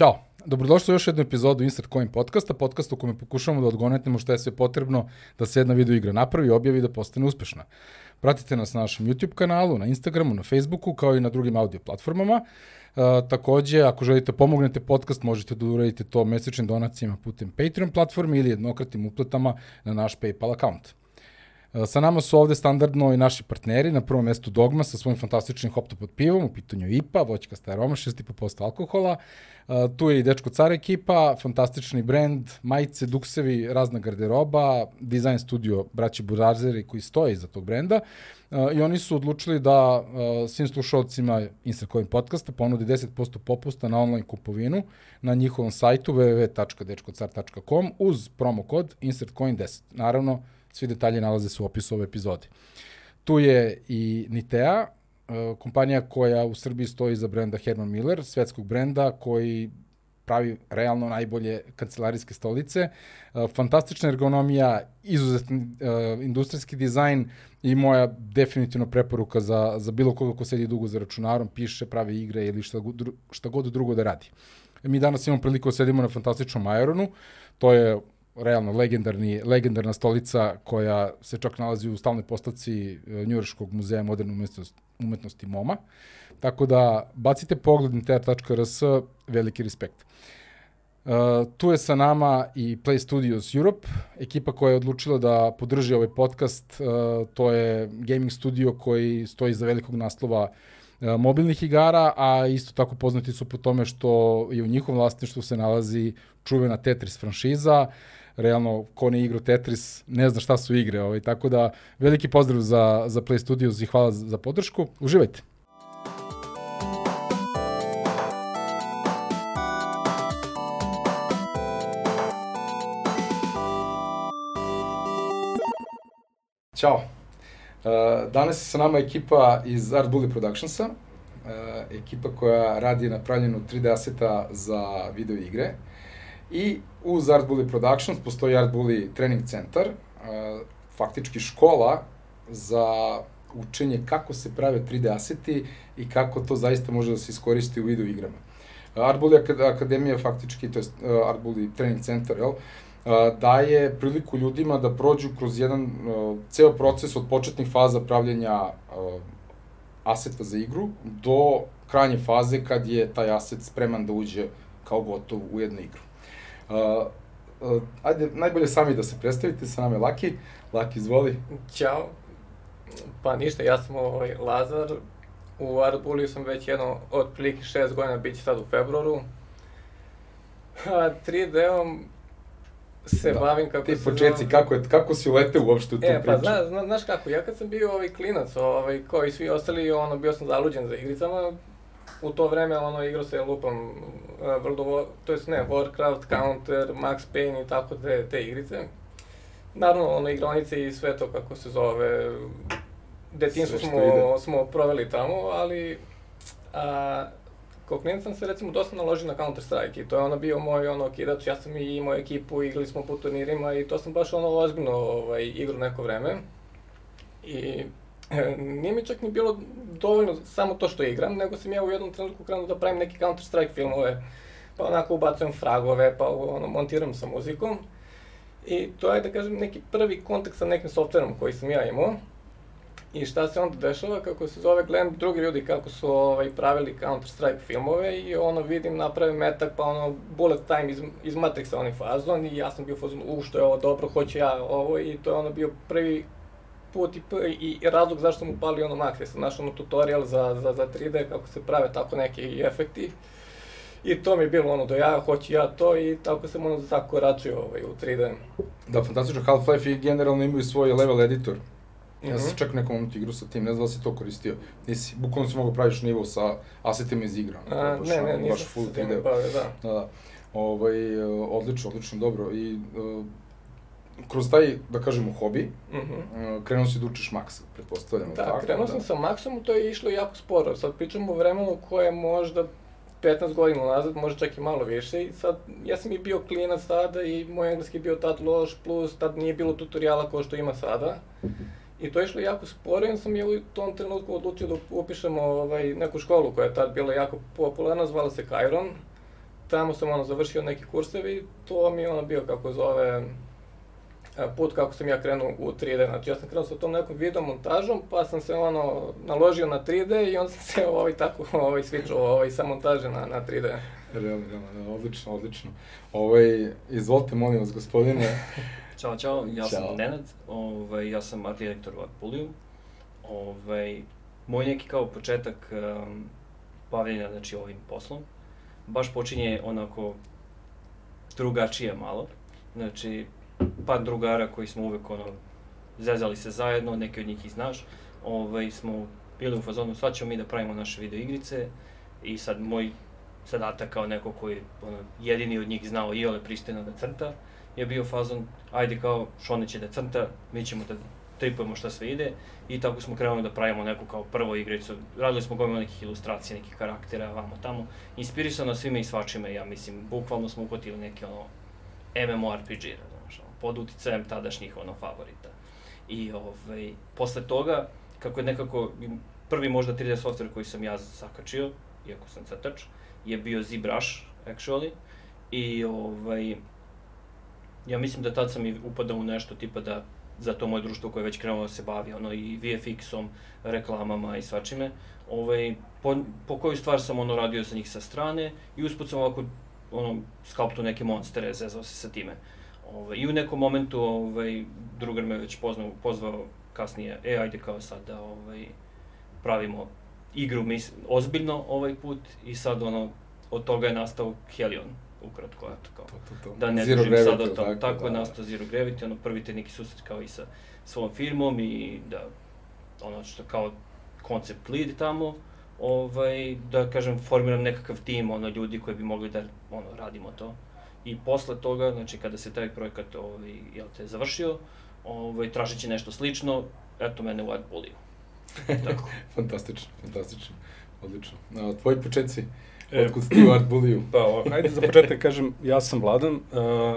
Ćao, dobrodošli u još jednu epizodu Insert Coin podcasta, podcasta u kome pokušavamo da odgonetnemo šta je sve potrebno da se jedna video igra napravi, objavi i da postane uspešna. Pratite nas na našem YouTube kanalu, na Instagramu, na Facebooku, kao i na drugim audio platformama. Uh, takođe, ako želite pomognete podcast, možete da uradite to mesečnim donacijama putem Patreon platforme ili jednokratnim uplatama na naš PayPal account. Sa nama su ovde standardno i naši partneri, na prvom mestu Dogma sa svojim fantastičnim hoptopod pivom, u pitanju IPA, voćka aroma, 6,5% alkohola. Tu je i Dečko Car ekipa, fantastični brend, majice, duksevi, razna garderoba, dizajn studio braći Burazeri koji stoje iza tog brenda. I oni su odlučili da svim slušalcima Instacoin podcasta ponudi 10% popusta na online kupovinu na njihovom sajtu www.dečkocar.com uz promo kod InsertCoin10. Naravno, Svi detalji nalaze se u opisu ove epizode. Tu je i Nitea, e, kompanija koja u Srbiji stoji za brenda Herman Miller, svetskog brenda koji pravi realno najbolje kancelarijske stolice. E, fantastična ergonomija, izuzetni uh, industrijski dizajn i moja definitivno preporuka za, za bilo koga ko sedi dugo za računarom, piše, pravi igre ili šta, šta god drugo da radi. Mi danas imamo priliku da sedimo na fantastičnom Aeronu, to je realno legendarni, legendarna stolica koja se čak nalazi u stalnoj postavci e, Njujorskog muzeja moderne umetnosti, umetnosti MoMA. Tako da bacite pogled na ter.rs, veliki respekt. Uh, tu je sa nama i Play Studios Europe, ekipa koja je odlučila da podrži ovaj podcast. Uh, to je gaming studio koji stoji za velikog naslova uh, mobilnih igara, a isto tako poznati su po tome što je u njihovom vlasništvu se nalazi čuvena Tetris franšiza. Uh, realno ko ne igra Tetris ne zna šta su igre, ovaj, tako da veliki pozdrav za, za Play Studios i hvala za, podršku. Uživajte! Ćao! Uh, danas je sa nama ekipa iz Art Bully Productionsa, uh, ekipa koja radi na pravljenju 3D aseta za video igre. I uz Art Bully Productions postoji Art Bully Training Centar, faktički škola za učenje kako se prave 3D aseti i kako to zaista može da se iskoristi u video igrama. Art Bully Akademija faktički, to je Art Bully Training Center, jel, daje priliku ljudima da prođu kroz jedan ceo proces od početnih faza pravljenja aseta za igru do krajnje faze kad je taj aset spreman da uđe kao gotov u jednu igru. Uh, uh, ajde, najbolje sami da se predstavite, sa nama je Laki. Laki, izvoli. Ćao. Pa ništa, ja sam ovaj Lazar. U Arbuliju sam već jedno, otprilike šest godina, bit će sad u februaru. A 3D-om se da. bavim kako Ti se početci, zove... kako, je, kako si uleteo uopšte u tu e, priču? E, pa zna, zna, znaš kako, ja kad sam bio ovaj klinac, ovaj, kao i svi ostali, ono, bio sam zaluđen za igricama, u to vreme ono igrao se lupam uh, World of to jest ne, Warcraft, Counter, Max Payne i tako te, te igrice. Naravno, ono, igronice i sve to kako se zove, detinstvo smo, smo proveli tamo, ali a, kao klinac sam se recimo dosta naložio na Counter Strike i to je ono bio moj ono kidač, ja sam i imao ekipu, igrali smo po turnirima i to sam baš ono ozbiljno ovaj, igru neko vreme. I nije mi čak ni bilo dovoljno samo to što igram, nego sam ja u jednom trenutku krenuo da pravim neke Counter-Strike filmove, pa onako ubacujem fragove, pa ono, montiram sa muzikom. I to je, da kažem, neki prvi kontakt sa nekim softverom koji sam ja imao. I šta se onda dešava, kako se zove, gledam drugi ljudi kako su ovaj, pravili Counter-Strike filmove i ono vidim, napravim metak, pa ono bullet time iz, iz Matrixa onaj fazon i ja sam bio fazon, u što je ovo dobro, hoću ja ovo i to je ono bio prvi put i, i razlog zašto sam upalio ono Max, sam našao ono tutorial za, za, za 3D, kako se prave tako neki efekti. I to mi je bilo ono da ja hoću ja to i tako sam ono zakoračio ovaj, u 3D. Da, fantastično, Half-Life i generalno imaju svoj level editor. Ja sam mm -hmm. čak nekom momentu igru sa tim, ne znam da si to koristio. Nisi, bukvalno si mogu praviš nivo sa asetima iz igra. A, baš, ne, ne, nisam baš full se tim bavio, da. Da, da. Ovaj, odlično, odlično, dobro. I uh, kroz taj, da kažemo, hobi, mm -hmm. krenuo si da učiš Max, pretpostavljam. Da, tako, krenuo da. sam sa Maxom, to je išlo jako sporo. Sad pričamo o vremenu koje je možda 15 godina nazad, možda čak i malo više. I sad, ja sam i bio klinac tada i moj engleski je bio tad loš, plus tad nije bilo tutoriala kao što ima sada. I to je išlo jako sporo i sam je u tom trenutku odlučio da upišemo ovaj, neku školu koja je tad bila jako popularna, zvala se Kairon tamo sam ono završio neki kursevi i to mi je ono bio kako zove put kako sam ja krenuo u 3D. Znači ja sam krenuo sa tom nekom video montažom, pa sam se ono naložio na 3D i onda sam se ovaj tako ovaj switchao ovaj sa montaže na, na 3D. Realno, realno, odlično, odlično. Ovaj, izvolite, molim vas, gospodine. Ćao, čao, ja sam Nenad, ovaj, ja sam art direktor u Artpuliju. Ovaj, moj neki kao početak um, bavljenja znači, ovim poslom, baš počinje onako drugačije malo. Znači, par drugara koji smo uvek ono, zezali se zajedno, neki od njih i znaš, ovaj, smo bili u fazonu, sad ćemo mi da pravimo naše video igrice. I sad moj zadatak kao neko koji ono, jedini od njih znao i ole pristojno da crta, je bio fazon, ajde kao Šone će da crta, mi ćemo da tripujemo šta sve ide. I tako smo krenuli da pravimo neku kao prvu igricu. Radili smo gomilu nekih ilustracija, nekih karaktera, vamo tamo. Inspirisano svime i svačime, ja mislim, bukvalno smo uhvatili neke ono MMORPG, pod uticajem tadašnjih ono favorita. I ovaj, posle toga, kako je nekako prvi možda 3D software koji sam ja zakačio, iako sam crtač, je bio ZBrush, actually. I ovaj, ja mislim da tad sam i upadao u nešto tipa da za to moje društvo koje je već krenulo da se bavi ono i VFX-om, reklamama i svačime, ovaj, po, po koju stvar sam ono radio sa njih sa strane i usput sam ovako ono, skalptu neke monstere, zezao se sa time. Ovaj, I u nekom momentu ovaj, drugar me već poznao, pozvao kasnije, e, ajde kao sad da ovaj, pravimo igru mis, ozbiljno ovaj put i sad ono, od toga je nastao Helion, ukratko, eto kao. To, to, to. Da ne Zero dužim sad o tom, tako, tako, je da. nastao Zero Gravity, ono prvi te neki susret kao i sa svom firmom i da ono što kao koncept lead tamo, ovaj, da kažem, formiram nekakav tim, ono, ljudi koji bi mogli da, ono, radimo to. I posle toga, znači, kada se taj projekat, ovaj, jel te, završio, ovaj, tražeći nešto slično, eto mene u Artbuliju. Tako. Fantastično, fantastično. Odlično. A, tvoji početci, E, otkud si ti u Art Bulliju? Pa, ovako, ajde za početak kažem, ja sam Vladan, uh,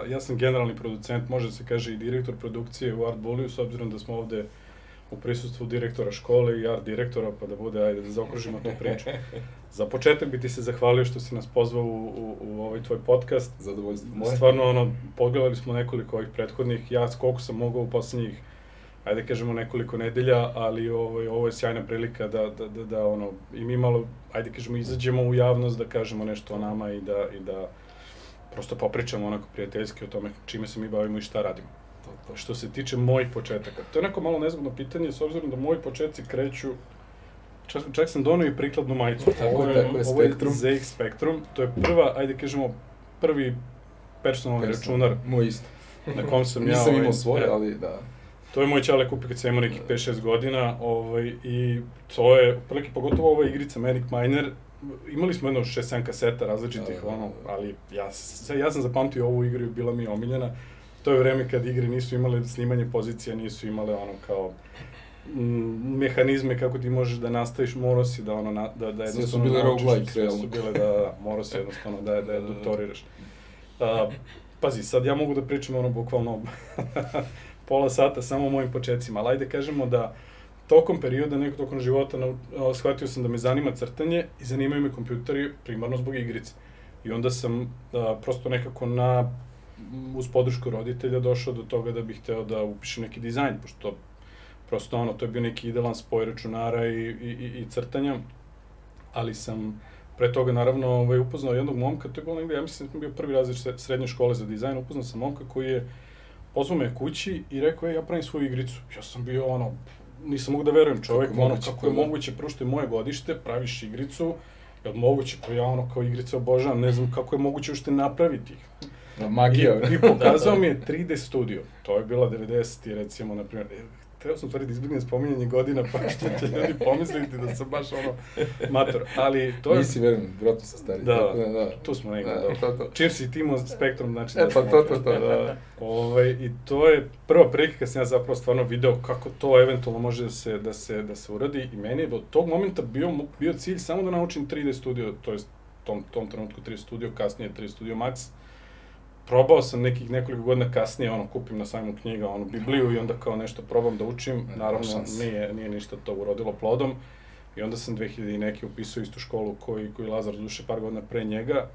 ja sam generalni producent, može se kaže i direktor produkcije u Art Bulliju, s obzirom da smo ovde u prisustvu direktora škole i art direktora, pa da bude, ajde da zaokružimo tu priču. Za početak bi ti se zahvalio što si nas pozvao u, u, u ovaj tvoj podcast. Zadovoljstvo moje. Stvarno, ono, pogledali smo nekoliko ovih prethodnih, ja koliko sam mogao u poslednjih, ajde da kažemo nekoliko nedelja, ali ovaj, ovo je sjajna prilika da, da, da, da ono, i mi malo, ajde da kažemo, izađemo u javnost, da kažemo nešto o nama i da, i da prosto popričamo onako prijateljski o tome čime se mi bavimo i šta radimo. To, to. Što se tiče mojih početaka, to je neko malo nezgodno pitanje, s obzirom da moji početci kreću Čak, čak sam donio i prikladnu majicu. Tako je, tako je, ovo je Spectrum. ZX Spectrum. To je prva, ajde kažemo, prvi personalni računar Moj isto. na kom sam ja... Nisam ovaj, imao svoj, e, ali da. To je moj čale kupio kad sam imao nekih 5-6 godina ovaj, i to je, otprilike, pogotovo ova igrica Manic Miner, imali smo jedno 6-7 kaseta različitih, Da, da, da. ono, ali ja, ja sam zapamtio ovu igru i bila mi je omiljena. To je vreme kad igre nisu imale snimanje pozicija, nisu imale ono kao mehanizme kako ti možeš da nastaviš, morao si da ono, na, da, da Sve su jednostavno bile naučiš, sve su bile da, da, morao si jednostavno da, da je doktoriraš. A, pazi, sad ja mogu da pričam ono bukvalno pola sata samo o mojim početcima, ali ajde kažemo da tokom perioda, nekog tokom života, nau- a, shvatio sam da me zanima crtanje i zanimaju me kompjuteri primarno zbog igrice. I onda sam a, prosto nekako na, uz podršku roditelja došao do toga da bih hteo da upišem neki dizajn, pošto prosto ono, to je bio neki idealan spoj računara i, i, i, i crtanja, ali sam pre toga naravno ovaj, upoznao jednog momka, to je bilo negde, ja mislim da sam bio prvi razred srednje škole za dizajn, upoznao sam momka koji je pozvao me kući i rekao, je, ja pravim svoju igricu. Ja sam bio ono, nisam mogu da verujem čovek, Kako ono, moguće kako je da? moguće, prvo što je moje godište, praviš igricu, je li moguće, pa ja ono kao igrice obožavam, ne znam kako je moguće ušte napraviti ih. Da, magija. I, i pokazao mi je 3D studio. To je bila 90. recimo, na primjer. Trebao sam stvari da izbjegnem spominjanje godina, pa što će ljudi pomisliti da sam baš ono mator. Ali to je... Nisi verujem, vjerojatno sa stari. Da, tako da, da. tu smo negdje, Da, dobro. to, to. Cheers i Timo Spektrum, znači E, da pa to, to, to. Da, ovaj, I to je prva prilika kad sam ja zapravo stvarno video kako to eventualno može da se, da se, da se uradi i meni je do tog momenta bio, bio cilj samo da naučim 3D studio, to jest tom, tom trenutku 3D studio, kasnije 3D studio Max. Probao sam nekih nekoliko godina kasnije, ono, kupim na sajmu knjiga, ono, Bibliju i onda kao nešto probam da učim. Nema Naravno, nije, nije ništa to urodilo plodom. I onda sam 2000 i neki upisao istu školu koji, koji Lazar duše par godina pre njega.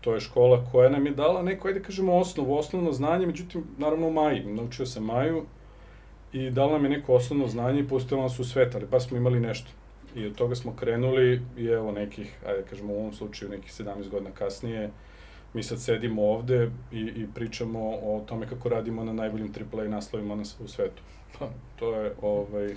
To je škola koja nam je dala neko, ajde kažemo, osnovu, osnovno znanje, međutim, naravno u Maji. Naučio sam Maju i dala nam je neko osnovno znanje i pustila nas u svet, ali pa smo imali nešto. I od toga smo krenuli i evo nekih, ajde kažemo u ovom slučaju nekih 17 godina kasnije, mi sad sedimo ovde i, i pričamo o tome kako radimo na najboljim AAA naslovima na, u svetu. Pa, to je, ovaj,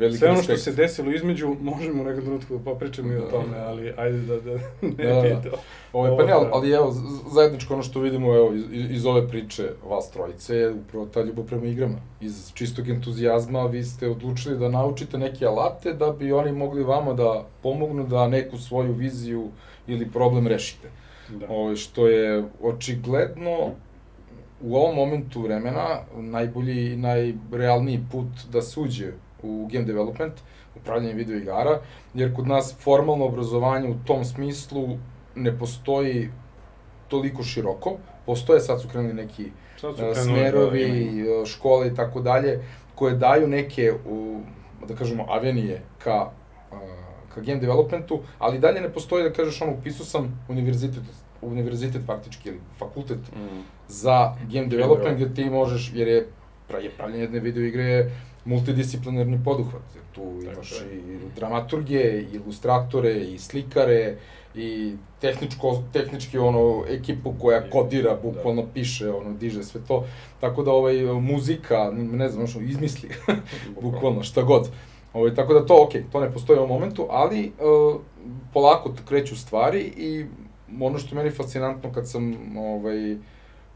Veliki Sve ono što se desilo između, možemo u nekom trenutku da popričamo i o tome, ali ajde da, da ne da, da. to. Ovo, pa ne, ali, ali evo, zajedničko ono što vidimo evo, iz, iz ove priče vas trojice je upravo ta ljubav prema igrama. Iz čistog entuzijazma vi ste odlučili da naučite neke alate da bi oni mogli vama da pomognu da neku svoju viziju ili problem rešite. Da. Ovo, što je očigledno u ovom momentu vremena najbolji i najrealniji put da se uđe u game development, upravljanje video igara, jer kod nas formalno obrazovanje u tom smislu ne postoji toliko široko. Postoje, sad su krenuli neki su krenuli, smerovi, da, škole i tako dalje, koje daju neke, u, da kažemo, avenije ka, ka game developmentu, ali dalje ne postoji da kažeš ono, upisao sam univerzitet, univerzitet faktički ili fakultet mm. za game development gde ti možeš, jer je, je pravljanje jedne video igre je multidisciplinarni poduhvat. Tu imaš Tako, i dramaturgije, i ilustratore, i slikare, i tehničko, tehnički ono, ekipu koja kodira, da. bukvalno da. piše, ono, diže sve to. Tako da ovaj, muzika, ne znam, što izmisli, bukvalno, šta god. Ovaj, tako da to, ok, to ne postoji u ovom momentu, ali uh, polako kreću stvari i ono što je meni fascinantno kad sam ovaj,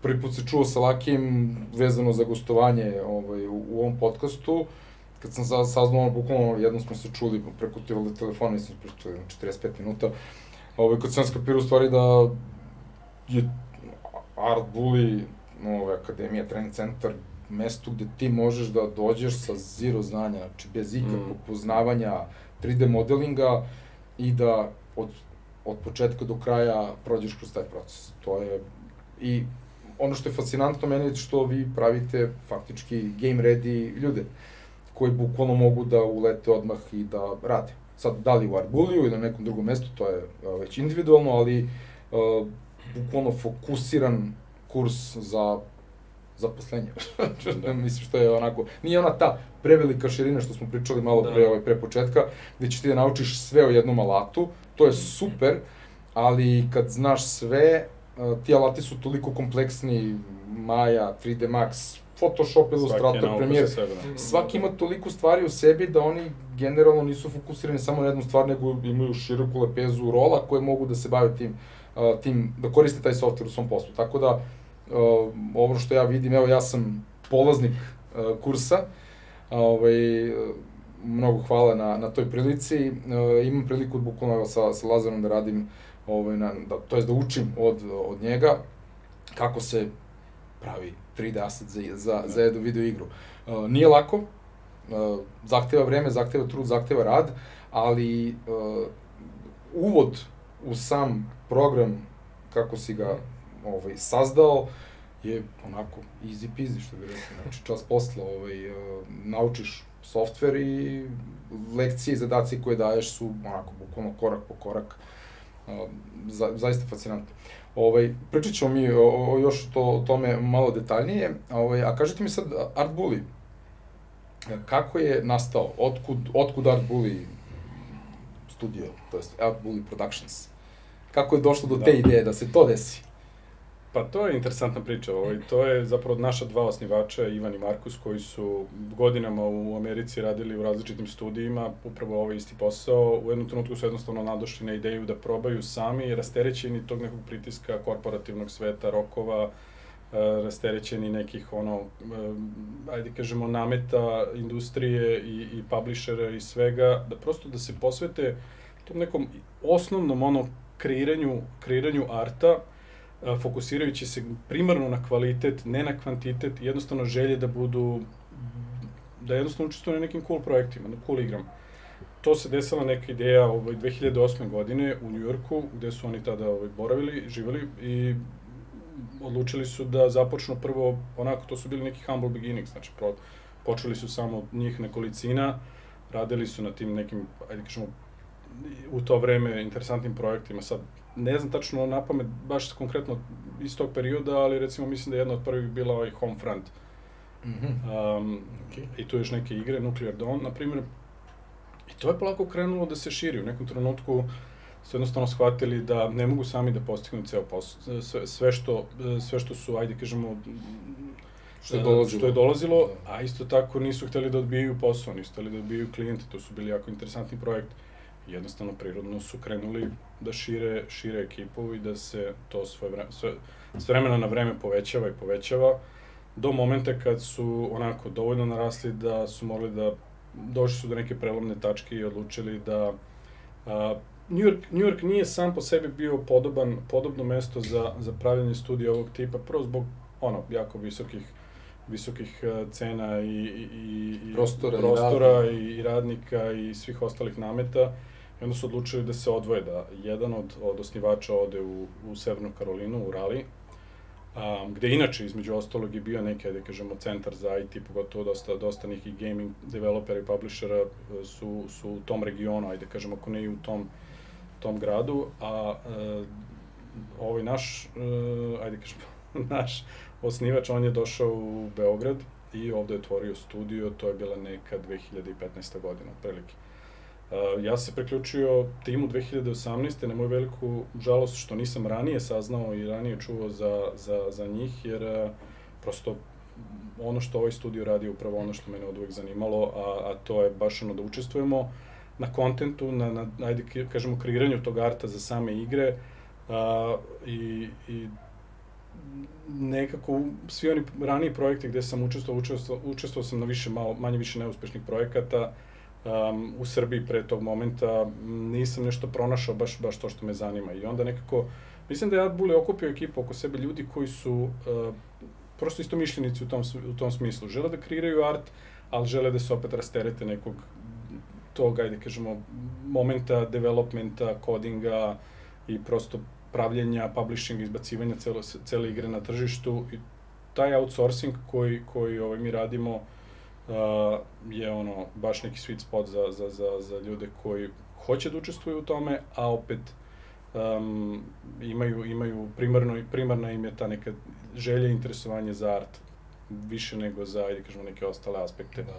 prvi put se čuo sa Lakim vezano za gostovanje ovaj, u, u ovom podcastu, kad sam sa, saznao, bukvalno jednom smo se čuli preko telefona, nisam pričali 45 minuta, ovaj, kad sam skapirao stvari da je Art Bully, ovaj, Akademija, trening centar, mesto gde ti možeš da dođeš sa zero znanja, znači bez ikakvog mm. poznavanja 3D modelinga i da od, od početka do kraja prođeš kroz taj proces. To je i ono što je fascinantno meni je što vi pravite faktički game ready ljude koji bukvalno mogu da ulete odmah i da rade. Sad, da li u Arbuliju ili na nekom drugom mestu, to je uh, već individualno, ali uh, bukvalno fokusiran kurs za zaposlenje. da. Mislim što je onako, nije ona ta prevelika širina što smo pričali malo da. pre, ovaj, pre početka, gde ćeš ti da naučiš sve o jednom alatu, to je super, ali kad znaš sve, ti alati su toliko kompleksni, Maya, 3D Max, Photoshop, Illustrator, Premiere, sebe, da. svaki ima toliko stvari u sebi da oni generalno nisu fokusirani samo na jednu stvar, nego imaju široku lepezu rola koje mogu da se bave tim, uh, tim da koriste taj software u svom poslu. Tako da, ovo što ja vidim, evo ja sam polaznik uh, kursa, ovaj, mnogo hvala na, na toj prilici. Uh, imam priliku bukvalno sa, sa Lazarom da radim uh, ovaj, na, da, to jest da učim od, od njega kako se pravi 3D asset za, za, za jednu video igru. Uh, nije lako, uh, zahteva vreme, zahteva trud, zahteva rad, ali uh, uvod u sam program, kako si ga ovaj, sazdao, je onako easy peasy, što bi rekao. Znači, čas posla, ovaj, uh, naučiš softver i lekcije i zadaci koje daješ su onako bukvalno korak po korak uh, za, zaista fascinantno. Ovaj, pričat ćemo mi o, o još to, o tome malo detaljnije, ovaj, a kažete mi sad Art Bully, kako je nastao, otkud, otkud Art Bully studio, to jest Art Bully Productions? Kako je došlo do da. te ideje da se to desi? Pa to je interesantna priča. Ovaj, to je zapravo naša dva osnivača, Ivan i Markus, koji su godinama u Americi radili u različitim studijima, upravo ovaj isti posao. U jednom trenutku su jednostavno nadošli na ideju da probaju sami, rasterećeni tog nekog pritiska korporativnog sveta, rokova, eh, rasterećeni nekih ono, eh, ajde kažemo, nameta industrije i, i publishera i svega, da prosto da se posvete tom nekom osnovnom ono kreiranju, kreiranju arta, fokusirajući se primarno na kvalitet, ne na kvantitet, jednostavno želje da budu, da jednostavno učestvuju na nekim cool projektima, na cool igrama. To se desila neka ideja ovaj, 2008. godine u Njujorku, gde su oni tada ovaj, boravili, živeli i odlučili su da započnu prvo, onako, to su bili neki humble beginnings, znači pro, počeli su samo njih nekolicina, radili su na tim nekim, ajde kažemo, u to vreme interesantnim projektima, sad ne znam tačno na pamet, baš konkretno iz tog perioda, ali recimo mislim da je jedna od prvih bila ovaj Homefront. Mm -hmm. Um, okay. I tu još neke igre, Nuclear Dawn, na primjer. I to je polako krenulo da se širi. U nekom trenutku su jednostavno shvatili da ne mogu sami da postignu ceo posao. Sve, sve, što, sve što su, ajde kažemo, što je dolazilo, što je dolazilo da. a isto tako nisu hteli da odbijaju posao, nisu hteli da odbijaju klijente, to su bili jako interesantni projekt. Jednostavno, prirodno su krenuli da šire, šire ekipu i da se to svoje vreme, sve, s vremena na vreme povećava i povećava do momenta kad su onako dovoljno narasli da su mogli da došli su do neke prelomne tačke i odlučili da a, New York, New York nije sam po sebi bio podoban, podobno mesto za, za pravljanje studija ovog tipa, prvo zbog ono, jako visokih visokih e, cena i, i, i prostora, prostora i, i, radnika i svih ostalih nameta. I onda su odlučili da se odvoje, da jedan od, od osnivača ode u, u Severnu Karolinu, u Raleigh, um, gde inače između ostalog je bio neki, da kažemo, centar za IT, pogotovo dosta, dosta nekih gaming developera i publishera e, su, su u tom regionu, ajde kažemo, ako ne i u tom, tom gradu, a uh, ovaj naš, uh, ajde kažemo, naš osnivač, on je došao u Beograd i ovde je otvorio studio, to je bila neka 2015. godina, otprilike. Uh, ja se priključio timu 2018. na moju veliku žalost što nisam ranije saznao i ranije čuo za, za, za njih, jer uh, prosto ono što ovaj studio radi je upravo ono što mene od uvek zanimalo, a, a to je baš ono da učestvujemo na kontentu, na, na ajde kažemo, kreiranju tog arta za same igre, a, i, i nekako svi oni raniji projekti gde sam učestvovao, učestvovao, sam na više, malo, manje više neuspešnih projekata, um, u Srbiji pre tog momenta nisam nešto pronašao baš, baš to što me zanima i onda nekako, mislim da je Art Bully okupio ekipu oko sebe ljudi koji su uh, prosto isto mišljenici u tom, u tom smislu. Žele da kreiraju art, ali žele da se opet rasterete nekog tog, ajde kažemo, momenta developmenta, kodinga i prosto pravljenja, publishinga, izbacivanja celo, cele igre na tržištu i taj outsourcing koji, koji ovaj, mi radimo uh, je ono baš neki sweet spot za, za, za, za ljude koji hoće da učestvuju u tome, a opet um, imaju, imaju primarno, primarna im je ta neka želja i interesovanje za art više nego za, ajde kažemo, neke ostale aspekte. Da.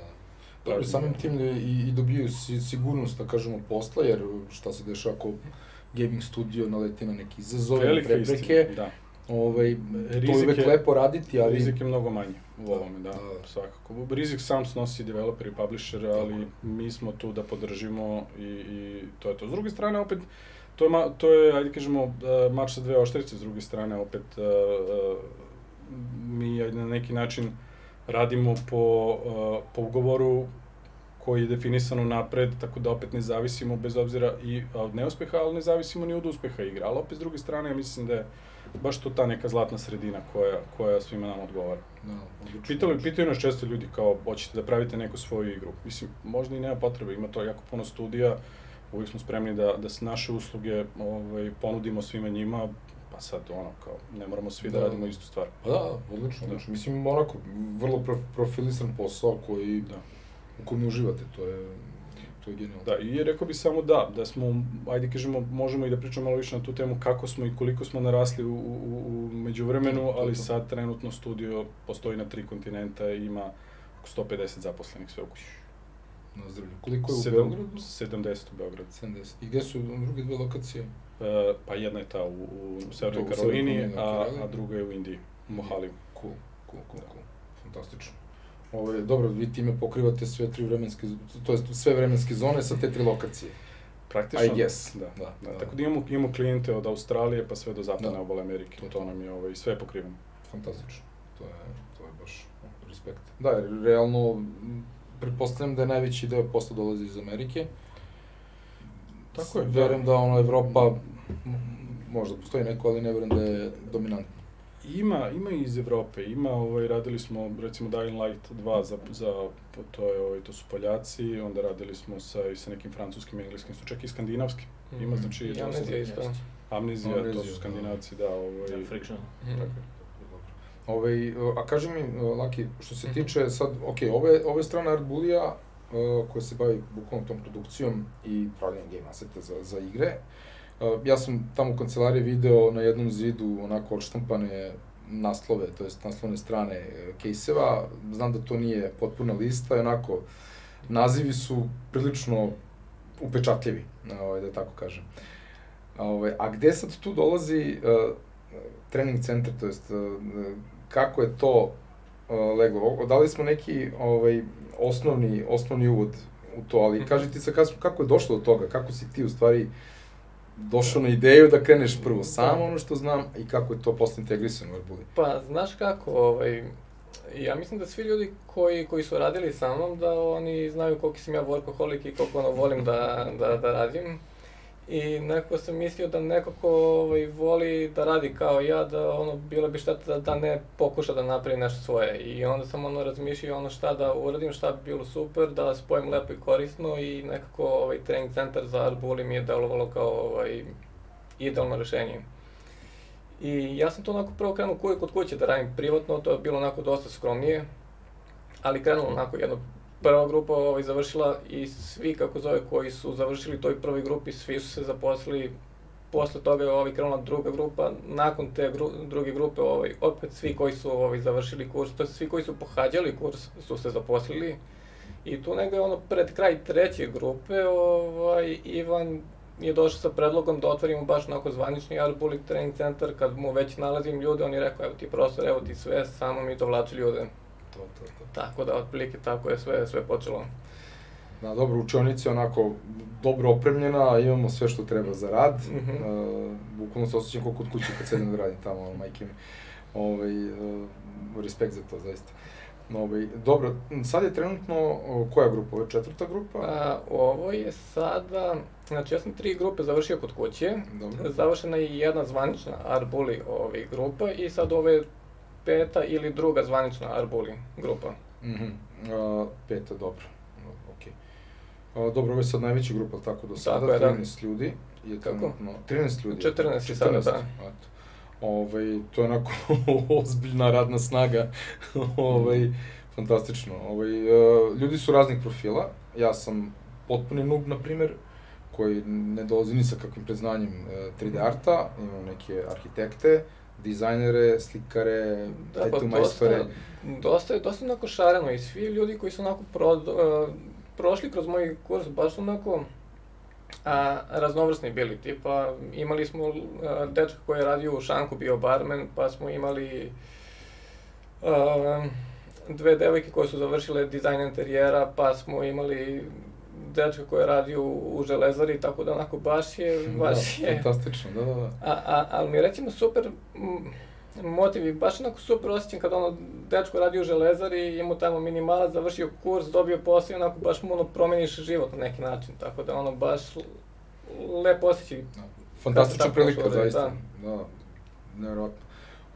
Dobro, samim tim i, i dobijaju sigurnost, da kažemo, posla, jer šta se dešava ako gaming studio naleti na neki izazove, prepreke. da. Ovaj, to je uvek lepo raditi, ali... Rizik je mnogo manji u da, ovome, da, da, svakako. Rizik sam snosi developer i publisher, ali mi smo tu da podržimo i, i to je to. S druge strane, opet, to je, ma, to je ajde kažemo, uh, mač sa dve oštrice, s druge strane, opet, uh, uh, mi na neki način radimo po, uh, po ugovoru koji je definisan napred, tako da opet ne zavisimo bez obzira i od neuspeha, ali ne zavisimo ni od uspeha igre. Ali opet s druge strane, ja mislim da je baš to ta neka zlatna sredina koja, koja svima nam odgovara. Da, Pitali, pitaju nas često ljudi kao, hoćete da pravite neku svoju igru. Mislim, možda i nema potrebe, ima to jako puno studija, uvijek smo spremni da, da se naše usluge ovaj, ponudimo svima njima, pa sad ono, kao, ne moramo svi da, da radimo istu stvar. Pa da, odlično, odlično. Mislim, onako, vrlo profilisan posao koji da u kome uživate, to je to je genijalno. Da, i rekao bi samo da, da smo, ajde kažemo, možemo i da pričamo malo više na tu temu kako smo i koliko smo narasli u, u, u međuvremenu, ali sad trenutno studio postoji na tri kontinenta i ima oko 150 zaposlenih sve ukući. Na zdravlju. Koliko je u Sedam, Beogradu? 70 u Beogradu. 70. I gde su druge dve lokacije? E, pa jedna je ta u, u Severnoj Karolini, a, a druga je u Indiji, u Mohaliju. Cool, cool, cool, cool. Fantastično. Ovo je, dobro, vi time pokrivate sve tri vremenske, to jest sve vremenske zone sa te tri lokacije. Praktično, I guess. Da, da, da, da. Tako da imamo, imamo klijente od Australije pa sve do zapadne da. obale Amerike. To, to nam je ovaj, sve pokriveno. Fantastično. To je, to je baš respekt. Da, jer realno, pretpostavljam da je najveći deo posla dolazi iz Amerike. Tako je. Verujem da ono Evropa, možda postoji neko, ali ne verujem da je dominantna. Ima, ima i iz Evrope, ima, ovaj, radili smo recimo Dying Light 2 za, za to, je, ovaj, to su Poljaci, onda radili smo sa, i sa nekim francuskim, engleskim, su čak i skandinavski. Mm -hmm. Ima, znači... I Amnezija isto. Amnezija, to su skandinavci, da, ovaj... Ja, friction. Mm -hmm. Tako Ove, a kaži mi, Laki, što se mhm. tiče sad, ok, ove, ove strane Art Bulija, uh, koja se bavi bukvalno tom produkcijom i pravljanjem game aseta za, za igre, Uh, ja sam tamo u kancelariji video na jednom zidu onako odštampane naslove, to jest naslovne strane e, kejseva. Znam da to nije potpuna lista, onako nazivi su prilično upečatljivi, ovaj, da tako kažem. Ovaj, a gde sad tu dolazi uh, trening centar, to jest uh, kako je to uh, leglo? Dali smo neki ovaj, osnovni, osnovni uvod u to, ali mhm. kaži ti se kako, je došlo do toga, kako si ti u stvari došao na ideju da kreneš prvo sam ono što znam i kako je to posle integrisano u Arbuli? Pa, znaš kako, ovaj, ja mislim da svi ljudi koji, koji su radili sa mnom, da oni znaju koliko sam ja workaholic i koliko ono volim da, da, da radim. I nekako sam mislio da neko ko ovaj, voli da radi kao ja, da ono, bilo bi šteta da, da ne pokuša da napravi nešto svoje. I onda sam ono razmišljao ono šta da uradim, šta bi bilo super, da spojim lepo i korisno i nekako ovaj, trening centar za Arbuli mi je delovalo kao ovaj, idealno rešenje. I ja sam to onako prvo krenuo kuj kod kuće da radim privatno, to je bilo onako dosta skromnije, ali krenulo onako jedno prva grupa ovaj, završila i svi, kako zove, koji su završili toj prvoj grupi, svi su se zaposlili. Posle toga je ovaj krenula druga grupa, nakon te gru, druge grupe ovaj, opet svi koji su ovaj, završili kurs, to svi koji su pohađali kurs su se zaposlili. I tu negde ono pred kraj treće grupe ovaj, Ivan je došao sa predlogom da otvorimo baš onako zvanični Arbolic Training Center, kad mu već nalazim ljude, on je rekao, evo ti profesor, evo ti sve, samo mi dovlači ljude. To, to, to. Tako da, otprilike, tako je sve, sve počelo. Da, dobro, učionica je onako dobro opremljena, imamo sve što treba za rad. Mm -hmm. uh, bukvalno se osjećam kao kod kuće kad sedem da radim tamo, majke mi. Ovaj, uh, respekt za to, zaista. Ovaj, dobro, sad je trenutno, koja grupa? Ovo je četvrta grupa? A, ovo je sada, znači ja sam tri grupe završio kod kuće. Dobro. Završena je jedna zvanična Arbuli ovaj, grupa i sad ovo je peta ili druga zvanična Arbuli grupa. Mm -hmm. Peta, dobro. Ok. A, dobro, ovo je sad najveća grupa, tako do sada, tako je, 13 da. ljudi. Je Kako? 13 ljudi. 14 je sada, da. Eto. Ovaj, to je onako ozbiljna radna snaga. ovaj, fantastično. Ovaj, uh, ljudi su raznih profila. Ja sam potpuni noob, na primer, koji ne dolazi ni sa kakvim preznanjem uh, 3D arta. Imam neke arhitekte, dizajnere, slikare, da, pa, majstore. Dosta, dosta, je, dosta onako šareno i svi ljudi koji su onako pro, uh, prošli kroz moj kurs, baš onako a, raznovrsni bili, tipa imali smo a, dečka koji je radio u Šanku, bio barmen, pa smo imali a, dve devojke koje su završile dizajn interijera, pa smo imali dečka koji je radio u, u železari, tako da onako baš je, da, baš da, je... Fantastično, da, da, da. A, a, ali mi recimo super motivi, baš onako super osjećam kada ono dečko radi u železari, ima tamo minimalac, završio kurs, dobio posao i onako baš mu ono promeniš život na neki način, tako da ono baš lepo osjećaj. Da. Fantastična prilika, da, zaista. Da, da nevjerojatno.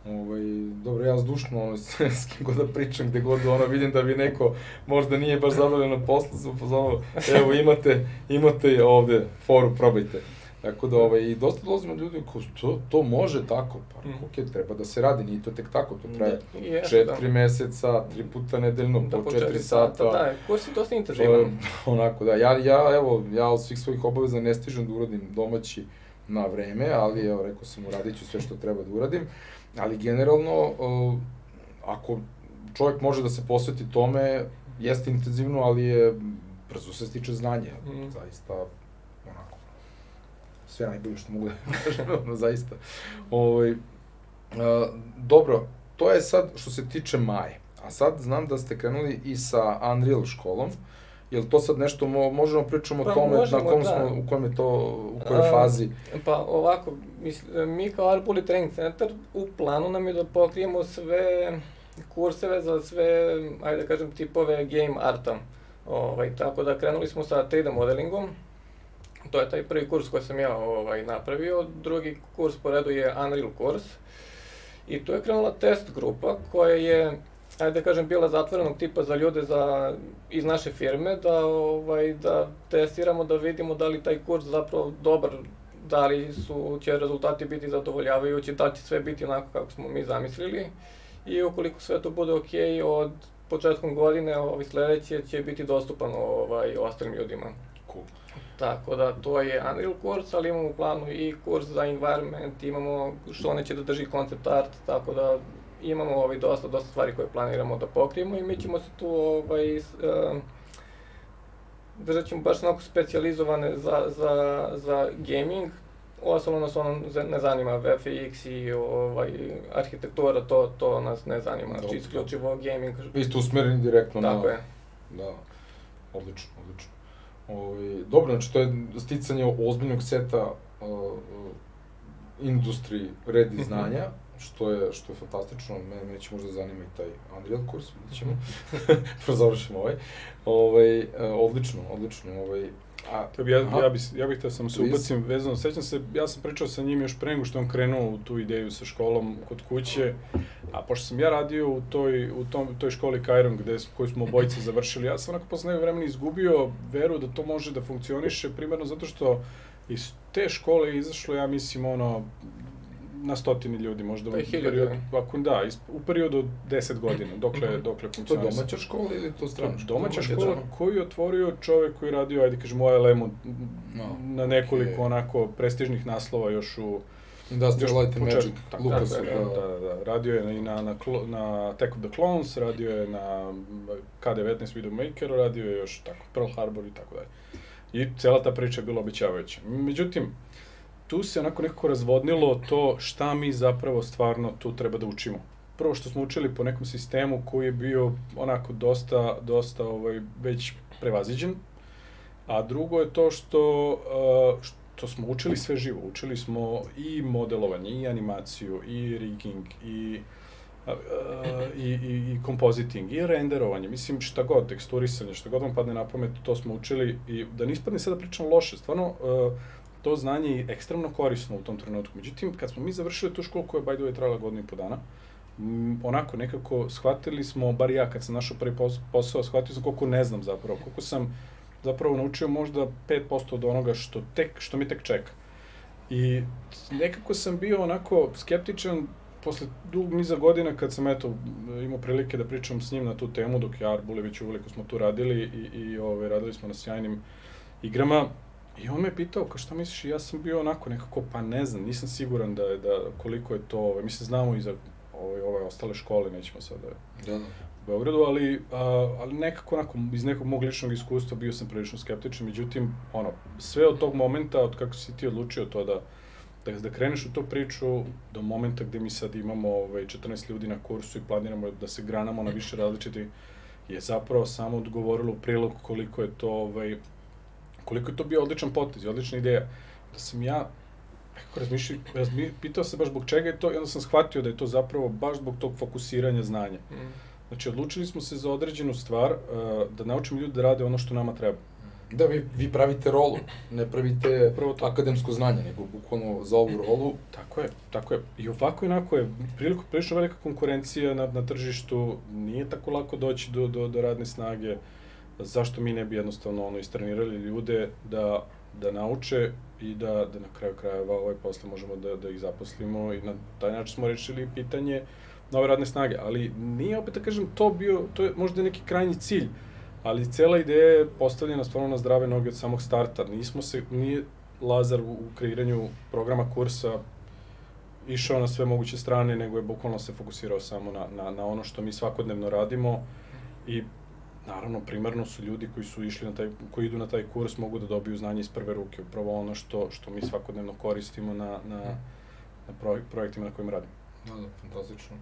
Ovaj, dobro, ja zdušno ono, s, kim god da pričam, gde god ono, vidim da bi neko možda nije baš zabavljen na poslu, su pozvano, evo imate, imate ovde foru, probajte. Tako da, ovaj, i dosta dolazimo ljudi koji to, to može tako, pa mm. ok, treba da se radi, nije to tek tako, to traje da, četiri da. meseca, tri puta nedeljno, da, po četiri sata. sata. Da, kurs je dosta intenzivan. Onako, da, ja, ja, evo, ja od svih svojih obaveza ne stižem da uradim domaći na vreme, ali evo, rekao sam, uradit ću sve što treba da uradim, ali generalno, uh, ako čovjek može da se posveti tome, jeste intenzivno, ali je brzo se stiče znanje, mm. zaista sve najbolje što mogu da kažem, ono, zaista. Ovaj, uh, dobro, to je sad što se tiče Maje. A sad znam da ste krenuli i sa Unreal školom. Jel to sad nešto mo, možemo pričamo pa, o tome možemo, na kom da. smo, u kojem je to, u kojoj fazi? Pa ovako, misli, mi kao Arbuli Training Center u planu nam je da pokrijemo sve kurseve za sve, ajde da kažem, tipove game arta. Ovaj, tako da krenuli smo sa 3D modelingom, To je taj prvi kurs koji sam ja ovaj, napravio. Drugi kurs po redu je Unreal kurs. I tu je krenula test grupa koja je, ajde da kažem, bila zatvorenog tipa za ljude za, iz naše firme, da, ovaj, da testiramo, da vidimo da li taj kurs zapravo dobar, da li su, će rezultati biti zadovoljavajući, da će sve biti onako kako smo mi zamislili. I ukoliko sve to bude ok, od početkom godine ovaj, sledeće će biti dostupan ovaj, ostalim ljudima. Cool. Tako da to je Unreal kurs, ali imamo u planu i kurs za environment, imamo što neće da drži concept art, tako da imamo ovaj, dosta, dosta stvari koje planiramo da pokrijemo i mi ćemo se tu ovaj, s- um, držat ćemo baš onako specializovane za, za, za gaming, Ostalo nas ono ne zanima VFX i ovaj, arhitektura, to, to nas ne zanima, znači isključivo gaming. Vi ste usmereni direktno na... Tako je. Da, odlično, odlično. Ovi, dobro, znači to je sticanje ozbiljnog seta uh, uh, industry redi znanja, što je, što je fantastično, mene, mene će možda zanima i taj Unreal kurs, vidjet ćemo, prvo završimo ovaj. Ovaj, uh, odlično, odlično, ovaj, a, To bi ja, aha. ja, bi, ja bih htio samo se ubacim vezano, sećam se, ja sam pričao sa njim još pre nego što on krenuo u tu ideju sa školom kod kuće, a pošto sam ja radio u toj, u tom, toj školi Kairon gde, koju smo obojice završili, ja sam onako posle nekog vremena izgubio veru da to može da funkcioniše, primarno zato što iz te škole je izašlo, ja mislim, ono, na stotini ljudi, možda Pa u periodu, ako da, iz, u periodu od 10 godina, dokle, dokle to je funkcionisalo. domaća škola ili to strana škola? Domaća Domaća, škola da. koju je otvorio čovek koji je radio, ajde kažemo, ALM-u No, na nekoliko okej. onako prestižnih naslova još u Industrial još Light and. Magic, Lucas, tako, da, da, da, Radio je i na, na, na Attack of the Clones, radio je na K-19 Widowmakeru, radio je još tako, Pearl Harbor i tako dalje. I cela ta priča je bila obećavajuća. Međutim, tu se onako nekako razvodnilo to šta mi zapravo stvarno tu treba da učimo. Prvo što smo učili po nekom sistemu koji je bio onako dosta, dosta ovaj, već prevaziđen, a drugo je to što, uh, što smo učili sve živo. Učili smo i modelovanje, i animaciju, i rigging, i uh, i, i, i compositing, i renderovanje, mislim šta god, teksturisanje, šta god vam padne na pamet, to smo učili i da ne ispadne sada pričam loše, stvarno uh, to znanje je ekstremno korisno u tom trenutku. Međutim, kad smo mi završili tu školu koja je by the way trajala godinu i po dana, onako nekako shvatili smo, bar ja kad sam našao prvi pos posao, shvatio sam koliko ne znam zapravo, koliko sam zapravo naučio možda 5% od onoga što tek, što mi tek čeka. I nekako sam bio onako skeptičan posle dugog niza godina kad sam eto imao prilike da pričam s njim na tu temu dok ja Arbulević uveliko smo tu radili i, i ove, radili smo na sjajnim igrama i on me pitao kao šta misliš i ja sam bio onako nekako pa ne znam nisam siguran da da koliko je to ovaj mislim znamo i za ove, ove ostale škole nećemo sada Da, da. u Beogradu, ali, a, ali nekako onako, iz nekog mog ličnog iskustva bio sam prilično skeptičan, međutim, ono, sve od tog momenta, od kako si ti odlučio to da, da, da kreneš u tu priču, do momenta gde mi sad imamo ovaj, 14 ljudi na kursu i planiramo da se granamo na više različitih, je zapravo samo odgovorilo u prilog koliko je to, ovaj, koliko je to bio odličan potez odlična ideja. Da sam ja nekako razmišljao, razmi, pitao se baš zbog čega je to i onda sam shvatio da je to zapravo baš zbog tog fokusiranja znanja. Mm. Znači, odlučili smo se za određenu stvar, uh, da naučimo ljude da rade ono što nama treba. Da, vi, vi pravite rolu, ne pravite Upravo to. akademsko znanje, nego bukvalno za ovu rolu Tako je, tako je. I ovako i onako je priliku, prilično velika konkurencija na, na tržištu, nije tako lako doći do, do, do radne snage. Zašto mi ne bi jednostavno ono, istrenirali ljude da, da nauče i da, da na kraju krajeva ovaj posle možemo da, da ih zaposlimo i na taj način smo rešili pitanje nove radne snage. Ali nije, opet da kažem, to bio, to je možda neki krajnji cilj, ali cela ideja je postavljena stvarno na zdrave noge od samog starta. Nismo se, nije Lazar u kreiranju programa kursa išao na sve moguće strane, nego je bukvalno se fokusirao samo na, na, na ono što mi svakodnevno radimo i naravno primarno su ljudi koji su išli na taj koji idu na taj kurs mogu da dobiju znanje iz prve ruke, upravo ono što što mi svakodnevno koristimo na na na projek, projektima na kojima radimo. Da, da, fantastično.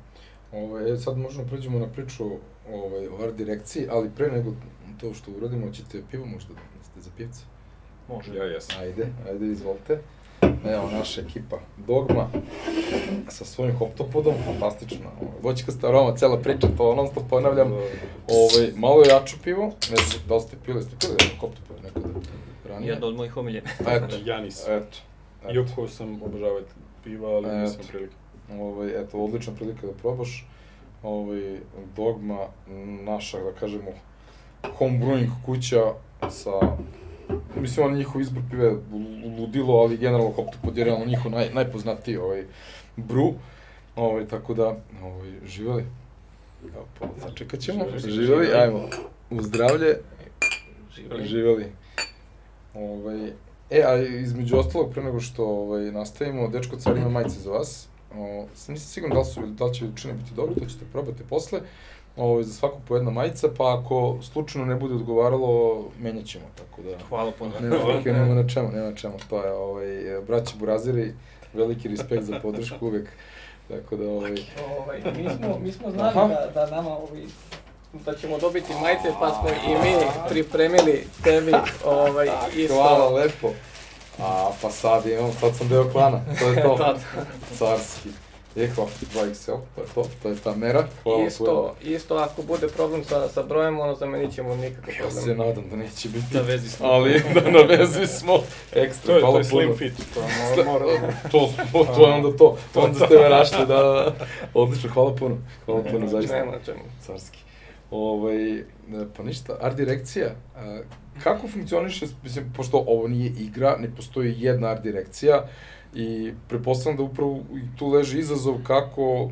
Ovaj, e, sad možemo pređemo na priču ovaj, o art direkciji, ali pre nego to što uradimo, ćete pivo možda da ste za pivce? Može. Ja jesam. Ajde, ajde, izvolite. Evo naša ekipa Dogma sa svojim hoptopodom, fantastično. Ovaj, Voćkasta aroma, cela priča, to non stop ponavljam. Ovaj, malo je jače pivo, ne znam da li ste pili, ste pili hoptopod nekada ranije? Jedna od mojih omiljenih. Eto, Ja nisam. eto. eto. Iako sam obožavati piva, ali Eto. nisam prilike. Ovaj, eto, odlična prilika da probaš. Ovaj, dogma, naša, da kažemo, home brewing kuća sa Mislim, on njihov izbor pive ludilo, ali generalno Hoptopod je realno njihov naj, najpoznatiji ovaj, bru. Ovaj, tako da, ovaj, živeli. Evo, pa, sačekat ćemo. Živeli. Ajmo. U zdravlje, Živeli. živeli. Ovaj, e, a između ostalog, pre nego što ovaj, nastavimo, Dečko car ima majice za vas. O, sam nisam siguran da li, su, da li će učine biti dobro, to ćete probati posle. Ovaj, za svaku po jedna majica, pa ako slučajno ne bude odgovaralo, menjat ćemo, tako da... Hvala puno. Nema, okay, nema na čemu, nema na čemu, to je, ovaj, braći Buraziri, veliki respekt za podršku uvek. Tako da, ovaj... Ovaj, mi, smo, mi smo znali da, da nama ovi da ćemo dobiti majice, pa smo i mi pripremili tebi ovaj, isto. Hvala lepo. A, pa sad imam, sad sam deo klana, to je to. Carski. Je, hvala, 2XL, to je to, to je ta mera. Hvala isto, tvojom. isto ako bude problem sa, sa brojem, ono, zamenit ćemo nikakav problem. Ja se nadam da neće biti. Na vezi smo. Ali, da na vezi smo. Ekstra, to je, hvala to je slim puno. fit, to mora, mora da... to, to, to je onda to. Onda ste me našli, da, da. Odlično, hvala puno. Hvala puno, zaista. Nema na čemu. Carski. Ovaj, pa ništa, art direkcija, a, kako funkcioniše, mislim, pošto ovo nije igra, ne postoji jedna art direkcija i prepostavljam da upravo i tu leži izazov kako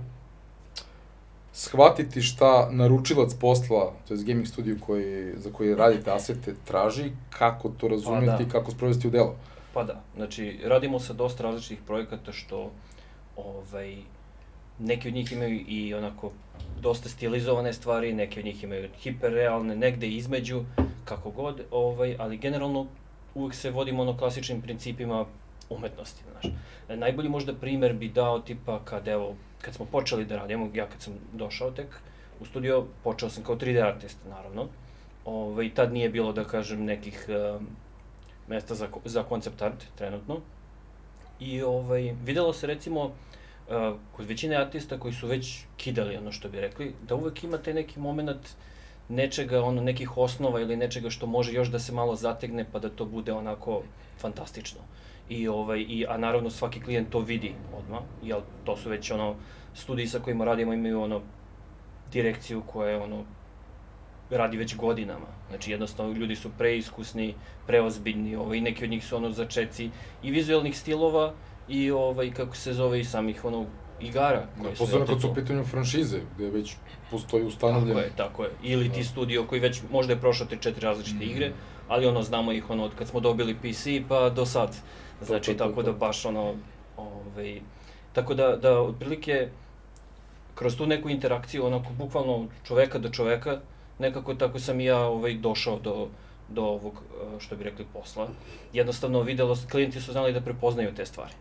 shvatiti šta naručilac posla, to je gaming studio koji, za koji radite asete, traži, kako to razumeti Pa da. i kako sprovesti u delo. Pa da, znači radimo sa dosta različitih projekata što ovaj, neki od njih imaju i onako dosta stilizovane stvari, neki od njih imaju hiperrealne, negde između, kako god, ovaj, ali generalno uvek se vodimo ono klasičnim principima umetnosti, znaš. E, Najbolji možda primer bi dao tipa kad evo, kad smo počeli da radimo, ja kad sam došao tek u studio, počeo sam kao 3D artist, naravno. Ovaj, tad nije bilo, da kažem, nekih um, mesta za, za koncept art trenutno. I ovaj, videlo se recimo uh, kod većine artista koji su već kidali ono što bi rekli, da uvek ima taj neki moment nečega, ono, nekih osnova ili nečega što može još da se malo zategne pa da to bude onako fantastično. I ovaj i a naravno svaki klijent to vidi odmah, jel to su već ono studiji sa kojima radimo imaju ono direkciju koja je ono radi već godinama. Znači jednostavno ljudi su preiskusni, preozbiljni, ovaj neki od njih su ono začeci i vizuelnih stilova i ovaj kako se zove i samih ono igara Da, posebno kad su u pitanju franšize, gde već postoji Tako ustanovljeno. je, tako je. Ili ti studio koji već možda je prošao te četiri različite Mhm. igre, ali ono znamo ih ono od kad smo dobili PC pa do sad. Znači to, to, tako to. da baš ono ovaj tako da da otprilike kroz tu neku interakciju onako bukvalno čoveka do čoveka nekako tako sam i ja ovaj došao do do ovog eh, što bi rekli posla. Jednostavno videlo klijenti su znali da prepoznaju te stvari.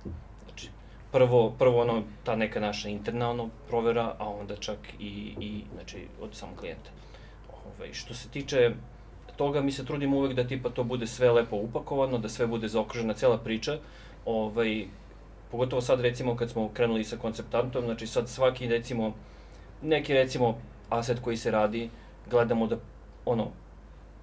Znači prvo prvo ono ta neka naša interna ono provera, a onda čak i i znači od samog klijenta. Ovaj što se tiče toga mi se trudimo uvek da tipa to bude sve lepo upakovano, da sve bude zaokružena cela priča. Ovaj pogotovo sad recimo kad smo krenuli sa konceptantom, znači sad svaki recimo neki recimo aset koji se radi, gledamo da ono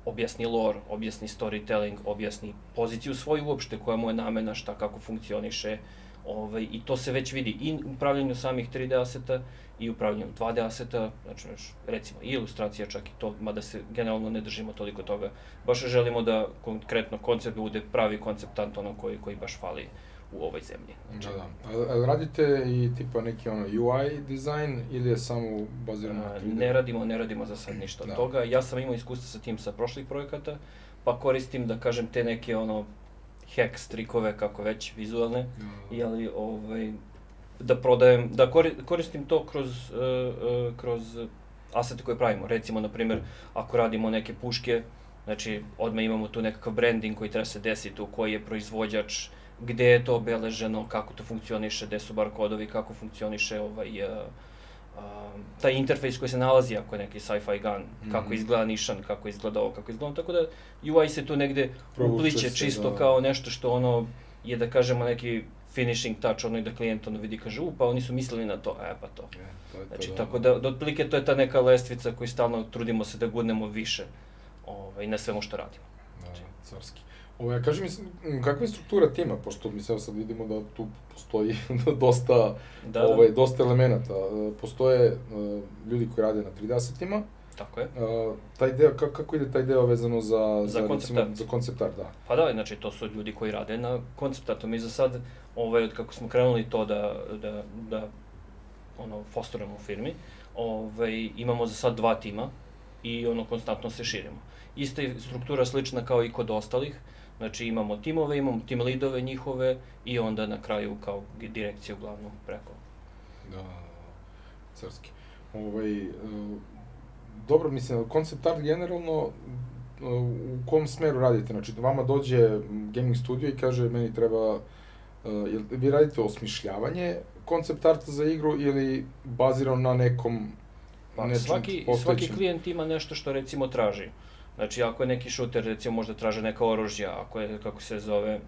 objasni lore, objasni storytelling, objasni poziciju svoju uopšte koja mu je namena, šta kako funkcioniše, ovaj, i to se već vidi i u pravljenju samih 3D aseta i u pravljenju 2D aseta, znači recimo i ilustracija čak i to, mada se generalno ne držimo toliko toga. Baš želimo da konkretno koncept bude pravi konceptant ono koji, koji baš fali u ovoj zemlji. Znači, Da, da. A, a radite i tipa neki ono UI dizajn ili je samo bazirano na A, 3D? Ne radimo, ne radimo za sad ništa od Da. toga. Ja sam imao iskustva sa tim sa prošlih projekata, pa koristim da kažem te neke ono hacks, trikove, kako već, vizualne, Da. jeli, ovaj, da prodajem, da kori- koristim to kroz, uh, uh, kroz asete koje pravimo. Recimo, na primer, ako radimo neke puške, znači, odmah imamo tu nekakav branding koji treba se desiti, u koji je proizvođač, gde je to obeleženo, kako to funkcioniše, gde su bar kodovi, kako funkcioniše ovaj, uh, uh, taj interfejs koji se nalazi ako je neki sci-fi gun, kako Mhm. izgleda nišan, kako izgleda ovo, kako izgleda ono, tako da UI se tu negde Provuče upliće se, čisto da. kao nešto što ono je da kažemo neki finishing touch, ono i da klijent ono vidi kaže, u, pa oni su mislili na to, e pa to. E, to to, Znači, da. tako da, da otprilike to je ta neka lestvica koju stalno trudimo se da gurnemo više ovaj, na svemu što radimo. Da, carski. Ovo, ja kaži mi, kakva je struktura tima, pošto mi se sad vidimo da tu postoji dosta, Da, ovaj, da, dosta elemenata. E, Postoje e, ljudi koji rade na 3D asetima, tako je. E, taj deo, kako, kako ide taj deo vezano za, Za concept recimo, art. za koncept art, da. Pa da, znači to su ljudi koji rade na konceptatu. Mi za sad, ovaj, od kako smo krenuli to da, da, da ono, fosterujemo u firmi, ovaj, imamo za sad dva tima i ono konstantno se širimo. Ista je struktura slična kao i kod ostalih, Znači imamo timove, imamo tim lidove njihove i onda na kraju kao direkciju glavnu preko. Da, carski. Ovaj, e, dobro, mislim, koncept art generalno, u kom smeru radite? Znači, vama dođe gaming studio i kaže, meni treba, e, jel, vi radite osmišljavanje koncept arta za igru ili bazirano na nekom Pa, svaki, svaki klijent ima nešto što recimo traži. Znači, ako je neki šuter, recimo, možda traže neka oružja, ako je, kako se zove,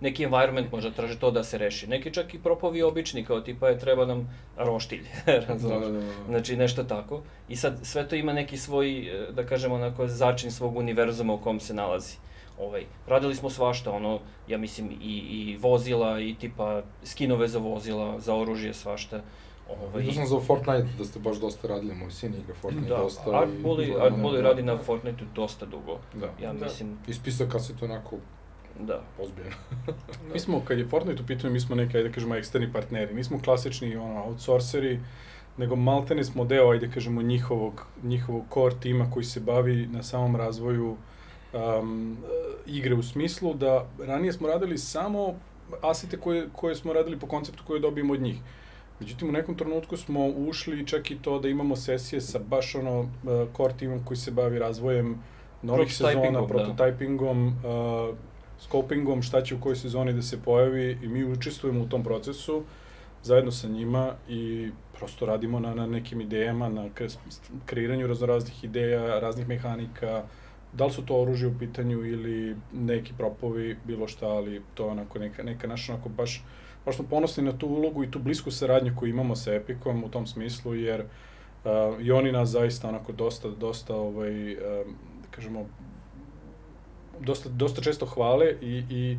neki environment možda traži to da se reši. Neki čak i propovi obični, kao tipa je treba nam roštilj, razumiješ? Da, da, da, da. Znači nešto tako. I sad sve to ima neki svoj, e, da kažemo, onako začin svog univerzuma u kom se nalazi. Ovaj, radili smo svašta, ono, ja mislim, i, i vozila, i tipa skinove za vozila, za oružje, svašta. Ovaj... Vidio sam za Fortnite da ste baš dosta radili, moj sin igra Fortnite da, dosta. Art Bully, Art Bully radi na Fortniteu dosta dugo. Da. Ja da. mislim... I spisaka se to onako Da. Ozbiljno. mi smo, kad je Fortnite u pitanju, mi smo neki, ajde da kažemo, eksterni partneri. Nismo klasični ono, outsourceri, nego maltene smo deo, ajde da kažemo, njihovog, njihovog core tima koji se bavi na samom razvoju um, igre u smislu da ranije smo radili samo asete koje, koje smo radili po konceptu koje dobijemo od njih. Međutim, u nekom trenutku smo ušli čak i to da imamo sesije sa baš ono uh, core timom koji se bavi razvojem novih sezona, prototypingom, da. uh, scopingom, šta će u kojoj sezoni da se pojavi i mi učestvujemo u tom procesu zajedno sa njima i prosto radimo na, na nekim idejama, na kreiranju raznoraznih ideja, raznih mehanika, da li su to oružje u pitanju ili neki propovi, bilo šta, ali to je onako neka, neka naša onako baš, baš smo ponosni na tu ulogu i tu blisku saradnju koju imamo sa Epicom u tom smislu, jer uh, i oni nas zaista onako dosta, dosta ovaj, da kažemo, dosta, dosta često hvale i, i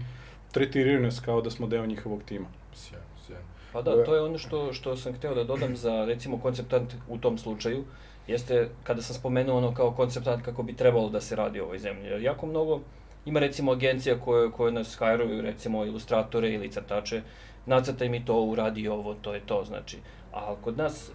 tretiraju nas kao da smo deo njihovog tima. Sjajno, sjajno. Pa da, to je ono što, što sam hteo da dodam za, recimo, konceptant u tom slučaju, jeste kada sam spomenuo ono kao konceptant kako bi trebalo da se radi u ovoj zemlji. Jer jako mnogo, ima recimo agencija koje, koje nas hajruju, recimo ilustratore ili crtače, nacrtaj mi to, uradi ovo, to je to, znači. A kod nas,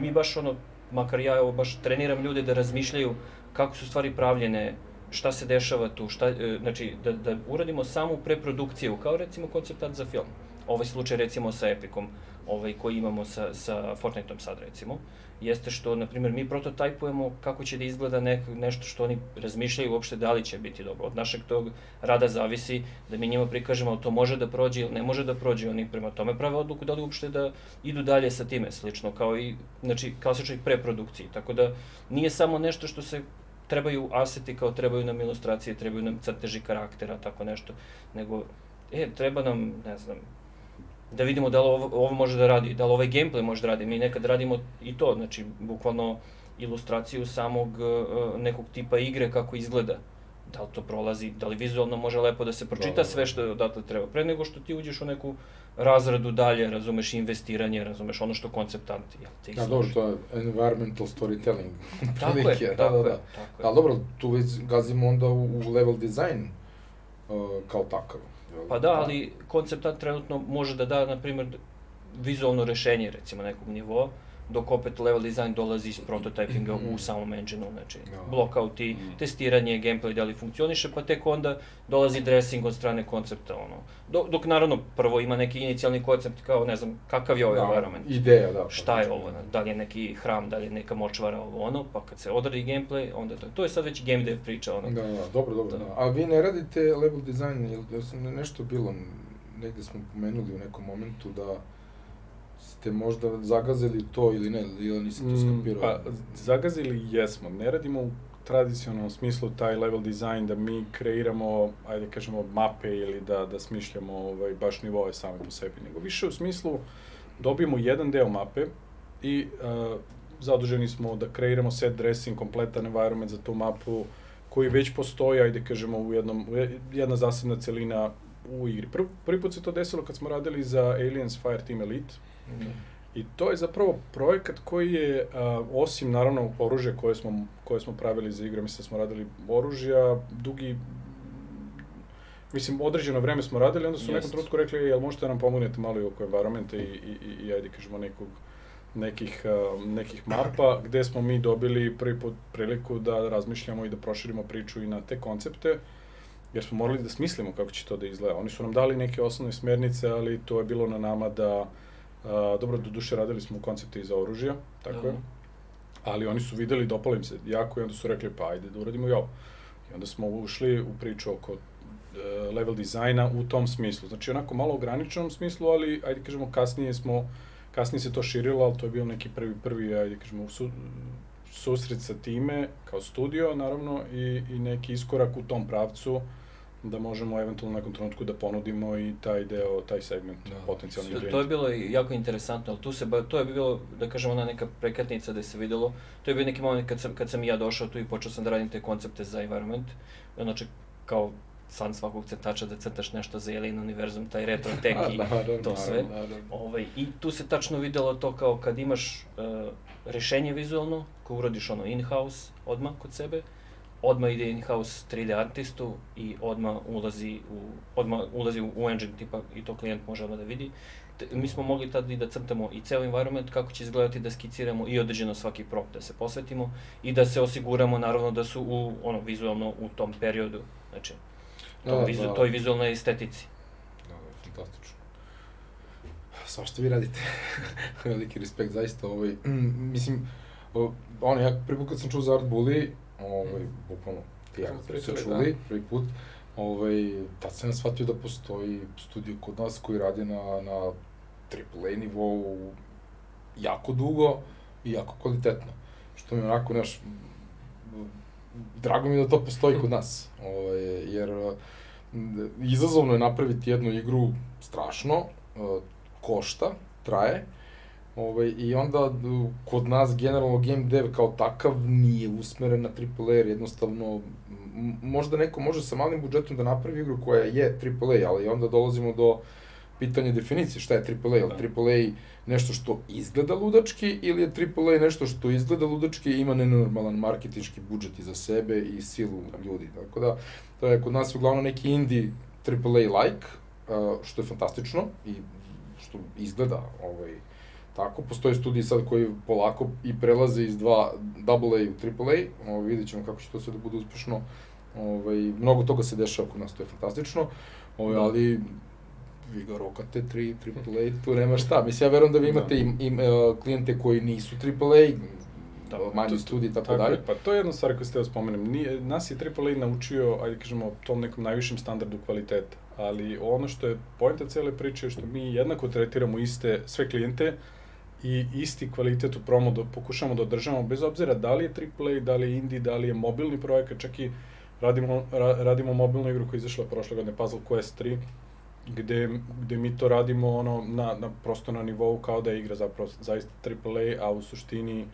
mi baš ono, makar ja evo baš treniram ljude da razmišljaju kako su stvari pravljene, šta se dešava tu, šta, e, znači da, da uradimo samu preprodukciju, kao recimo konceptat za film. Ovaj slučaj recimo sa Epicom, ovaj koji imamo sa, sa Fortniteom sad recimo, jeste što, na primjer, mi prototajpujemo kako će da izgleda nek, nešto što oni razmišljaju uopšte da li će biti dobro. Od našeg tog rada zavisi da mi njima prikažemo to može da prođe ili ne može da prođe, oni prema tome prave odluku da li uopšte da idu dalje sa time, slično kao i, znači, klasičnoj preprodukciji. Tako da nije samo nešto što se trebaju aseti kao trebaju nam ilustracije, trebaju nam crteži karaktera, tako nešto, nego, e, treba nam, ne znam, da vidimo da li ovo, ovo može da radi, da li ovaj gameplay može da radi. Mi nekad radimo i to, znači, bukvalno ilustraciju samog uh, nekog tipa igre kako izgleda. Da li to prolazi, da li vizualno može lepo da se pročita da, da, da. sve što odatle treba. Pre nego što ti uđeš u neku razradu dalje, razumeš investiranje, razumeš ono što konceptant jel te Da, dobro, to je environmental storytelling. tako je, da, tako da, da. je, tako je. Ali dobro, tu već gazimo onda u, u level design uh, kao takav. Pa da, ali konceptant trenutno može da da, na primjer, vizualno rešenje, recimo, nekog nivoa, dok opet level design dolazi iz prototypinga u mm. samom engine-u, znači no. Da. blockout i mm. testiranje, gameplay da li funkcioniše, pa tek onda dolazi dressing od strane koncepta, ono. Dok, dok naravno prvo ima neki inicijalni koncept kao, ne znam, kakav je ovaj da, environment. Ideja, da. Šta je ovo, da li je neki hram, da li je neka močvara, ovo ono, pa kad se odradi gameplay, onda to, to je sad već game dev priča, ono. Da, da, dobro, dobro, da. da. A vi ne radite level design, ili sam nešto bilo, negde smo pomenuli u nekom momentu da ste možda zagazili to ili ne, ili nisam to mm, skapirao? pa, zagazili jesmo. Ne radimo u tradicionalnom smislu taj level design da mi kreiramo, ajde kažemo, mape ili da, da smišljamo ovaj, baš nivoje same po sebi, nego više u smislu dobijemo jedan deo mape i uh, zaduženi smo da kreiramo set dressing, kompletan environment za tu mapu koji već postoji, ajde kažemo, u jednom, jedna zasebna celina u igri. Prvi, prvi put se to desilo kad smo radili za Aliens Fireteam Elite, I to je zapravo projekat koji je, a, osim naravno oružja koje smo, koje smo pravili za igre, mislim da smo radili oružja, dugi, mislim, određeno vreme smo radili, onda su u nekom trenutku rekli, jel možete da nam pomognete malo i oko environmenta i, i, i, i ajde kažemo nekog, nekih, a, nekih mapa, gde smo mi dobili prvi put priliku da razmišljamo i da proširimo priču i na te koncepte. jer smo morali da smislimo kako će to da izgleda. Oni su nam dali neke osnovne smernice, ali to je bilo na nama da, a, dobro, do duše radili smo koncepte za oružja, tako je, Da. ali oni su videli, dopalo im se jako i onda su rekli, pa ajde da uradimo i ovo. I onda smo ušli u priču oko e, level dizajna u tom smislu. Znači, onako malo ograničenom smislu, ali, ajde kažemo, kasnije smo, kasnije se to širilo, ali to je bio neki prvi, prvi, ajde kažemo, su, susret sa time, kao studio, naravno, i, i neki iskorak u tom pravcu, da možemo eventualno u nekom trenutku da ponudimo i taj deo, taj segment Da. potencijalni To, klijent. to je bilo i jako interesantno, ali tu se, ba- to je bilo, da kažem, ona neka prekretnica da se videlo. To je bio neki moment kad sam, kad sam i ja došao tu i počeo sam da radim te koncepte za environment. Znači, kao san svakog crtača da crtaš nešto za Alien univerzum, taj retro tech i Naravno, to sve. naravno, naravno. Ovaj, I tu se tačno videlo to kao kad imaš uh, rešenje vizualno, koje uradiš ono in-house odmah kod sebe, odmah ide in-house 3D artistu i odmah ulazi u, odmah ulazi u engine tipa i to klijent može odmah da vidi. Te, mi smo mogli tad i da crtamo i ceo environment, kako će izgledati, da skiciramo i određeno svaki prop da se posvetimo i da se osiguramo naravno da su u, ono, vizualno u tom periodu, znači, to, Da, vizu, da. toj vizualnoj estetici. Da, da, fantastično. Svašta vi radite. Veliki respekt, zaista. Ovaj, mm, mislim, ono, ja prvi put kad sam čuo za Art Bully, ovaj, bukvalno, ti ja Smo se čuli, da. prvi put, ovaj, tad sam shvatio da postoji studio kod nas koji radi na, na AAA nivou jako dugo i jako kvalitetno. Što mi onako, znaš, m, drago mi da to postoji kod nas. Ovaj, jer m, izazovno je napraviti jednu igru strašno, uh, košta, traje, Ovaj, I onda kod nas generalno game dev kao takav nije usmeren na AAA, jer jednostavno možda neko može sa malim budžetom da napravi igru koja je AAA, ali onda dolazimo do pitanja definicije šta je AAA, je li Da. AAA nešto što izgleda ludački ili je AAA nešto što izgleda ludački i ima nenormalan marketinški budžet iza sebe i silu ljudi. Tako da, to je kod nas uglavnom neki indie AAA like, što je fantastično i što izgleda ovaj, tako. Postoje studiji sad koji polako i prelaze iz dva AA u AAA, ovaj, vidjet ćemo kako će to sve da bude uspešno. Ovaj, mnogo toga se dešava kod nas, to je fantastično, ovaj, Da. ali vi ga rokate 3 AAA, tu nema šta. Mislim, ja verujem da vi imate Da. i, i uh, klijente koji nisu AAA, Da, manji to- studiji i tako, Tako dalje. je, pa to je jedna stvar koju ste da spomenem. Nije, nas je AAA naučio, ajde kažemo, tom nekom najvišem standardu kvaliteta. Ali ono što je pojenta cele priče je što mi jednako tretiramo iste sve klijente i isti kvalitet u promo da pokušamo da održamo, bez obzira da li je AAA, da li je indie, da li je mobilni projekat, čak i radimo, ra, radimo mobilnu igru koja je izašla prošle godine, Puzzle Quest 3, gde, gde mi to radimo ono na, na prosto na nivou kao da je igra zapravo zaista AAA, a u suštini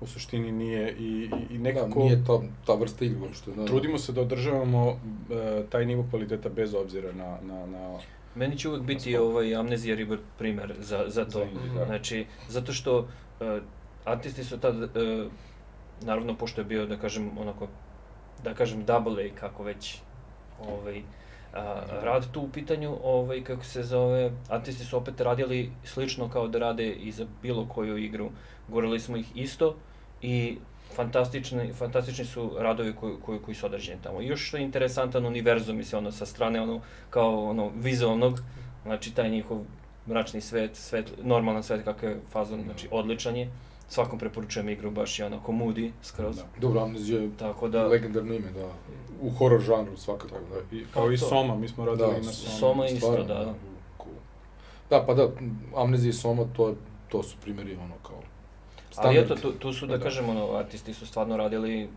u suštini nije i, i, i nekako Da, nije ta, ta vrsta igre uopšte. Da, trudimo se da održavamo e, taj nivo kvaliteta bez obzira na, na, na Meni će uvek biti ovaj Amnezija River primer za, za to. Da. Znači, zato što uh, artisti su tad, uh, naravno, pošto je bio, da kažem, onako, da kažem, double A, kako već, ovaj, a, rad tu u pitanju, ovaj, kako se zove, artisti su opet radili slično kao da rade i za bilo koju igru. Gorali smo ih isto i fantastični, fantastični su radovi koji, koji, koji su odrađeni tamo. I još što je interesantan univerzum, mislim, ono, sa strane, ono, kao, ono, vizualnog, znači, taj njihov mračni svet, svet, normalan svet kakav je fazon, znači, odličan je. Svakom preporučujem igru, baš je onako moody, skroz. Da. Dobro, Amnezija je Tako da, legendarno ime, da. U horror žanru svakako, da. i, Pa kao i. Soma, mi smo radili Da, i na Soma. Soma isto, Stvarno, da. Cool. Da, pa da, Amnezija i Soma, to, to su primjeri ono kao Ali standard. eto, tu, tu su, da, Da. kažem, ono, artisti su stvarno radili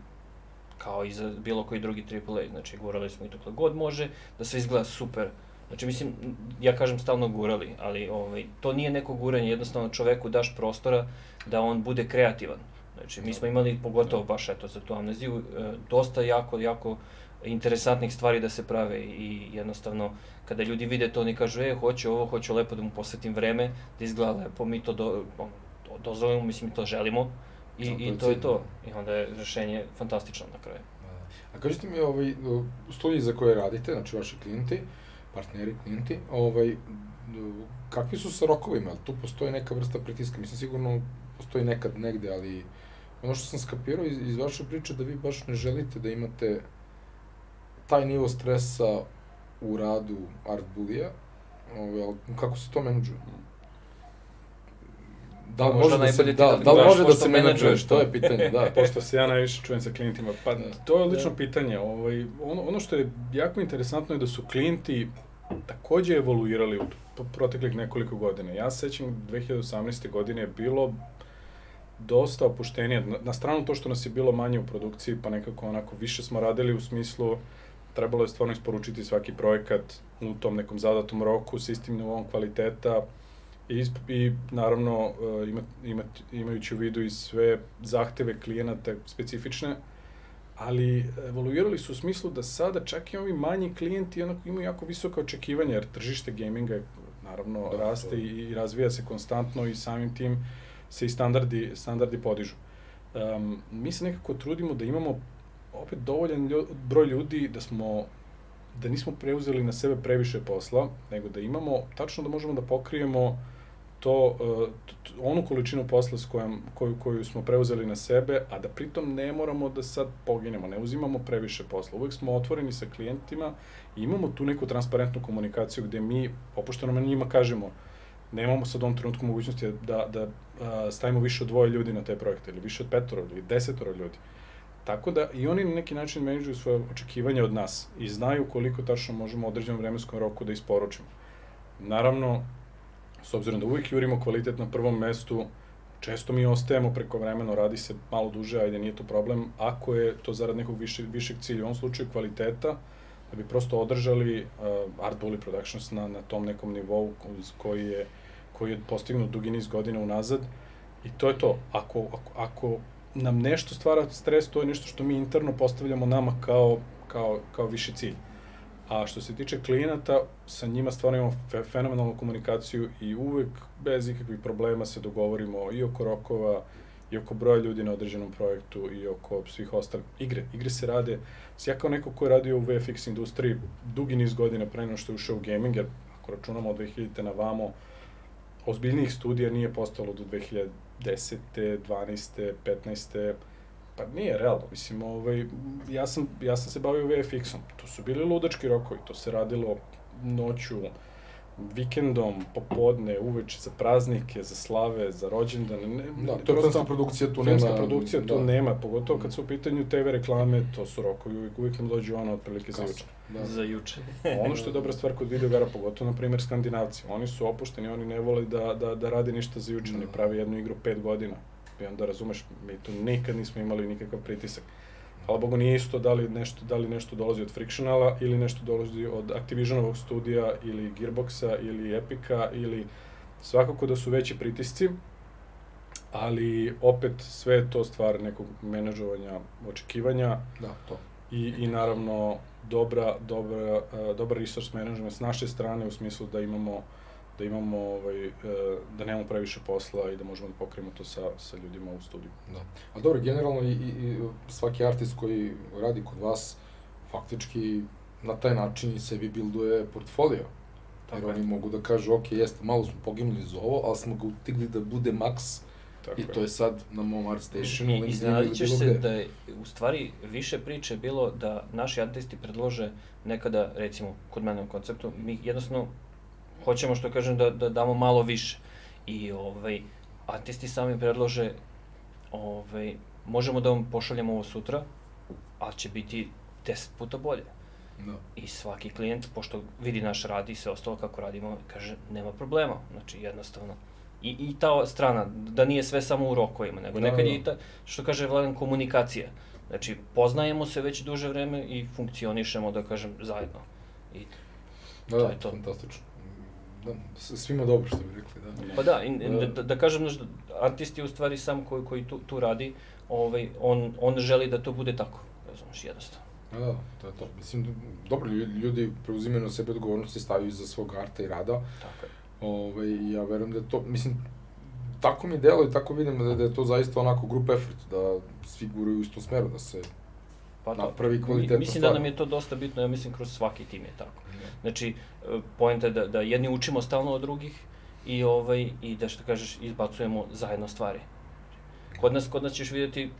kao i za bilo koji drugi AAA, znači gurali smo i to god može, da sve izgleda super. Znači, mislim, ja kažem stalno gurali, ali ovaj, to nije neko guranje, jednostavno čoveku daš prostora da on bude kreativan. Znači, mi smo imali, pogotovo baš eto za tu amneziju, e, dosta jako, jako interesantnih stvari da se prave i jednostavno kada ljudi vide to oni kažu e hoću ovo, hoću lepo da mu posvetim vreme, da izgleda lepo, mi to do, dozvolimo, mislim mi to želimo i, Da, to i to je to. I onda je rešenje fantastično na kraju. A kažite mi, ovaj, studiji za koje radite, znači vaši klijenti, partneri, klijenti, ovaj, kakvi su sa rokovima? Jel tu postoji neka vrsta pritiska? Mislim, sigurno postoji nekad negde, ali ono što sam skapirao iz, iz vaše priče da vi baš ne želite da imate taj nivo stresa u radu Art Bullija, ovaj, kako se to menadžuje? Da li može da se, da, da da može da se menadžuje, menadžuješ to je pitanje, da. Pošto se ja najviše čujem sa klijentima, pa Da. to je odlično Da. pitanje. Ovaj, ono, ono što je jako interesantno je da su klijenti takođe evoluirali u proteklih nekoliko godina. Ja se sećam 2018. godine je bilo dosta opuštenije. Na, na stranu to što nas je bilo manje u produkciji, pa nekako onako više smo radili u smislu trebalo je stvarno isporučiti svaki projekat u tom nekom zadatom roku sa istim nivom kvaliteta i, i naravno ima, ima, imajući u vidu i sve zahteve klijenata specifične, ali evoluirali su u smislu da sada čak i ovi manji klijenti onako imaju jako visoka očekivanja, jer tržište gaminga je, naravno Da, raste i, i razvija se konstantno i samim tim se i standardi, standardi podižu. Um, mi se nekako trudimo da imamo opet dovoljan ljo, broj ljudi da smo da nismo preuzeli na sebe previše posla, nego da imamo, tačno da možemo da pokrijemo to, t- onu količinu posla s kojom, koju, koju smo preuzeli na sebe, a da pritom ne moramo da sad poginemo, ne uzimamo previše posla. Uvek smo otvoreni sa klijentima i imamo tu neku transparentnu komunikaciju gde mi opušteno na njima kažemo nemamo sad u ovom trenutku mogućnosti da, da a, stavimo više od dvoje ljudi na te projekte, ili više od petoro, ili desetoro ljudi. Tako da i oni na neki način menadžuju svoje očekivanja od nas i znaju koliko tačno možemo u određenom vremenskom roku da isporučimo. Naravno, s obzirom da uvijek jurimo kvalitet na prvom mestu, često mi ostajemo preko vremeno, radi se malo duže, ajde nije to problem, ako je to zarad nekog više, višeg cilja, u ovom slučaju kvaliteta, da bi prosto održali uh, Art Bully Productions na, na tom nekom nivou koji je, koji je postignut dugi niz godina unazad. I to je to. Ako, ako, ako nam nešto stvara stres, to je nešto što mi interno postavljamo nama kao, kao, kao viši cilj. A što se tiče klijenata, sa njima stvarno imamo fe, fenomenalnu komunikaciju i uvek bez ikakvih problema se dogovorimo i oko rokova, i oko broja ljudi na određenom projektu i oko svih ostalih igre. Igre se rade, ja kao neko ko je radio u VFX industriji dugi niz godina pre nego što je ušao u gaming, jer ako računamo od 2000. na vamo, ozbiljnijih studija nije postalo do 2010. 12. 15. Pa nije realno, mislim, ovaj, ja, sam, ja sam se bavio VFX-om, to su bili ludački rokovi, to se radilo noću, vikendom, popodne, uveče, za praznike, za slave, za rođendane. Ne, Da, to je filmska produkcija, tu nema... Filmska produkcija tu da. nema, pogotovo kad su u pitanju TV reklame, to su rokovi, uvijek, uvijek nam dođu ono otprilike za juče. Da. Za juče. Ono što je dobra stvar kod videogara, pogotovo, na primjer, skandinavci, oni su opušteni, oni ne vole da, da, da rade ništa za juče, Da. oni prave jednu igru pet godina. I onda razumeš, mi tu nikad nismo imali nikakav pritisak. Hvala Bogu nije isto da li nešto, da li nešto dolazi od Frictionala ili nešto dolazi od Activisionovog studija ili Gearboxa ili Epica ili svakako da su veći pritisci, ali opet sve je to stvar nekog menadžovanja očekivanja Da, to. i, i naravno dobra, dobra, uh, dobar resource management s naše strane u smislu da imamo da imamo ovaj, uh, da nemamo previše posla i da možemo da pokrijemo to sa, sa ljudima u studiju. Da. A dobro, generalno i, i, svaki artist koji radi kod vas, faktički na taj način i sebi bilduje portfolio. Tako Jer je. oni mogu da kažu, ok, jeste, malo smo poginuli za ovo, ali smo ga utigli da bude maks Tako i to je sad na mom art stationu, I iznenadit ćeš se gde. da je u stvari više priče bilo da naši artisti predlože nekada, recimo, kod mene u konceptu, mi jednostavno hoćemo, što kažem, da, da damo malo više. I ovaj, artisti sami predlože, ovaj, možemo da vam pošaljemo ovo sutra, ali će biti 10 puta bolje. Da. I svaki klijent, pošto vidi naš rad i sve ostalo kako radimo, kaže, nema problema. Znači, jednostavno. I, I ta strana, da nije sve samo u rokovima, nego Da, nekad da. je i ta, što kaže Vladan, komunikacija. Znači, poznajemo se već duže vreme i funkcionišemo, da kažem, zajedno. I, Da, To je to. fantastično. Da, svima dobro što bi rekli, da. pa da, i, i da, Da. da, kažem, znaš, da artist je u stvari sam koji, koji tu, tu radi, ovaj, on, on želi da to bude tako, razumeš, jednostavno. Da, da, to je to. Mislim, dobro, lju- ljudi preuzimaju na sebe odgovornost i stavljaju za svog arta i rada. Tako je. Ove, i ja verujem da to, mislim, tako mi delo i tako vidim da, da je to zaista onako group effort, da svi guraju u istom smeru, da se Pa napravi kvalitetna Mislim stvar. da nam je to dosta bitno, ja mislim kroz svaki tim je tako. Znači, e, poenta je da, da jedni učimo stalno od drugih i, ovaj, i da što kažeš, izbacujemo zajedno stvari. Kod nas, kod nas ćeš vidjeti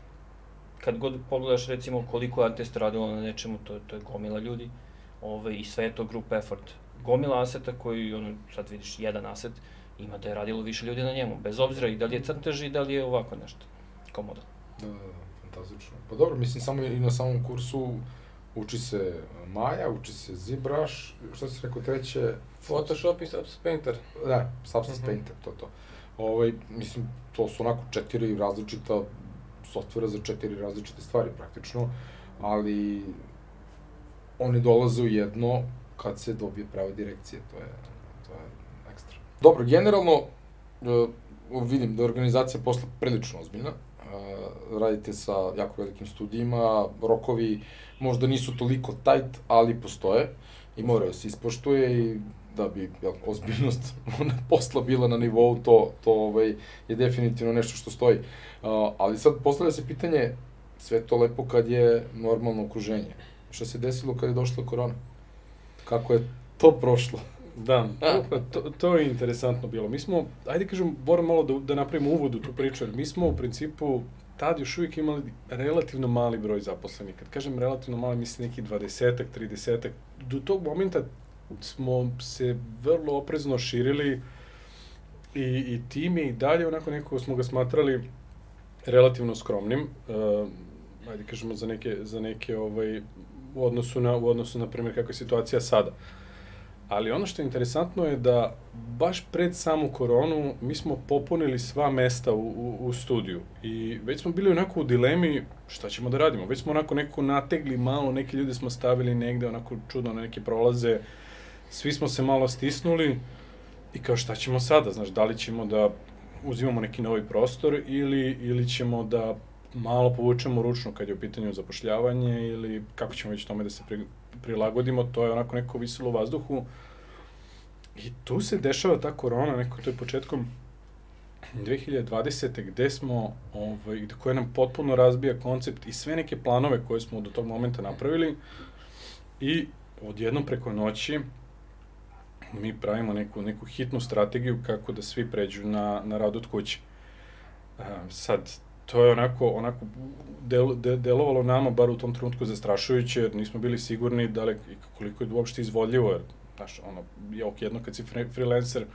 kad god pogledaš recimo koliko je Antest radilo na nečemu, to, to je gomila ljudi ove, i sve je to group effort. Gomila aseta koji, ono, sad vidiš, jedan aset, ima da je radilo više ljudi na njemu, bez obzira i da li je crtež i da li je ovako nešto, kao model. Da, da, da, fantastično. Pa dobro, mislim, samo i na samom kursu uči se Maja, uči se ZBrush, šta si rekao treće? Photoshop i Substance Painter. Da, Substance mm -hmm. Painter, to to. Ovaj, mislim, to su onako četiri različita softvera za četiri različite stvari praktično, ali oni dolaze u jedno kad se dobije prava direkcija, to je, to je ekstra. Dobro, generalno, uh, vidim da je organizacija posla prilično ozbiljna, radite sa jako velikim studijima, rokovi možda nisu toliko tight, ali postoje i moraju da se ispoštuje i da bi jel, ozbiljnost posla bila na nivou, to, to ovaj, je definitivno nešto što stoji. Uh, ali sad postavlja se pitanje, sve to lepo kad je normalno okruženje. Šta se desilo kad je došla korona? Kako je to prošlo? Da, to, to, to je interesantno bilo. Mi smo, ajde kažem, moram malo da, da napravimo uvod u tu priču, jer mi smo u principu tad još uvijek imali relativno mali broj zaposlenih. Kad kažem relativno mali, mislim neki 20-ak, 30-ak. Do tog momenta smo se vrlo oprezno širili i, i tim i dalje onako nekako smo ga smatrali relativno skromnim. Uh, ajde kažemo za neke, za neke ovaj, u odnosu na, u odnosu na primjer kakva je situacija sada. Ali ono što je interesantno je da baš pred samu koronu mi smo popunili sva mesta u, u, u studiju. I već smo bili onako u dilemi šta ćemo da radimo. Već smo onako nekako nategli malo, neke ljude smo stavili negde onako čudno na neke prolaze, svi smo se malo stisnuli i kao šta ćemo sada, znaš, da li ćemo da uzimamo neki novi prostor ili, ili ćemo da malo povučemo ručno kad je u pitanju zapošljavanje ili kako ćemo već tome da se prilagodimo, to je onako neko visilo u vazduhu. I tu se dešava ta korona, neko to je početkom 2020. gde smo, ovaj, koje nam potpuno razbija koncept i sve neke planove koje smo do tog momenta napravili i odjednom preko noći mi pravimo neku, neku hitnu strategiju kako da svi pređu na, na rad od kuće. Sad, to je onako, onako del, de, delovalo nama, bar u tom trenutku, zastrašujuće, jer nismo bili sigurni da li, koliko je uopšte izvodljivo, jer, znaš, ono, je ok, jedno kad si freelancer,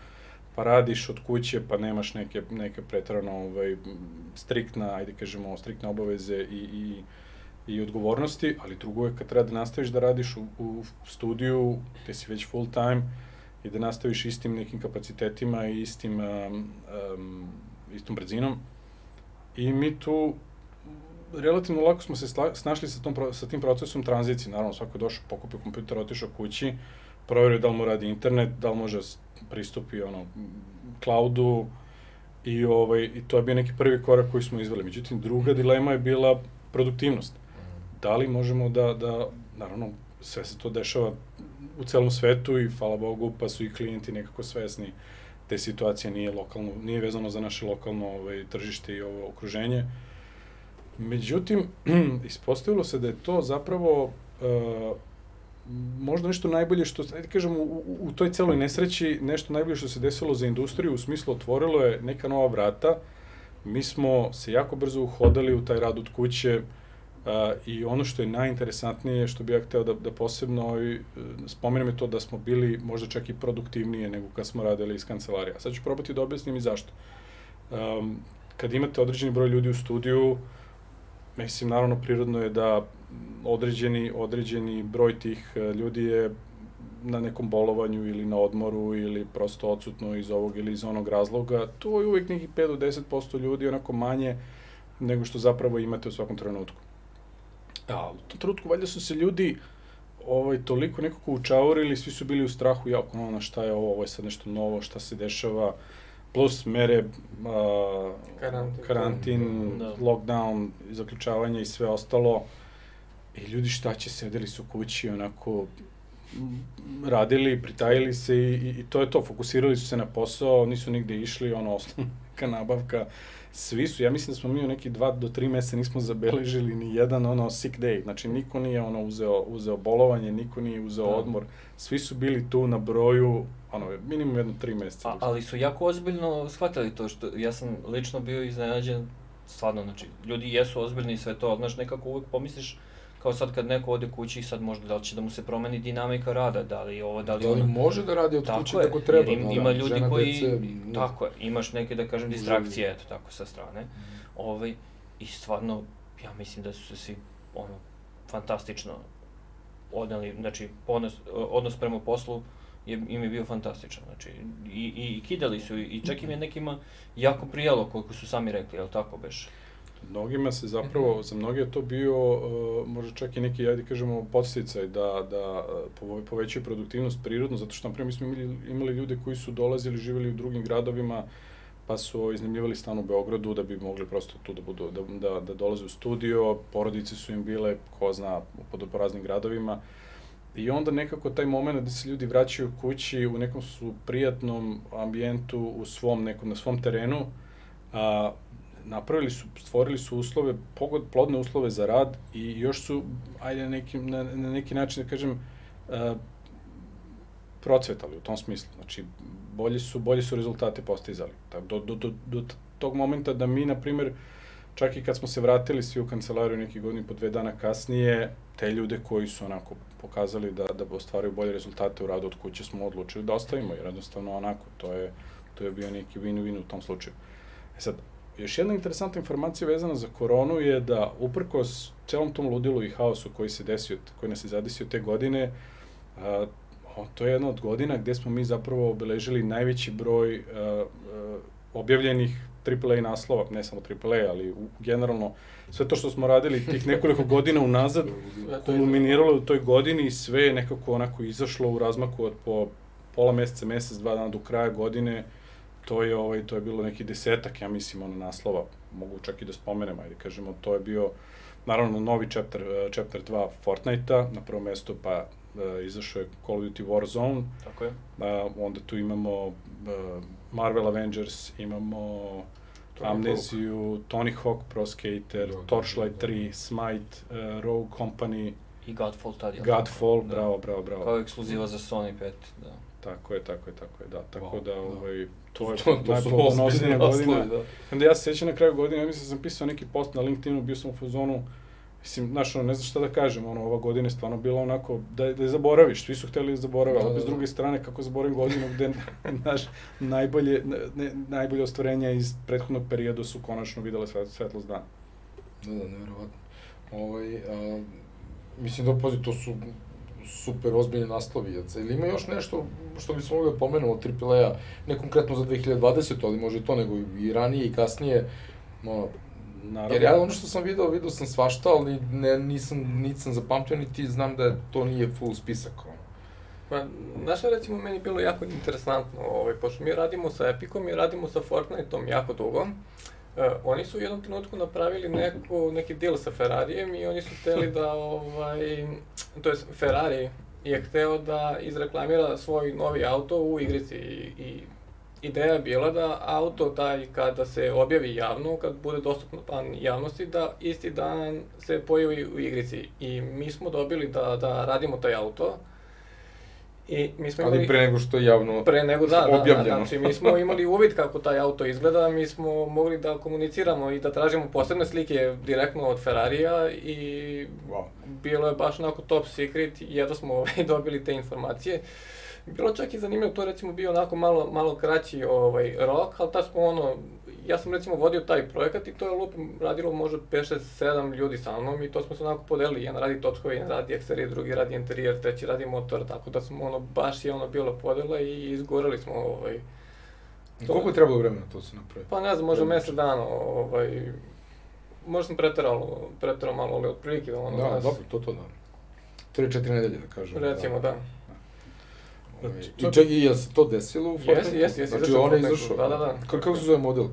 pa radiš od kuće, pa nemaš neke, neke pretrano, ovaj, striktna, ajde kažemo, striktne obaveze i, i, i odgovornosti, ali drugo je kad treba da nastaviš da radiš u, u studiju, gde si već full time, i da nastaviš istim nekim kapacitetima i istim, um, um, istom brzinom. I mi tu relativno lako smo se snašli sa, tom, sa tim procesom tranzicije. Naravno, svako je došao, pokupio kompjuter, otišao kući, proverio da li mu radi internet, da li može pristupi ono, cloudu i, ovaj, i to je bio neki prvi korak koji smo izveli. Međutim, druga dilema je bila produktivnost. Da li možemo da, da naravno, sve se to dešava u celom svetu i hvala Bogu pa su i klijenti nekako svesni te situacije nije lokalno, nije vezano za naše lokalno ovaj, tržište i ovo okruženje. Međutim, ispostavilo se da je to zapravo uh, možda nešto najbolje što, ajde kažem, u, u toj celoj nesreći, nešto najbolje što se desilo za industriju, u smislu otvorilo je neka nova vrata, mi smo se jako brzo uhodali u taj rad od kuće, uh, Uh, I ono što je najinteresantnije, što bih ja hteo da, da posebno ovaj, spomenem je to da smo bili možda čak i produktivnije nego kad smo radili iz kancelarija. Sad ću probati da objasnim i zašto. Um, kad imate određeni broj ljudi u studiju, mislim, naravno, prirodno je da određeni, određeni broj tih e, ljudi je na nekom bolovanju ili na odmoru ili prosto odsutno iz ovog ili iz onog razloga. To je uvek nekih 5 do 10% ljudi, onako manje nego što zapravo imate u svakom trenutku. A, u tom trenutku valjda su se ljudi ovaj, toliko nekako učaurili, svi su bili u strahu, jako ono, šta je ovo, ovo je sad nešto novo, šta se dešava, plus mere, a, karantin, karantin da. lockdown, zaključavanje i sve ostalo. I ljudi šta će, sedeli su kući, onako, radili, pritajili se i, i, i to je to, fokusirali su se na posao, nisu nigde išli, ono, osnovna nabavka, svi su, ja mislim da smo mi u neki dva do tri meseca nismo zabeležili ni jedan ono sick day, znači niko nije ono uzeo, uzeo bolovanje, niko nije uzeo da. odmor, svi su bili tu na broju, ono, minimum jedno tri meseca. A, ali su jako ozbiljno shvatili to što, ja sam lično bio iznenađen stvarno, znači, ljudi jesu ozbiljni i sve to, znaš, nekako uvek pomisliš, kao sad kad neko ode kući, sad možda da li će da mu se promeni dinamika rada, da li ovo, da li Da li ono. može da radi od Tako kuće je, kako treba? jer im, da, ima da, ljudi žena, koji, dece, da. tako je, imaš neke, da kažem, distrakcije, eto, tako, sa strane. Ovaj, I stvarno, ja mislim da su se svi, ono, fantastično odneli, znači, odnos, odnos prema poslu je, im je bio fantastičan, znači, i, i, i kidali su, i čak im je nekima jako prijalo, koliko su sami rekli, jel tako beš? Mnogima se zapravo, za mnoge je to bio uh, možda čak i neki, ajde kažemo, podsticaj da, da uh, povećaju produktivnost prirodno, zato što, naprimjer, mi smo imali, imali ljude koji su dolazili, živeli u drugim gradovima, pa su iznajmljivali stan u Beogradu da bi mogli prosto tu da, budu, da, da, da dolaze u studio, porodice su im bile, ko zna, po, po raznim gradovima, I onda nekako taj moment da se ljudi vraćaju kući u nekom su prijatnom ambijentu, u svom nekom, na svom terenu, a, napravili su, stvorili su uslove, pogod, plodne uslove za rad i još su, ajde na neki, na, na neki način da kažem, a, procvetali u tom smislu. Znači, bolji su, bolji su rezultate postizali. Tako, do, do, do, do tog momenta da mi, na primer, čak i kad smo se vratili svi u kancelariju neki godini po dve dana kasnije, te ljude koji su onako pokazali da, da ostvaraju bolje rezultate u radu od kuće smo odlučili da ostavimo, jer jednostavno onako, to je, to je bio neki win-win u tom slučaju. E sad, još jedna interesantna informacija vezana za koronu je da uprkos celom tom ludilu i haosu koji se desio, koji nas je zadesio te godine, a, to je jedna od godina gde smo mi zapravo obeležili najveći broj a, a, objavljenih AAA naslova, ne samo AAA, ali u, generalno sve to što smo radili tih nekoliko godina unazad kulminiralo u toj godini i sve je nekako onako izašlo u razmaku od po pola meseca, mesec, dva dana do kraja godine. To je ovaj to je bilo neki desetak, ja mislim, ono naslova. Mogu čak i da spomenem, ajde kažemo, to je bio naravno novi chapter chapter 2 Fortnite-a, na prvom mestu pa uh, izašao je Call of Duty Warzone. Tako je. Uh, onda tu imamo uh, Marvel Avengers, imamo Tony Amneziju, Hawk. Tony Hawk Pro Skater, Torchlight da, da, 3, Smite, uh, Rogue Company. I Godfall tad je. Godfall, da. bravo, bravo, bravo. Kao ekskluziva za Sony 5, da. Tako je, tako je, tako je, da. Tako wow, da, da. ovaj, to je to, to su ozbiljne godina. Da. Onda ja se sećam na kraju godine, ja mislim da sam pisao neki post na LinkedInu, bio sam u fazonu, Mislim, znaš, ono, ne znam šta da kažem, ono, ova godina je stvarno bila onako, da, da je zaboraviš, svi su hteli da zaborave, da, ali bez da, da. druge strane, kako zaboravim godinu gde, znaš, najbolje, ne, najbolje ostvarenja iz prethodnog perioda su konačno videle svetlost dana. Da, da, nevjerovatno. Ovaj, a, mislim da, pazi, to su super ozbiljni naslovi. Ili ima još nešto što bismo mogli da pomenemo od AAA-a, ne konkretno za 2020, ali može i to, nego i ranije i kasnije, ono, Naravno. Jer ja ono što sam video, video sam svašta, ali ne, nisam, nisam zapamtio, niti znam da to nije full spisak. Pa, znaš recimo, meni je bilo jako interesantno, ovaj, pošto mi radimo sa Epicom i radimo sa Fortnite-om jako dugo, Uh, oni su u jednom trenutku napravili neku, neki deal sa Ferrarijem i oni su hteli da, ovaj, to je Ferrari je hteo da izreklamira svoj novi auto u igrici i, i ideja je bila da auto taj kada se objavi javno, kad bude dostupno pan javnosti, da isti dan se pojavi u igrici. I mi smo dobili da, da radimo taj auto. I mi smo imali, Ali pre nego što je javno pre nego, da, objavljeno. Da, da, znači mi smo imali uvid kako taj auto izgleda, mi smo mogli da komuniciramo i da tražimo posebne slike direktno od Ferrarija i wow. bilo je baš onako top secret, jedno smo ovaj, dobili te informacije. Bilo čak i zanimljivo, to recimo bio onako malo, malo kraći ovaj, rok, ali ta smo ono, ja sam recimo vodio taj projekat i to je lup radilo možda 5, 6, 7 ljudi sa mnom i to smo se onako podelili, jedan radi točkove, jedan radi eksterije, drugi radi interijer, treći radi motor, tako da smo ono, baš je ono bilo podela i izgorali smo ovaj, To, Koliko je trebalo vremena to se napravi? Pa ne znam, možda mesec dana, ovaj, možda sam preteralo, preterao malo, ali otprilike ono... Da, nas... dobro, to to da. 3-4 nedelje da kažem. Recimo, da. da. Znači, I čak i je se to desilo u Fortnite? Jesi, jesi, jesi. Znači, on je izašao. Da, da, da. Kako se zove model?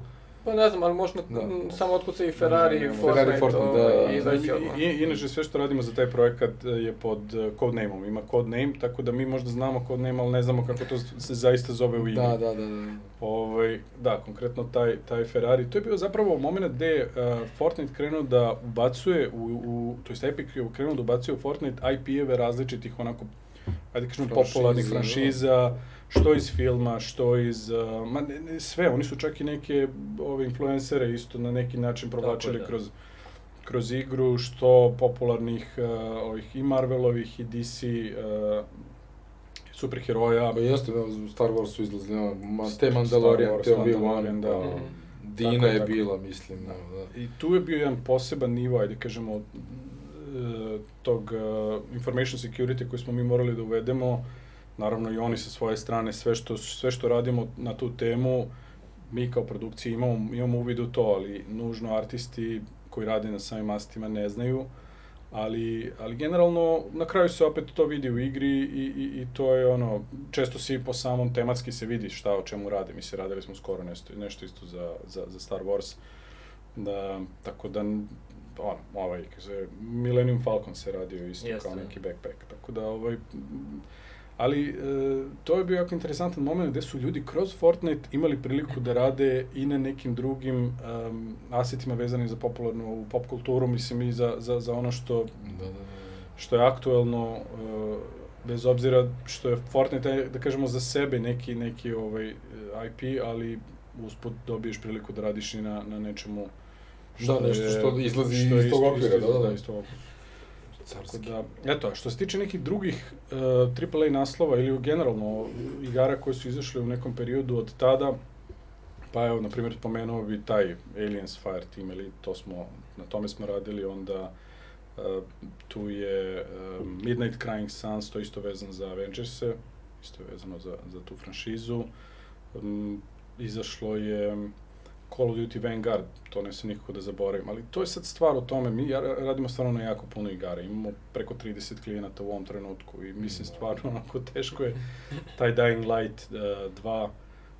Pa ne znam, ali možda da. samo otkuca i Ferrari, ne, Ferrari, Fortnite, da, da, i izaći odmah. I, inače, sve što radimo za taj projekat e, je pod uh, codename-om. Ima codename, tako da mi možda znamo codename, ali ne znamo kako to se zaista zove u igri. Da, da, da. da. Ovaj, da, konkretno taj, taj Ferrari. To je bio zapravo moment gde uh, Fortnite krenuo da ubacuje, u, u, to jest Epic je krenuo da ubacuje u Fortnite IP-eve različitih onako ajde kažemo, Franšiza, popularnih da. Što iz filma, što iz, uh, ma ne, ne, sve, oni su čak i neke ove influencere isto na neki način provlačili da. kroz kroz igru, što popularnih uh, ovih i Marvelovih i DC uh, superheroja. Pa jeste, Star Wars su izlazili, ono, ma, te Mandalorian, Wars, te Obi-Wan, da. da. Mhm. Dina Tako je, tako. bila, mislim, da. da. I tu je bio jedan poseban nivo, ajde kažemo, e, tog e, information security koji smo mi morali da uvedemo. Naravno i oni sa svoje strane, sve što, sve što radimo na tu temu, mi kao produkcija imamo, imamo uvid u to, ali nužno artisti koji rade na samim mastima ne znaju. Ali, ali generalno, na kraju se opet to vidi u igri i, i, i to je ono, često se i po samom tematski se vidi šta o čemu rade. Mi se radili smo skoro nešto, nešto isto za, za, za Star Wars. Da, tako da, on, ovaj, kaže, Millennium Falcon se radio isto Jeste, kao neki backpack. Tako da, ovaj, ali e, to je bio jako interesantan moment gde su ljudi kroz Fortnite imali priliku da rade i na nekim drugim um, asetima vezanim za popularnu pop kulturu, mislim i za, za, za ono što Da, da, da. što je aktuelno uh, bez obzira što je Fortnite da kažemo za sebe neki neki ovaj IP, ali usput dobiješ priliku da radiš i na na nečemu Da, nešto što izlazi iz je tog okvira, isto- da, da. iz tog okvira. Tako da, eto, što se tiče nekih drugih uh, AAA naslova ili generalno igara koje su izašle u nekom periodu od tada, pa evo, na primjer, pomenuo bi taj Aliens Fireteam, ili to smo, na tome smo radili, onda uh, tu je uh, Midnight Crying Suns, to isto vezano za Avengers-e, isto vezano za, za tu franšizu. Um, izašlo je Call of Duty Vanguard, to ne se nikako da zaboravim, ali to je sad stvar o tome, mi radimo stvarno na jako puno igara, imamo preko 30 klijenata u ovom trenutku i mislim stvarno onako teško je taj Dying Light uh, 2,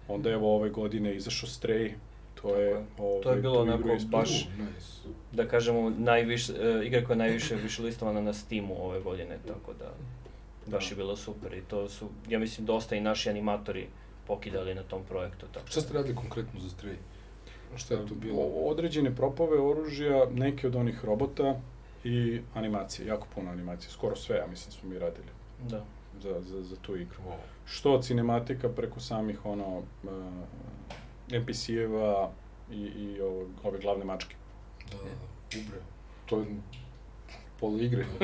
onda evo ove godine izašao Stray, to je, ovaj, To je bilo onako baš- Uh, nice. da kažemo, najviše, uh, igra koja je najviše više listovana na Steamu ove godine, tako da baš Da. je bilo super i to su, ja mislim, dosta i naši animatori pokidali na tom projektu. Tako. Šta ste radili konkretno za Stray? Šta je tu bilo? Određene propove oružja, neke od onih robota i animacije, jako puno animacije, skoro sve, ja mislim, smo mi radili Da. za, za, za tu igru. Wow. Što od cinematika preko samih ono uh, NPC-eva i, i ovo, ove glavne mačke. Da, da, da. Ubre. To je polu igre.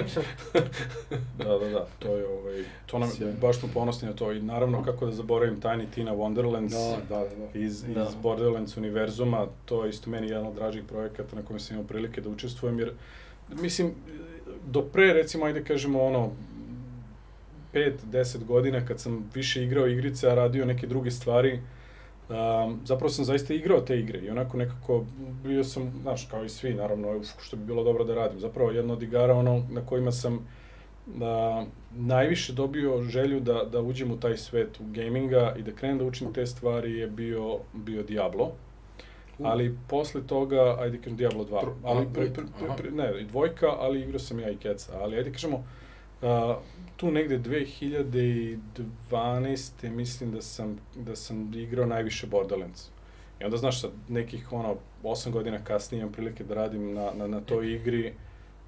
Da, da, da, to je ovaj, to nam, Sjajno. baš smo ponosni na to i naravno kako da zaboravim Tiny Tina Wonderlands da, da, da. iz, Da. iz Borderlands univerzuma, to je isto meni jedan od dražih projekata na kojem sam imao prilike da učestvujem, jer mislim, do pre recimo, ajde kažemo ono, 5-10 godina kad sam više igrao igrice, a radio neke druge stvari, um, zapravo sam zaista igrao te igre i onako nekako bio sam, znaš, kao i svi, naravno, što bi bilo dobro da radim. Zapravo jedna od igara ono na kojima sam da najviše dobio želju da, da uđem u taj svet u gaminga i da krenem da učim te stvari je bio, bio Diablo. Ali posle toga, ajde kažem Diablo 2, Pro- ali pre, pre, aha. pre, ne, i dvojka, ali igrao sam ja i keca, ali ajde kažemo, a, tu negde 2012. mislim da sam, da sam igrao najviše Borderlands. I onda, znaš, sad nekih, ono, 8 godina kasnije imam prilike da radim na, na, na toj igri,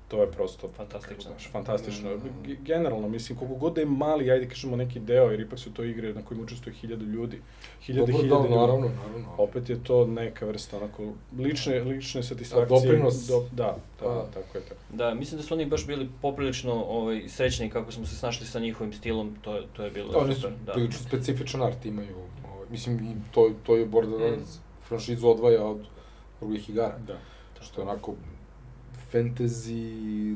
to je prosto Fantastično. Znaš, fantastično. Da, da, da. G- Generalno, mislim, koliko god da je mali, ajde kažemo neki deo, jer ipak su to igre na kojima učestvuje hiljadu ljudi. Hiljade, Dobro, hiljade da, ljudi. naravno, naravno. Opet je to neka vrsta onako lične, lične satisfakcije. doprinos. Do, da, da, Pa. tako je tako. Da, mislim da su oni baš bili poprilično ovaj, srećni kako smo se snašli sa njihovim stilom, to, je- to je bilo Da, oni su super. Da. prilično specifičan art imaju. Ovaj, mislim, i to, to je Borderlands franšizu odvaja od drugih igara. Da. Što je onako fantasy,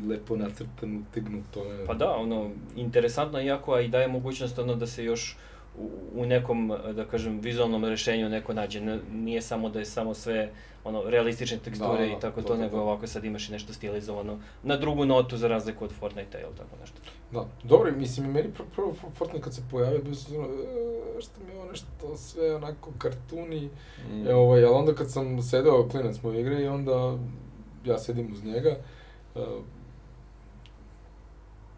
lepo nacrtan, utegnut, to je... Pa da, ono, interesantno je jako, a i daje mogućnost ono da se još u, u nekom, da kažem, vizualnom rešenju neko nađe. N- nije samo da je samo sve ono, realistične teksture Da, i tako da, to, da, nego da. ovako sad imaš i nešto stilizovano na drugu notu za razliku od Fortnite-a ili tako nešto. Da, dobro, mislim, i meni prvo, prvo Fortnite kad se pojavio, bio sam ono, e, što mi je ovo nešto sve onako kartuni, Mm. e, ovaj, ali onda kad sam sedeo, klinac mu igre i onda ja sedim uz njega, uh,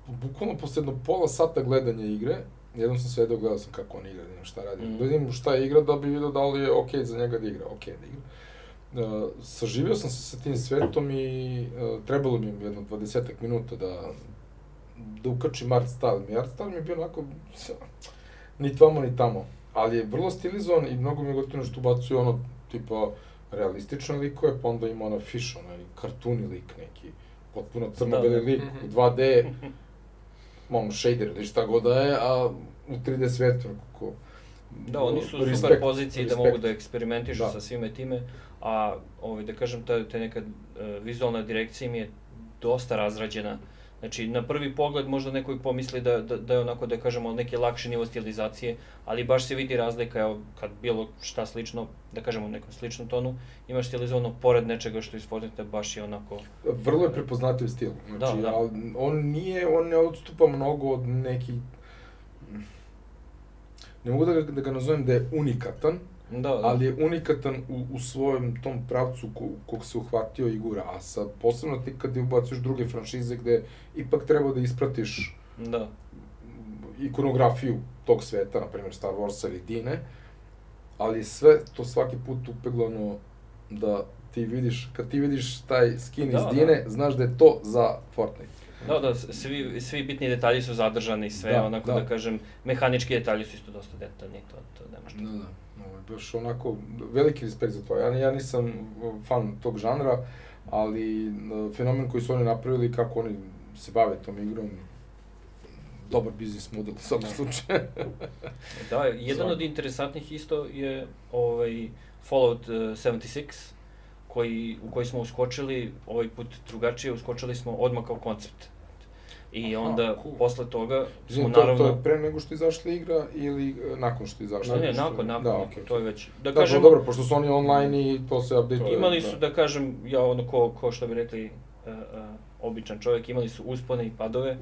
bukvalno posle jedno pola sata gledanja igre, jednom sam sedeo, gledao sam kako on igra, da šta radi, Mm. da vidim šta igra da bi vidio da li je okej za njega da igra, okej da igra. Uh, saživio sam se sa tim svetom i uh, trebalo mi je jedno 20 minuta da da ukačim art style. Mi art style mi je bio onako, ni tamo ni tamo. Ali je vrlo stilizovan i mnogo mi je gotovo što ubacuje ono, tipa, realistične likove, pa onda ima ono fish, onaj kartuni lik neki, potpuno crno-beli Da, da. lik, Mhm. u 2D, mom shader ili šta god da je, a u 3D svetu, kako... Da, oni su u Respekt, super poziciji da mogu da eksperimentišu Da. sa svime time, a ovaj, da kažem, ta, ta neka e, vizualna direkcija im je dosta razrađena. Znači, na prvi pogled možda neko i pomisli da, da, da je onako, da kažemo, neki lakši nivo stilizacije, ali baš se vidi razlika, evo, kad bilo šta slično, da kažemo u nekom sličnom tonu, imaš stilizovano pored nečega što iz Fortnite baš je onako... Vrlo je prepoznatljiv stil. Znači, Da, da. on nije, on ne odstupa mnogo od nekih... Ne mogu da ga, da ga nazovem da je unikatan, Da, da. ali je unikatan u, u svojem tom pravcu ko, kog se uhvatio i gura. A sad, posebno ti kad ubacuješ druge franšize gde ipak treba da ispratiš Da. ikonografiju tog sveta, na primjer Star Warsa ili Dine, ali sve to svaki put upeglano da ti vidiš, kad ti vidiš taj skin Da, iz da. Dine, znaš da je to za Fortnite. Da, da, svi, svi bitni detalji su zadržani, sve Da, onako da. da. kažem, mehanički detalji su isto dosta detaljni, to, to nema što. Da, da. Baš onako, veliki respekt za to. Ja, ja nisam fan tog žanra, ali e, fenomen koji su oni napravili, kako oni se bave tom igrom, dobar biznis model u svakom slučaju. Da, jedan od interesantnih isto je ovaj Fallout uh, 76, koji, u koji smo uskočili, ovaj put drugačije, uskočili smo odmah kao koncept. I Aha, onda, cool. posle toga, smo Izvini, to, naravno... to je pre nego što je izašla igra ili e, nakon što je izašla? Ne, ne, nakon, nakon, da, okej, to je već... Da, Da, kažem, dobro, pošto su oni online i to se update. imali su, da kažem, ja ono ko, ko što bi rekli, uh, uh, običan čovjek, imali su uspone i padove,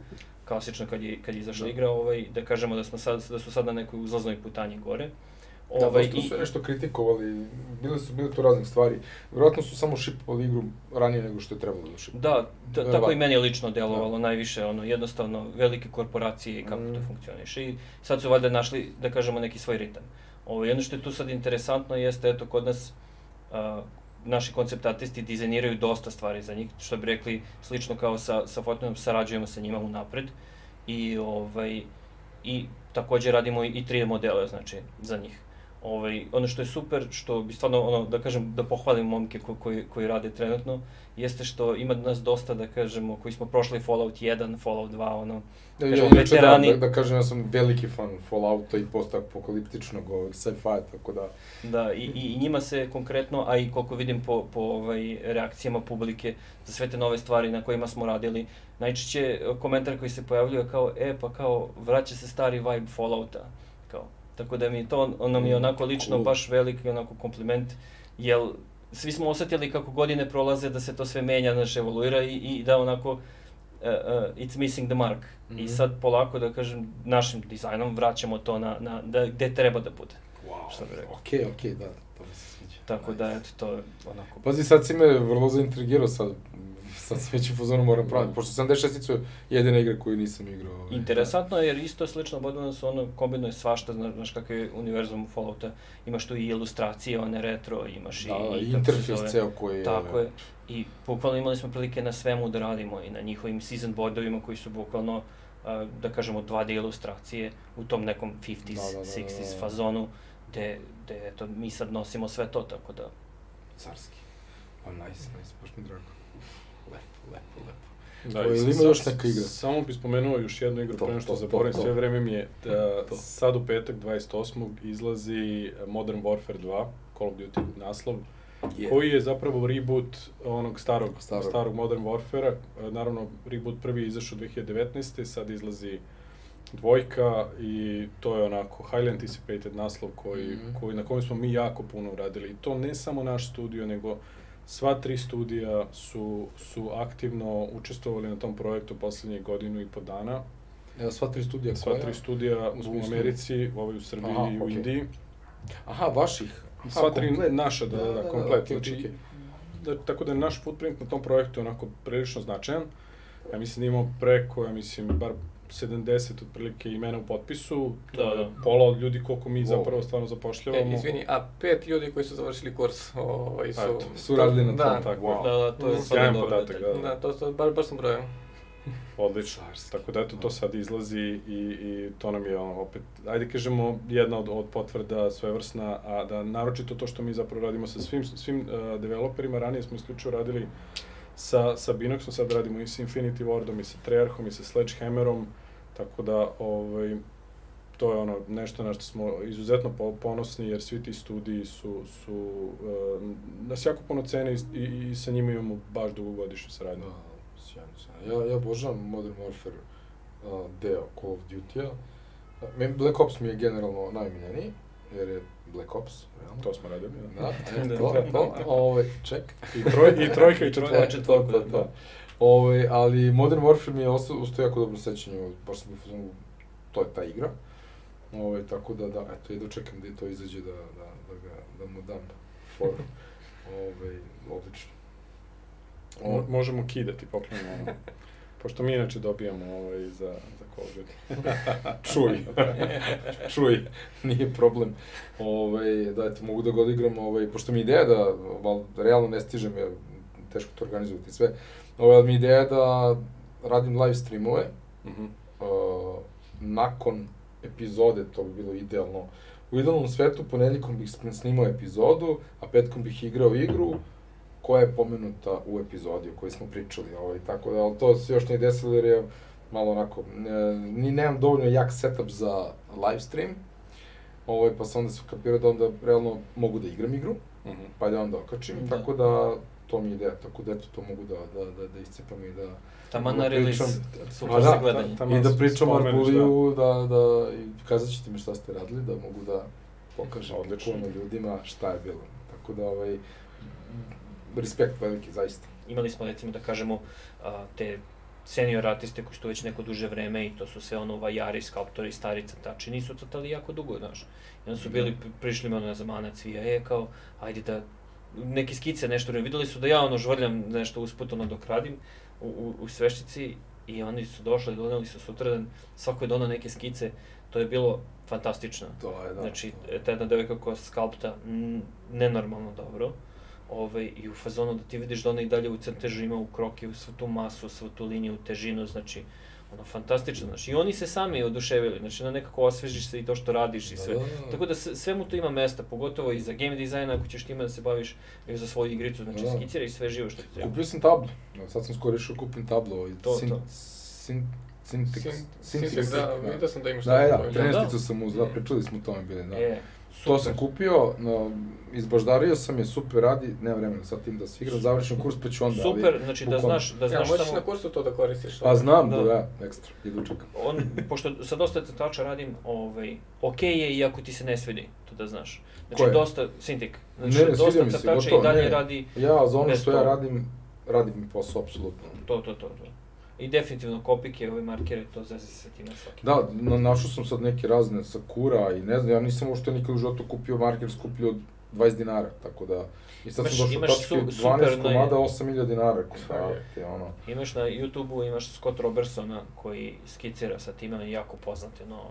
klasično kad je, kad je izašla Da. igra, ovaj, da kažemo da, smo sad, da su sad na nekoj uzlaznoj putanji gore. Da, Ovaj, dosta su nešto kritikovali, bile su bile tu raznih stvari. Vjerojatno su samo šipovali igru ranije nego što je trebalo da šipovali. Da, ta, tako i meni je lično delovalo najviše, ono, jednostavno, velike korporacije i kako Mm. to funkcioniše. I sad su valjda našli, da kažemo, neki svoj ritam. Ovo, jedno što je tu sad interesantno jeste, eto, kod nas, a, naši koncept artisti dizajniraju dosta stvari za njih, što bi rekli, slično kao sa, sa Fortniteom, sarađujemo sa njima unapred. I, ovaj, i takođe radimo i 3D modele, znači, za njih. Ovaj, ono što je super, što bi stvarno, ono, da kažem, da pohvalim momke ko, koji, koji rade trenutno, jeste što ima nas dosta, da kažemo, koji smo prošli Fallout 1, Fallout 2, ono, Ja, ja, Kažemo, inače da, veterani- da, da kažem, ja sam veliki fan Fallouta i post-apokaliptičnog ovog sci-fi, tako da... Da, i, i, njima se konkretno, a i koliko vidim po, po ovaj, reakcijama publike za sve te nove stvari na kojima smo radili, najčešće komentar koji se pojavljuje kao, e, pa kao, vraća se stari vibe Fallouta. Tako da mi je to, ono mi je onako lično Cool. baš veliki onako kompliment, jel svi smo osetili kako godine prolaze da se to sve menja, znaš, evoluira i, i da onako, uh, uh, it's missing the mark. I Mhm. sad polako, da kažem, našim dizajnom vraćamo to na, na da, gde treba da bude. Wow, Šta bi rekao? Okej, okej, da, to mi se sviđa. Tako da, eto, to je onako... Pazi, sad si me vrlo zaintrigirao, sad, sad sam već u fazonu moram praviti, pošto 76 je jedina igra koju nisam igrao. ovaj, Interesantno je jer isto slično Borderlands ono kombinuje svašta, znaš, znaš kakav je univerzum Fallouta, imaš tu i ilustracije, one retro, imaš Da, da, i, i i interfejs ceo koji je... Tako je. I bukvalno imali smo prilike na svemu da radimo i na njihovim season boardovima koji su bukvalno, da kažemo, 2D ilustracije u tom nekom 50s, Da, da, da, da, 60s da. fazonu, gde, gde eto, mi sad nosimo sve to, tako da... Carski. Pa nice, nice, baš mi drago. Lepo, lepo. Da, O, ili ima još neka igra? Samo bih spomenuo još jednu igru pre nego što to, to, zaboravim, sve vreme mi je da To. sad u petak 28. izlazi Modern Warfare 2, Call of Duty naslov, Yeah. koji je zapravo reboot onog starog, Starog. starog, Modern Warfare-a. Naravno, reboot prvi je izašao 2019. Sad izlazi dvojka i to je onako highly anticipated naslov koji, Mhm. koji, na kojem smo mi jako puno uradili. I to ne samo naš studio, nego sva tri studija su, su aktivno učestvovali na tom projektu poslednjih godinu i po dana. Evo, sva tri studija Sva koja? tri studija U u? Americi, ovaj u Srbiji Aha, i u okej. Indiji. Aha, vaših? Aha, Sva tri komplet. naša, da, da, da, komplet. okej, znači, okej. da, tako da je naš footprint na tom projektu onako prilično značajan. Ja mislim da imamo preko, ja mislim, bar 70 otprilike imena u potpisu, to Da, je da. pola od ljudi koliko mi Wow. zapravo stvarno E, zapošljavamo. izvini, a pet ljudi koji su završili kurs, ovaj, su... Eto, su radili na tom, da, tako. Wow. Da, da, to je Mm. stvarno Sjajan dobro podatak, detalj. da, Da, to, to baš, baš sam brojao. Odlično. Tako da eto, to sad izlazi i, i to nam je ono, opet, ajde kažemo, jedna od, od potvrda svevrsna, a da naročito to što mi zapravo radimo sa svim, svim uh, developerima, ranije smo isključivo radili sa, sa Binoxom, sad radimo i sa Infinity Wardom, i sa Treyarchom, i sa Sledgehammerom, tako da, ovaj, to je ono nešto na što smo izuzetno ponosni jer svi ti studiji su, su uh, nas jako puno cene i, i, i sa njima imamo baš dugogodišnju saradnju. Da, sjajno, sjajno. Ja, ja božavam Modern Warfare uh, deo Call of Duty-a. Black Ops mi je generalno najmiljeniji, jer je Black Ops, realno. To smo radili, da. Da, da, to, to, ovaj, ček. I, troj, i trojka i četvorka. četvorka, da, da. Ovaj, ali Modern Warfare mi je ostao, jako dobro sećanje, baš sam to je ta igra. Uh, Ovaj, tako da, da, eto, i dočekam da to izađe da, da, da, ga, da mu dam for. ovaj, odlično. O, možemo kidati, poklonimo ono. Pošto mi inače dobijamo ovaj, za, Duty. Čuj. Čuj, nije problem. Ovaj, da, eto, mogu da ga odigram, ovaj, pošto mi ideja da, val, realno ne stižem, je teško to organizovati sve, ovaj, mi ideja da radim live streamove, mm -hmm. uh, nakon epizode, to bi bilo idealno. U idealnom svetu ponedjeljkom bih snimao epizodu, a petkom bih igrao igru koja je pomenuta u epizodi o kojoj smo pričali. Ovaj, tako da, ali to se još nije desilo jer je malo onako, ne, ni nemam dovoljno jak setup za live stream, ovaj, pa sam onda se kapirao da onda realno mogu da igram igru, mm -hmm. pa da onda okačim, da. tako da to mi je ideja, tako da eto to mogu da, da, da, da iscepam i da Taman na release, super da, gledanje. Ta, I da pričam Arbuliju, da. da, da, i kazat ćete mi šta ste radili, da mogu da pokažem Odlično. ljudima šta je bilo. Tako da, ovaj, respekt veliki, zaista. Imali smo, recimo, da kažemo, te senior artiste koji su već neko duže vreme i to su sve ono vajari, skalptori, stari crtači, nisu crtali jako dugo, znaš. I onda su bili, prišli ono, ne znam, Ana Cvija, je kao, ajde da neke skice nešto, videli su da ja ono žvrljam nešto usput ono dok radim, u, u, u Sveštici i oni su došli, doneli su sutradan, svako je donao neke skice, to je bilo fantastično. To je, da. Znači, ta jedna devojka koja skalpta nenormalno dobro, ovaj, i u fazonu da ti vidiš da ona i dalje u crtežu ima u kroki, u svu tu masu, svu tu liniju, težinu, znači, ono, fantastično, znači, i oni se sami oduševili, znači, na nekako osvežiš se i to što radiš i sve. Da, da, da. Tako da sve mu to ima mesta, pogotovo i za game dizajna, ako ćeš time da se baviš i za svoju igricu, znači, da. skicira i sve živo što ti treba. Kupio sam tablu, sad sam skoro išao kupim tablu, ovaj, to, sin, to. Sin, Syntax, Syntax, da, da, vidio sam da imaš da, da, da, 13 sam uzela, da, pričali smo o tome bili, da. E, Super. To sam kupio, no, izbaždario sam je, super radi, nema vremena sad tim da se igram, završim kurs pa ću onda. Super, ali, znači da znaš, da znaš ja, samo... na kursu to da koristiš. Pa znam, da, da, ekstra, idu čekam. On, pošto sa dosta crtača radim, ovaj, okej okay je iako ti se ne svidi, to da znaš. Znači Koje? dosta, Sintik, znači ne, ne, dosta crtača i dalje ne. radi Ja, za ono što ja radim, radim mi posao, apsolutno. To, to, to, to. I definitivno kopike, ove markere, to zeze se time svaki. Da, na, našao sam sad neke razne Sakura i ne znam, ja nisam uopšte nikad u životu kupio marker skuplji od 20 dinara, tako da... I sad imaš, sam došao tačke su, 12 komada, 8000 dinara. Da, te, ono. Imaš na YouTube-u, imaš Scott Robertsona koji skicira sa time, on je jako poznat, ono,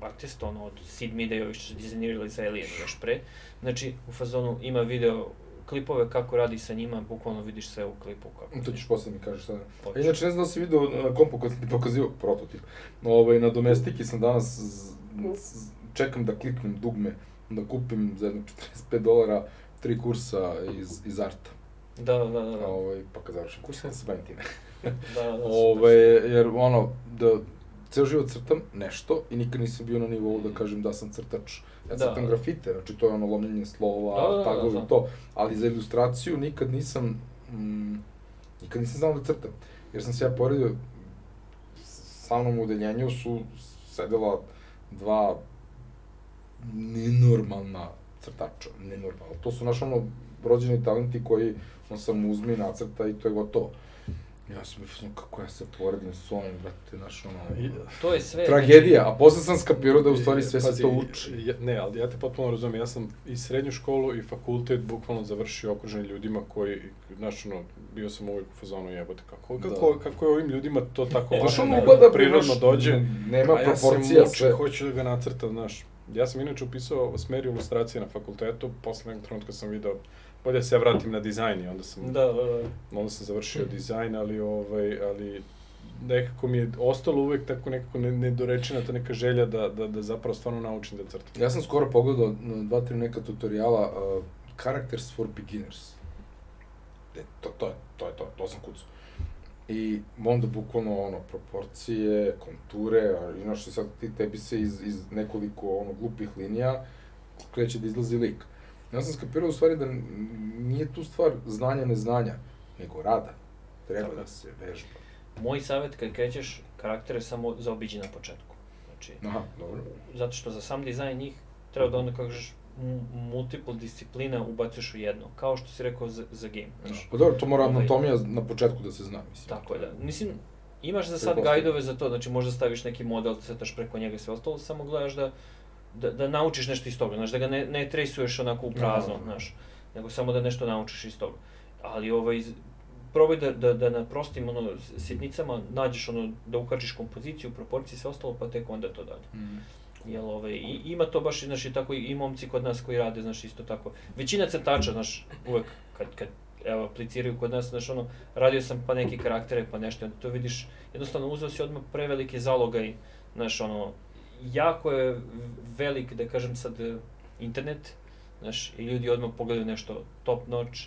artist, ono, od Sid Meida i ovi što su dizajnirali za Alien još pre. Znači, u fazonu ima video klipove kako radi sa njima, bukvalno vidiš sve u klipu kako. To ćeš posle mi kažeš sada. A inače ne znam da si video na kompu kad sam ti pokazio prototip. Ovaj, na domestiki sam danas z, z, čekam da kliknem dugme da kupim za jedno 45 dolara tri kursa iz, iz arta. Da, da, da. da. Ovaj, pa kad završim kurs, ja se bavim time. da, da, Ovaj, jer ono, da, ceo život crtam nešto i nikad nisam bio na nivou da kažem da sam crtač. Ja da. crtam grafite, znači to je ono lomljenje slova, da, da, da tagovi, da, da. to. Ali za ilustraciju nikad nisam, mm, nikad nisam znao da crtam. Jer sam se ja poredio, sa mnom u udeljenju su sedela dva nenormalna crtača, nenormalna. To su naš ono rođeni talenti koji on sam uzme i nacrta i to je gotovo. Ja sam mislio kako ja se poredim s ovim, brate, znaš, ono... To je sve... Tragedija, a posle sam skapirao da u stvari sve se to uči. Ja, ne, ali ja te potpuno razumem, ja sam i srednju školu i fakultet bukvalno završio okružen ljudima koji, znaš, ono, bio sam uvijek u fazonu jebote, kako, da. kako, kako je ovim ljudima to tako Znaš, ono ugleda prirodno dođe, nema proporcija sve. A ja se mučim, hoću da ga nacrtam, znaš. Ja sam inače upisao smer ilustracije na fakultetu, posle nekog trenutka sam video bolje da se ja vratim na dizajn i onda sam, da, da, da. onda sam završio dizajn, ali, ovaj, ali nekako mi je ostalo uvek tako nekako ne- nedorečena ta neka želja da, da, da zapravo stvarno naučim da crtam. Ja sam skoro pogledao na dva, tri neka tutoriala uh, Characters for Beginners. E, to, to, je, to je to, to sam kucao. I onda bukvalno ono, proporcije, konture, a inače sad ti tebi se iz, iz nekoliko ono, glupih linija kreće da izlazi lik. Ja sam skapirao u stvari da nije tu stvar znanja neznanja, nego rada. Treba Tako je. da se vežba. Moj savjet kad krećeš karaktere samo zaobiđi na početku. Znači, Aha, dobro. zato što za sam dizajn njih treba da onda kako kažeš multiple disciplina ubacuješ u jedno, kao što si rekao za, za game, znaš. Pa dobro, to mora Ovaj- anatomija na početku da se zna, mislim. Tako je, da. Mislim, imaš za sad gajdove za to, znači možda staviš neki model, crtaš preko njega i sve ostalo, samo gledaš da, da, da naučiš nešto iz toga, znaš, da ga ne, ne trejsuješ onako u prazno, Da. znaš, nego samo da nešto naučiš iz toga. Ali ovaj, probaj da, da, da na prostim ono, sitnicama nađeš ono, da ukačiš kompoziciju, proporcije i sve ostalo, pa tek onda to dalje. Mm. Jel, ovaj, i, ima to baš, znaš, i tako i, momci kod nas koji rade, znaš, isto tako. Većina crtača, znaš, uvek kad, kad evo, apliciraju kod nas, znaš, ono, radio sam pa neki karaktere, pa nešto, onda to vidiš, jednostavno uzeo si odmah preveliki zalogaj, znaš, ono, jako je velik, da kažem sad, internet, znaš, i ljudi odmah pogledaju nešto top notch,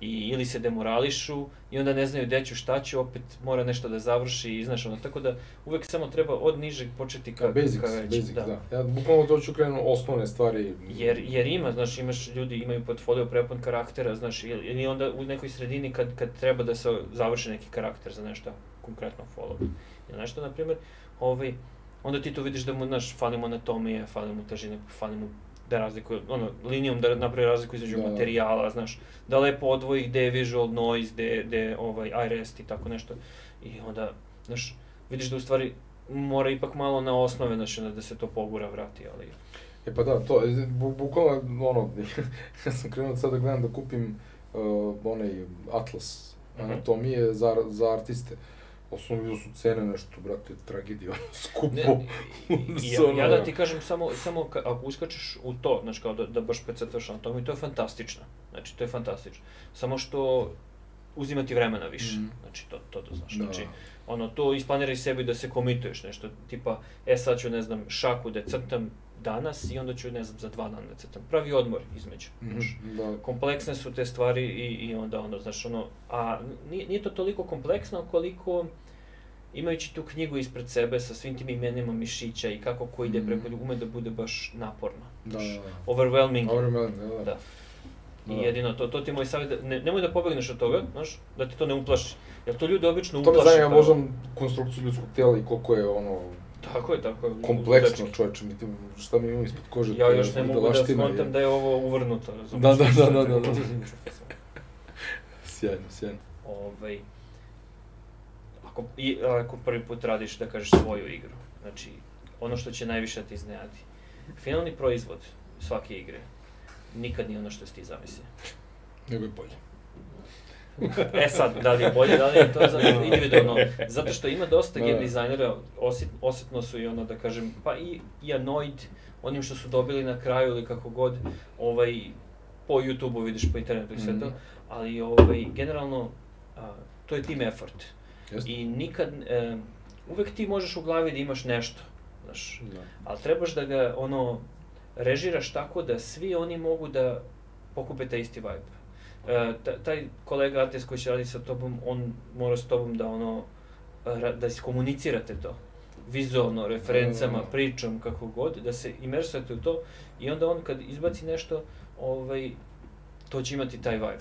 i ili se demorališu i onda ne znaju gde ću, šta ću, opet mora nešto da završi i znaš ono, tako da uvek samo treba od nižeg početi ka, basics, ka većem, basics, da. Ja bukvalno to ću krenu osnovne stvari. Jer, jer ima, znaš, imaš ljudi, imaju portfolio prepun karaktera, znaš, ili, ili onda u nekoj sredini kad, kad treba da se završi neki karakter za nešto konkretno follow. Ili nešto, na primjer, ovaj, onda ti to vidiš da mu, znaš, fali mu anatomije, fali mu težine, fali mu da razlikuje, ono, linijom da napravi razliku između Da. materijala, znaš, da lepo odvoji gde je visual noise, gde, gde ovaj, iRest i tako nešto. I onda, znaš, vidiš da u stvari mora ipak malo na osnove, znaš, da se to pogura vrati, ali... E pa da, to, bu, bukvalno, ono, ja sam krenuo sad da gledam da kupim uh, onaj atlas Mhm. anatomije za, za artiste. Osnovno vidio su cene nešto, brate, tragedija, skupo. Ne, i- ja, ja da ti kažem samo, samo ka, ako uskačeš u to, znači kao da, da baš precrtaš anatomiju, to je fantastično. Znači, to je fantastično. Samo što uzima ti vremena više. Mhm. Znači, to, to da znaš. Da. Znači, ono, to isplaniraj sebi da se komituješ nešto, tipa, e sad ću, ne znam, šaku da crtam danas i onda ću, ne znam, za dva dana da crtam. Pravi odmor između. Mhm, znaš. da. kompleksne su te stvari i, i onda ono, znaš, ono, a nije, nije to toliko kompleksno koliko imajući tu knjigu ispred sebe sa svim tim imenima mišića i kako ko ide Mhm. preko, ume da bude baš naporno. Da, da, da. Overwhelming. Dobro, da, da. Da. I Da. jedino to, to ti je moj savjet, da ne, nemoj da pobegneš od toga, znaš, da ti to ne uplaši. Jer to ljudi obično To me uplaši. zanima možda konstrukciju ljudskog tijela i koliko je ono Tako je, tako je. kompleksno čoveče, mi šta mi imamo ispod kože. Ja još ne mogu da skontam da je ovo uvrnuto, razumiješ? Da, da, da, da, da, da. Sjajno, sjajno. ovaj, ako, i, ako prvi put radiš, da kažeš, svoju igru, znači, ono što će najviše da ti iznenadi. Finalni proizvod svake igre nikad nije ono što si ti zamislio. Nego je bolje. E sad, da li je bolje, da li je to za, individualno, zato što ima dosta Da, game dizajnera, osjet, osjetno su i ono, da kažem, pa i, i annoyed onim što su dobili na kraju ili kako god, ovaj, po YouTube-u vidiš, po internetu i sve to, Mhm. ali ovaj, generalno, a, to je team effort. Jeste? I nikad, e, uvek ti možeš u glavi da imaš nešto, znaš, Da. ali trebaš da ga, ono, režiraš tako da svi oni mogu da pokupe taj isti vibe. E, ta- taj kolega artist koji će raditi sa tobom, on mora s tobom da ono, da iskomunicirate to. Vizualno, referencama, Da. pričom, kako god, da se imersujete u to i onda on kad izbaci nešto, ovaj, to će imati taj vibe.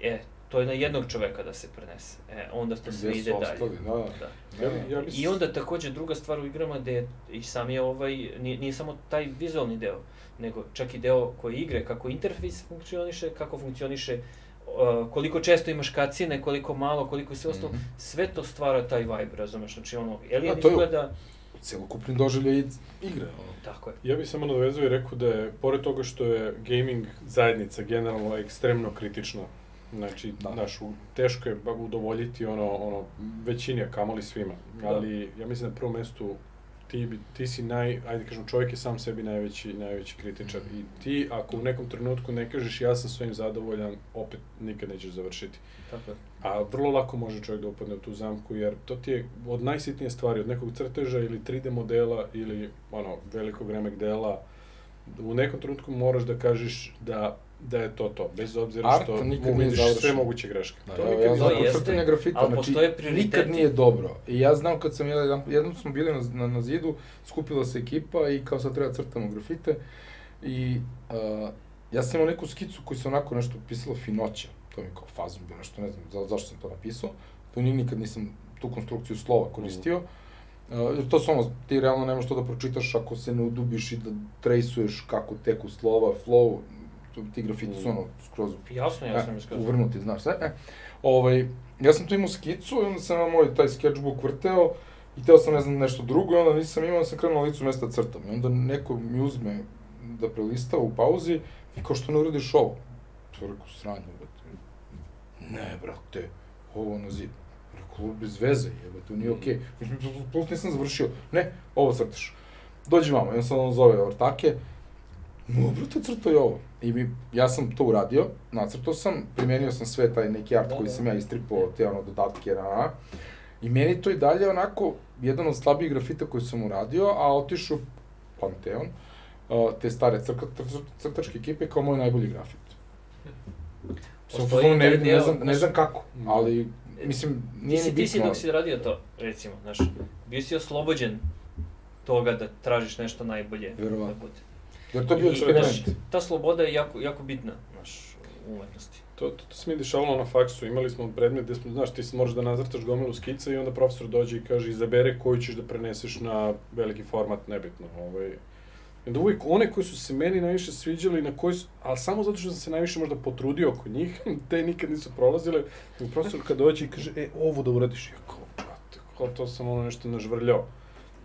E, to je na jednog čoveka da se prenese. E, onda to sve ide dalje. ostali, da, da. Da. Ja, ja I onda takođe druga stvar u igrama gde je i sam je ovaj, nije, nije samo taj vizualni deo, nego čak i deo koji igre, kako interfejs funkcioniše, kako funkcioniše, uh, koliko često imaš kacine, koliko malo, koliko sve ostalo, Mhm. sve to stvara taj vibe, razumeš, znači ono, Alien A, to je- izgleda, Celokupni doživljaj igre. ono. tako je, Ja bih samo nadovezao i rekao da je, pored toga što je gaming zajednica generalno ekstremno kritična, znači, Da. da. naš, u- teško je udovoljiti ono, ono, većini, a kamoli svima, Da. ali ja mislim na prvom mestu ti, ti si naj, ajde kažem, čovjek je sam sebi najveći, najveći kritičar i ti ako u nekom trenutku ne kažeš ja sam svojim zadovoljan, opet nikad nećeš završiti. Tako je. A vrlo lako može čovjek da upadne u tu zamku, jer to ti je od najsitnije stvari, od nekog crteža ili 3D modela ili ono, velikog remek dela, u nekom trenutku moraš da kažeš da da je to to, bez obzira Art što nikad mu nije završen. sve moguće greške. Da, to ja, nikad ja nije znam kod crtanja grafita, ali znači, postoje prioriteti. nikad nije dobro. I ja znam kad sam, jedan, jednom smo bili na, na, na zidu, skupila se ekipa i kao sad treba crtamo grafite. I uh, ja sam imao neku skicu koju sam onako nešto pisalo finoća. To mi kao fazom bio nešto, ne znam za, zašto sam to napisao. To ni, nikad nisam tu konstrukciju slova koristio. Uh, jer to su ono, ti realno nemaš to da pročitaš ako se ne udubiš i da trejsuješ kako teku slova, flow, ti grafiti su ono skroz Jasno, jasno mi skroz. uvrnuti, znaš sve. E, ovaj, ja sam tu imao skicu i onda sam na moj taj sketchbook vrteo i teo sam ne znam nešto drugo i onda nisam imao, onda sam krenuo na licu mesta da crtam. I onda neko mi uzme da prelista u pauzi i kao što ne uradiš ovo? To je rekao, sranje, brate. Ne, brate, ovo na zid. Rekao, bez veze, jebe, to nije okej. Mislim, plus nisam završio. Ne, ovo crtaš. Dođi vamo, i on sad on zove ortake, No, brate, crtao je ovo. I mi, ja sam to uradio, nacrtao sam, primenio sam sve taj neki art Da, koji da. sam ja istripao, te ono dodatke, na, na. I meni to i dalje onako, jedan od slabijih grafita koji sam uradio, a otišao Panteon, te stare crka, cr, crtačke ekipe kao moj najbolji grafit. Sam Postoji ne vidim, ne znam, ne znam kako, Mm. ali, mislim, Ti nije ni si, ti si bitno. dok si radio to, recimo, znaš, bio si oslobođen toga da tražiš nešto najbolje. Verovatno. Da bude. Jer to je bio eksperiment. znaš, ta sloboda je jako, jako bitna, znaš, u umetnosti. To, to, to se mi dešavalo na faksu, imali smo predmet gde smo, znaš, ti se moraš da nazrtaš gomilu skica i onda profesor dođe i kaže izabere koju ćeš da preneseš na veliki format, nebitno. Ovaj. I onda uvijek one koji su se meni najviše sviđali, na koji su, ali samo zato što sam se najviše možda potrudio oko njih, te nikad nisu prolazile. I profesor kad dođe i kaže, e, ovo da uradiš, ja kao, brate, kao to sam ono nešto nažvrljao.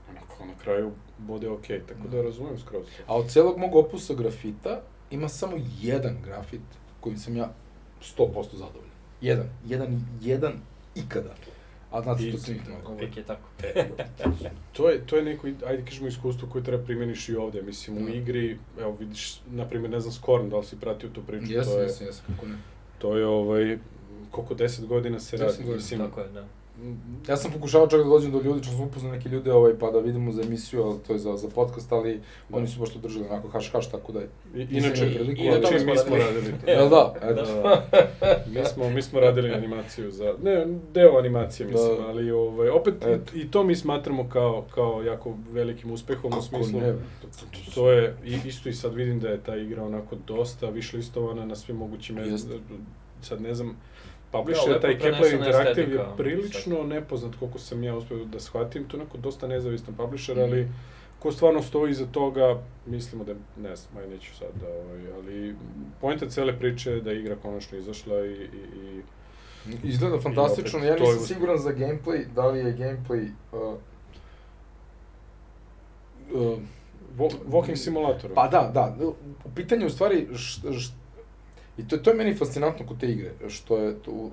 Onako, na kraju bude okej, tako da razumem skroz. A od celog mog opusa grafita ima samo jedan grafit kojim sam ja 100% zadovoljan. Jedan. Jedan, jedan ikada. A znate I- što sam ih mnogo. Uvijek je tako. To je, to je neko, ajde kažemo, iskustvo koje treba primjeniš i ovde. Mislim, u Da. igri, evo vidiš, na primjer, ne znam, Skorn, da li si pratio tu priču, Jesam, to je, jesam, jesam, kako ne. to je, ovaj, koliko, deset godina se 10 radi, godina, mislim, Tako je, da. Ja sam pokušavao čak da dođem do ljudi, čak sam upoznao neke ljude ovaj, pa da vidimo za emisiju, ali to je za, za podcast, ali Da. oni su baš to držali onako haš haš, tako da je. I, inače, priliku, i ali- inače mi smo smo radili. to. Jel da? Eto. Da. mi smo, mi smo radili animaciju za, ne, deo animacije, mislim, Da. ali ovaj, opet Eto. i, i to mi smatramo kao, kao jako velikim uspehom u Kako smislu, ne? To je, i, isto i sad vidim da je ta igra onako dosta višlistovana na svim mogućim, Jeste. sad ne znam, Da, publisher, lepo taj Kepler Interactive je prilično nepoznat koliko sam ja uspio da shvatim, to je onako dosta nezavistan publisher, Mhm. ali ko stvarno stoji iza toga, mislimo da, ne znam, aj neću sad, da, ovaj, ali pojenta cele priče je da je igra konačno izašla i, i, i Izgleda fantastično, opet ja nisam siguran za gameplay, da li je gameplay... Uh, uh, Walking Simulator. Pa da, da. U pitanju je u stvari, š, š, i to, to je meni fascinantno kod te igre, što je to,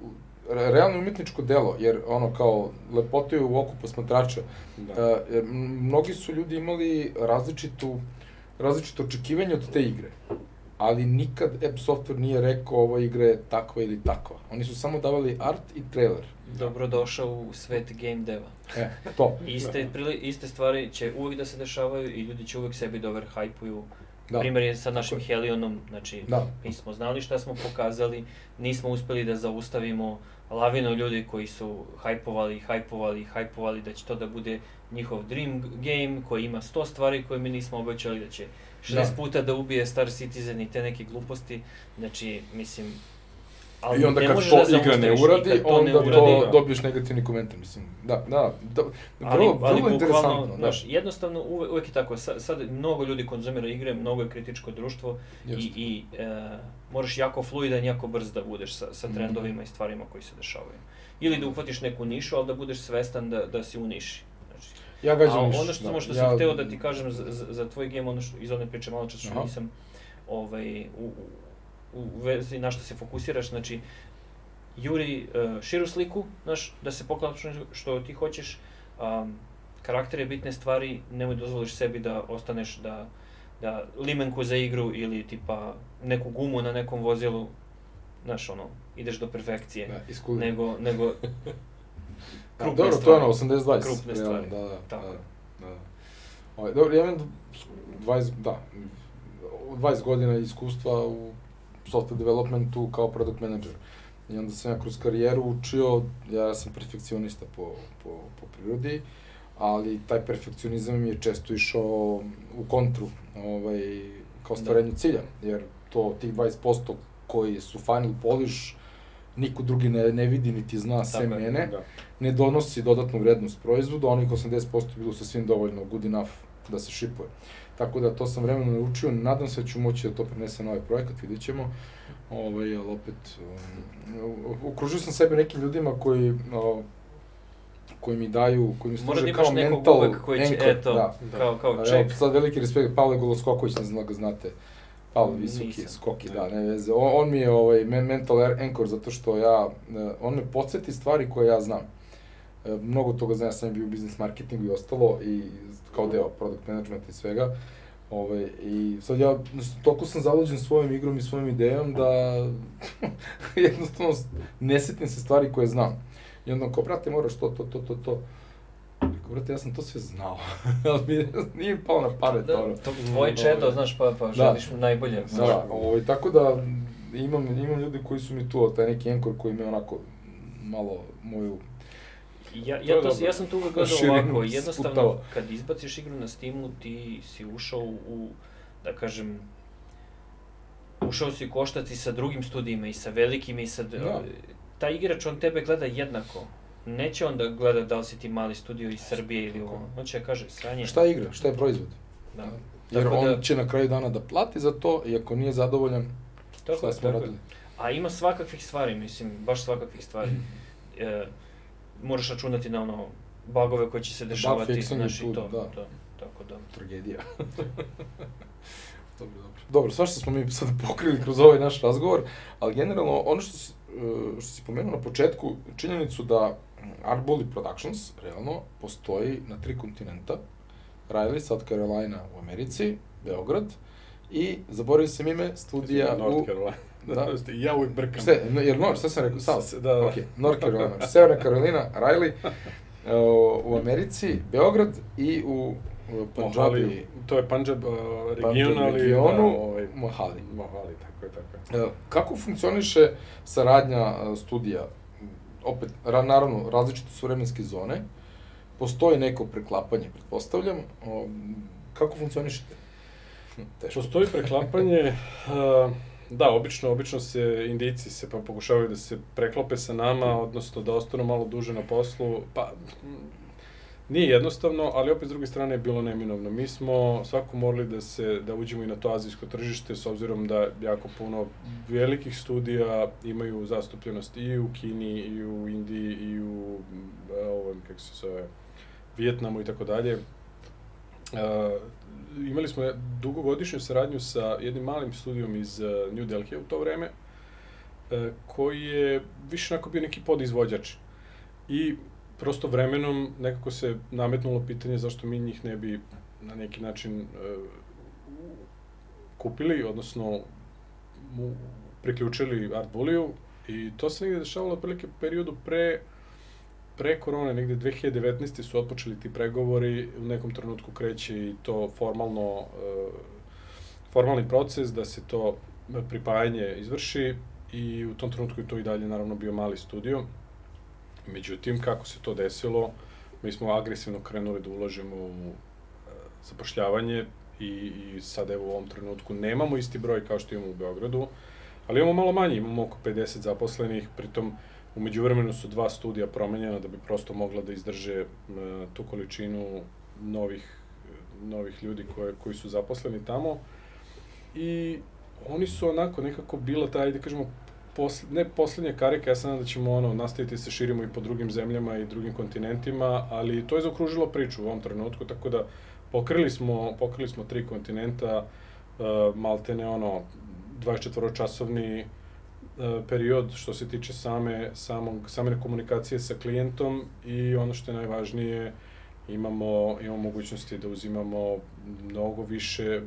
realno umetničko delo, jer ono kao lepota je u oku posmatrača. Da. Jer m- mnogi su ljudi imali različitu, različito očekivanje od te igre, ali nikad App Software nije rekao ova igra je takva ili takva. Oni su samo davali art i trailer. Dobrodošao u svet game deva. E, to. Iste, prili, iste stvari će uvijek da se dešavaju i ljudi će uvijek sebi da overhypuju. Da. Primer je sa našim Helionom, znači Da. mi smo znali šta smo pokazali, nismo uspeli da zaustavimo lavinu ljudi koji su hajpovali, hajpovali, hajpovali da će to da bude njihov dream game koji ima 100 stvari koje mi nismo obećali da će 60 Da. puta da ubije Star Citizen i te neke gluposti. Znači, mislim, ali I onda ne kad to da igra ne i uradi, to onda ne uradi, to da. dobiješ negativni komentar, mislim. Da, da, da Ali, vrlo, ali vrlo interesantno. bukvalno, Da. znaš, jednostavno uvek, uvek je tako, sad, sad mnogo ljudi konzumira igre, mnogo je kritičko društvo i, Jeste. i e, moraš jako fluidan, jako brz da budeš sa, sa Mhm. trendovima i stvarima koji se dešavaju. Ili da uhvatiš neku nišu, ali da budeš svestan da, da si u niši. Znači, Ja gađam a niš, ono što, da. samo što ja, sam hteo da ti kažem za, za, za tvoj game, ono što, iz one priče malo čas što Aha. nisam ovaj, u, u, u vezi na što se fokusiraš, znači, juri uh, širu sliku, znaš, da se poklapaš što ti hoćeš, um, karakter je bitne stvari, nemoj dozvoliš sebi da ostaneš da, da limenku za igru ili tipa neku gumu na nekom vozilu, znaš ono, ideš do perfekcije, Da, nego, nego Da, krupne dobro, to je stvari. ono, 80-20. Krupne stvari. Da, da, Tako da, da. Ovaj, dobro, ja imam 20, da, 20 godina iskustva u software developmentu kao product manager. I onda sam ja kroz karijeru učio, ja sam perfekcionista po, po, po prirodi, ali taj perfekcionizam mi je često išao u kontru, ovaj, kao Da. stvarenju cilja, jer to, tih 20% koji su final polish, niko drugi ne, ne vidi niti zna sem Tako je, mene, Da. ne donosi dodatnu vrednost proizvodu, a onih 80% je bilo sasvim dovoljno good enough da se šipuje. Tako da to sam vremeno naučio, nadam se da ću moći da to prenesem na ovaj projekat, vidjet ćemo. Ovaj, ali opet, um, okružio sam sebe nekim ljudima koji, uh, koji mi daju, koji mi da služe imaš kao mental uvek koji će, anchor, eto, da. kao, kao A, check. Evo, sad veliki respekt, Pavle Goloskoković, ne znam da ga znate. Pavle, visoki, Nisam. skoki, da, ne veze. On, on mi je ovaj, men- mental anchor zato što ja, e, on me podsjeti stvari koje ja znam. E, mnogo toga znam, ja sam bio u business marketingu i ostalo, i kao deo product managementa i svega. Ovaj, I sad ja, znaš, toliko sam zaluđen svojom igrom i svojom idejom da jednostavno ne setim se stvari koje znam. I onda kao, brate, moraš to, to, to, to, to. Rekao, brate, ja sam to sve znao, ali mi nije palo na pamet, Da, ono. to, tvoj čedo, znaš, pa, pa želiš mu najbolje. Da, ovaj, tako da imam, imam ljudi koji su mi tu, taj neki enkor koji me onako malo moju... Ja, ja, to, ja sam tu uvek gledao ovako, jednostavno, sputava. kad izbaciš igru na Steamu, ti si ušao u, da kažem, ušao si u koštac i sa drugim studijima, i sa velikim, i sa... Da. Taj igrač, on tebe gleda jednako. Neće on da gleda da li si ti mali studio iz Srbije ili ovo. On će da kaže, sranje. Šta je igra, šta je proizvod? Da. Jer Tako on da- će na kraju dana da plati za to i ako nije zadovoljan, Tako šta smo tako radili? A ima svakakvih stvari, mislim, baš svakakvih stvari. E, moraš računati na ono, bugove koji će se dešavati, fixing je znaš, tu, i to, da. to, tako da. Tragedija. dobro, dobro. Dobro, svašta smo mi sad pokrili kroz ovaj naš razgovor, ali generalno ono što si, e, što si pomenuo na početku, činjenicu da Arboli Productions, realno, postoji na tri kontinenta, Riley, South Carolina u Americi, Beograd, i, zaboravio sam ime, studija North u... Carolina. Da. Da. Ja uvijek brkam. Šta jer North, šta sam rekao? South. S- da, da. Ok, North Carolina, Severna Carolina, Riley, e, u Americi, Beograd i u Punjabi, to je Punjab uh, Punjab region, ali regionu, da, ovaj, Mohali. Mohali, tako je, tako je. E, Kako funkcioniše saradnja e, studija? Opet, ra, naravno, različite su vremenske zone, postoji neko preklapanje, pretpostavljam. Kako funkcionišete? Teško. Postoji preklapanje, uh, da, obično, obično se indici se pa pokušavaju da se preklope sa nama, odnosno da ostanu malo duže na poslu, pa nije jednostavno, ali opet s druge strane je bilo neminovno. Mi smo svako morali da se da uđemo i na to azijsko tržište s obzirom da jako puno velikih studija imaju zastupljenost i u Kini i u Indiji i u ovom kako se zove Vijetnamu i tako dalje. Uh, imali smo dugogodišnju saradnju sa jednim malim studijom iz uh, New Delhija u to vreme, uh, koji je više onako bio neki podizvođač. I prosto vremenom nekako se nametnulo pitanje zašto mi njih ne bi na neki način uh, kupili, odnosno mu priključili Art i to se negde dešavalo otprilike periodu pre pre korone, negde 2019. su otpočeli ti pregovori, u nekom trenutku kreće i to formalno, e, formalni proces da se to pripajanje izvrši i u tom trenutku je to i dalje naravno bio mali studio. Međutim, kako se to desilo, mi smo agresivno krenuli da ulažemo u e, zapošljavanje i, i sad evo u ovom trenutku nemamo isti broj kao što imamo u Beogradu, ali imamo malo manje, imamo oko 50 zaposlenih, pritom Umeđu vremenu su dva studija promenjena da bi prosto mogla da izdrže e, tu količinu novih, novih ljudi koje, koji su zaposleni tamo. I oni su onako nekako bila ta, ajde kažemo, posle, ne poslednja karika, ja sam da ćemo ono, nastaviti da se širimo i po drugim zemljama i drugim kontinentima, ali to je zaokružilo priču u ovom trenutku, tako da pokrili smo, pokrili smo tri kontinenta, uh, maltene ono, 24-časovni uh, period što se tiče same, samog, same komunikacije sa klijentom i ono što je najvažnije imamo, imamo mogućnosti da uzimamo mnogo više,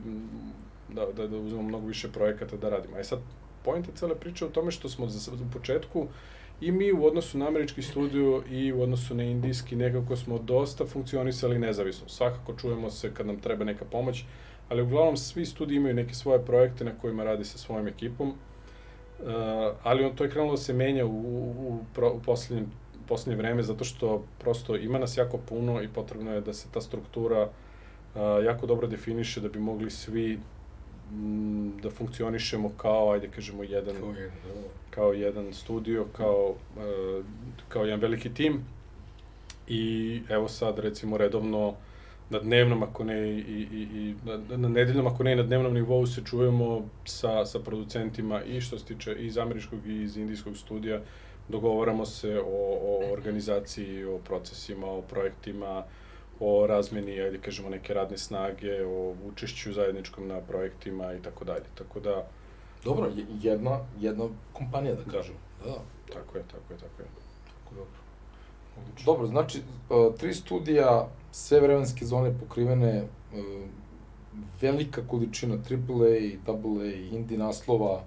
da, da, da uzimamo mnogo više projekata da radimo. E sad, pojenta cele priče u tome što smo za, u početku i mi u odnosu na američki studio i u odnosu na indijski nekako smo dosta funkcionisali nezavisno. Svakako čujemo se kad nam treba neka pomoć, ali uglavnom svi studiji imaju neke svoje projekte na kojima radi sa svojom ekipom, ali on to je krenulo da se menja u, u, u, u poslednjem poslednje vreme, zato što prosto ima nas jako puno i potrebno je da se ta struktura uh, jako dobro definiše da bi mogli svi m, da funkcionišemo kao, ajde kažemo, jedan, kao jedan, kao jedan studio, kao, uh, kao jedan veliki tim. I evo sad, recimo, redovno na dnevnom, ako ne i, i, i na, na nedeljnom, ako ne i na dnevnom nivou se čujemo sa, sa producentima i što se tiče iz američkog i iz indijskog studija, dogovaramo se o, o organizaciji, o procesima, o projektima, o razmeni, ajde kažemo, neke radne snage, o učešću zajedničkom na projektima i tako dalje. Tako da... Dobro, jedna, jedna kompanija, da kažem. Da. da. Tako je, tako je, tako je. Tako dobro. Odlično. Dobro, znači, uh, tri studija, sve vremenske zone pokrivene, uh, velika količina AAA, AA, indie naslova,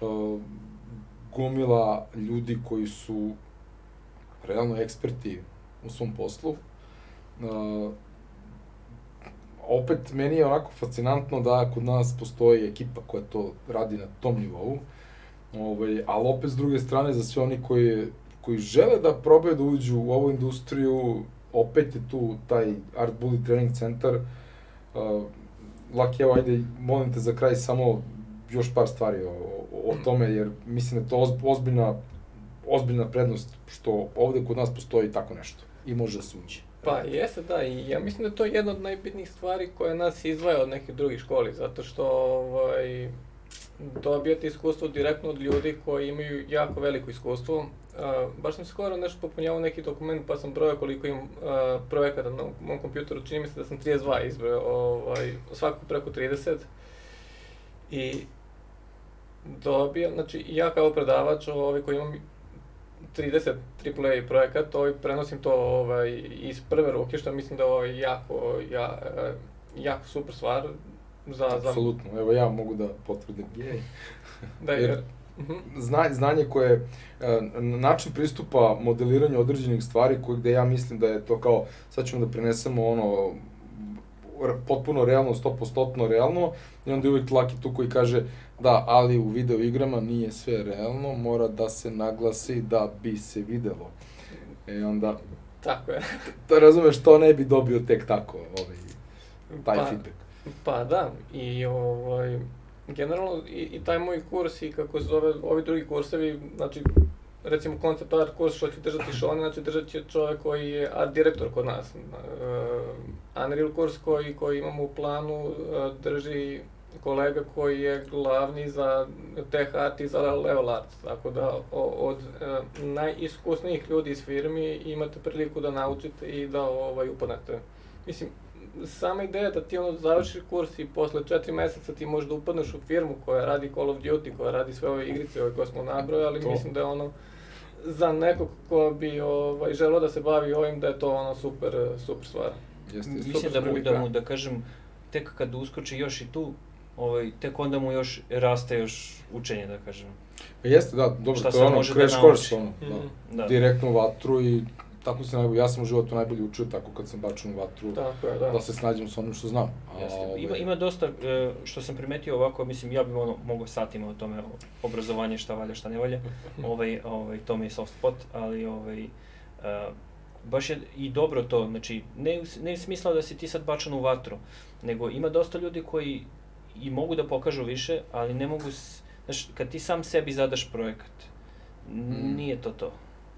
uh, gomila ljudi koji su realno eksperti u svom poslu. Opet, meni je onako fascinantno da kod nas postoji ekipa koja to radi na tom nivou, ovaj, ali opet s druge strane za sve oni koji, koji žele da probaju da uđu u ovu industriju, opet je tu taj Art Bully Training Centar. Uh, Laki, evo, ajde, molim te za kraj samo još par stvari o, o, o tome, jer mislim da je to ozbiljna, ozbiljna prednost što ovde kod nas postoji tako nešto i može da se uđe. Pa jeste, da, i ja mislim da je to jedna od najbitnijih stvari koja nas izdvaja od nekih drugih školi, zato što ovaj, dobijate iskustvo direktno od ljudi koji imaju jako veliko iskustvo. Uh, baš sam skoro nešto popunjavao neki dokument pa sam brojao koliko imam uh, projekata na mom kompjuteru, čini mi se da sam 32 izbrojao, ovaj, svako preko 30. I dobio, znači ja kao predavač ovaj, koji imam 30 AAA projekata, ovaj, prenosim to ovaj, iz prve ruke, što mislim da je ovaj, jako, ja, jako super stvar. Za, za... Apsolutno, evo ja mogu da potvrdim. Jej. da, jer, jer mhm. zna, znanje koje, e, način pristupa modeliranju određenih stvari koje gde ja mislim da je to kao, sad ćemo da prenesemo ono, potpuno realno, 100% realno, i onda je uvijek Laki tu koji kaže, Da, ali u video igrama nije sve realno, mora da se naglasi da bi se videlo. E onda... Tako je. da razumeš, to ne bi dobio tek tako, ovaj, taj pa, feedback. Pa da, i ovaj, generalno i, i taj moj kurs i kako se zove, ovi drugi kursevi, znači recimo koncept art kurs što će držati Šone, znači držat će čovek koji je art direktor kod nas. Uh, Unreal kurs koji, koji imamo u planu uh, drži kolega koji je glavni za tech art i za level art, tako da od e, najiskusnijih ljudi iz firmi imate priliku da naučite i da ovaj, upadnete. Mislim, sama ideja da ti ono završiš kurs i posle četiri meseca ti možeš da upadneš u firmu koja radi Call of Duty, koja radi sve ove igrice ove koje smo nabrojali, to. mislim da je ono za nekog ko bi ovaj, želeo da se bavi ovim, da je to ono super, super stvar. Jeste, mislim da mu, da mu, da kažem, tek kad uskoči još i tu, ovaj, tek onda mu još raste još učenje, da kažem. Pa jeste, da, dobro, Šta to je ono, da crash da course, ono, da, mm, da. direktno u vatru i tako se najbolje, ja sam u životu najbolje učio tako kad sam bačen u vatru, tako je, da. da se snađem sa onim što znam. Jeste. A, ima, ovaj- ima dosta, e, što sam primetio ovako, mislim, ja bih ono, mogao satima o tome, o obrazovanje, šta valja, šta ne valja, ovaj, ovaj, to mi je soft spot, ali ovaj, uh, baš je i dobro to, znači, ne, ne u smisla da si ti sad bačan u vatru, nego ima dosta ljudi koji i mogu da pokažu više, ali ne mogu, znaš, kad ti sam sebi zadaš projekat, mm. nije to to.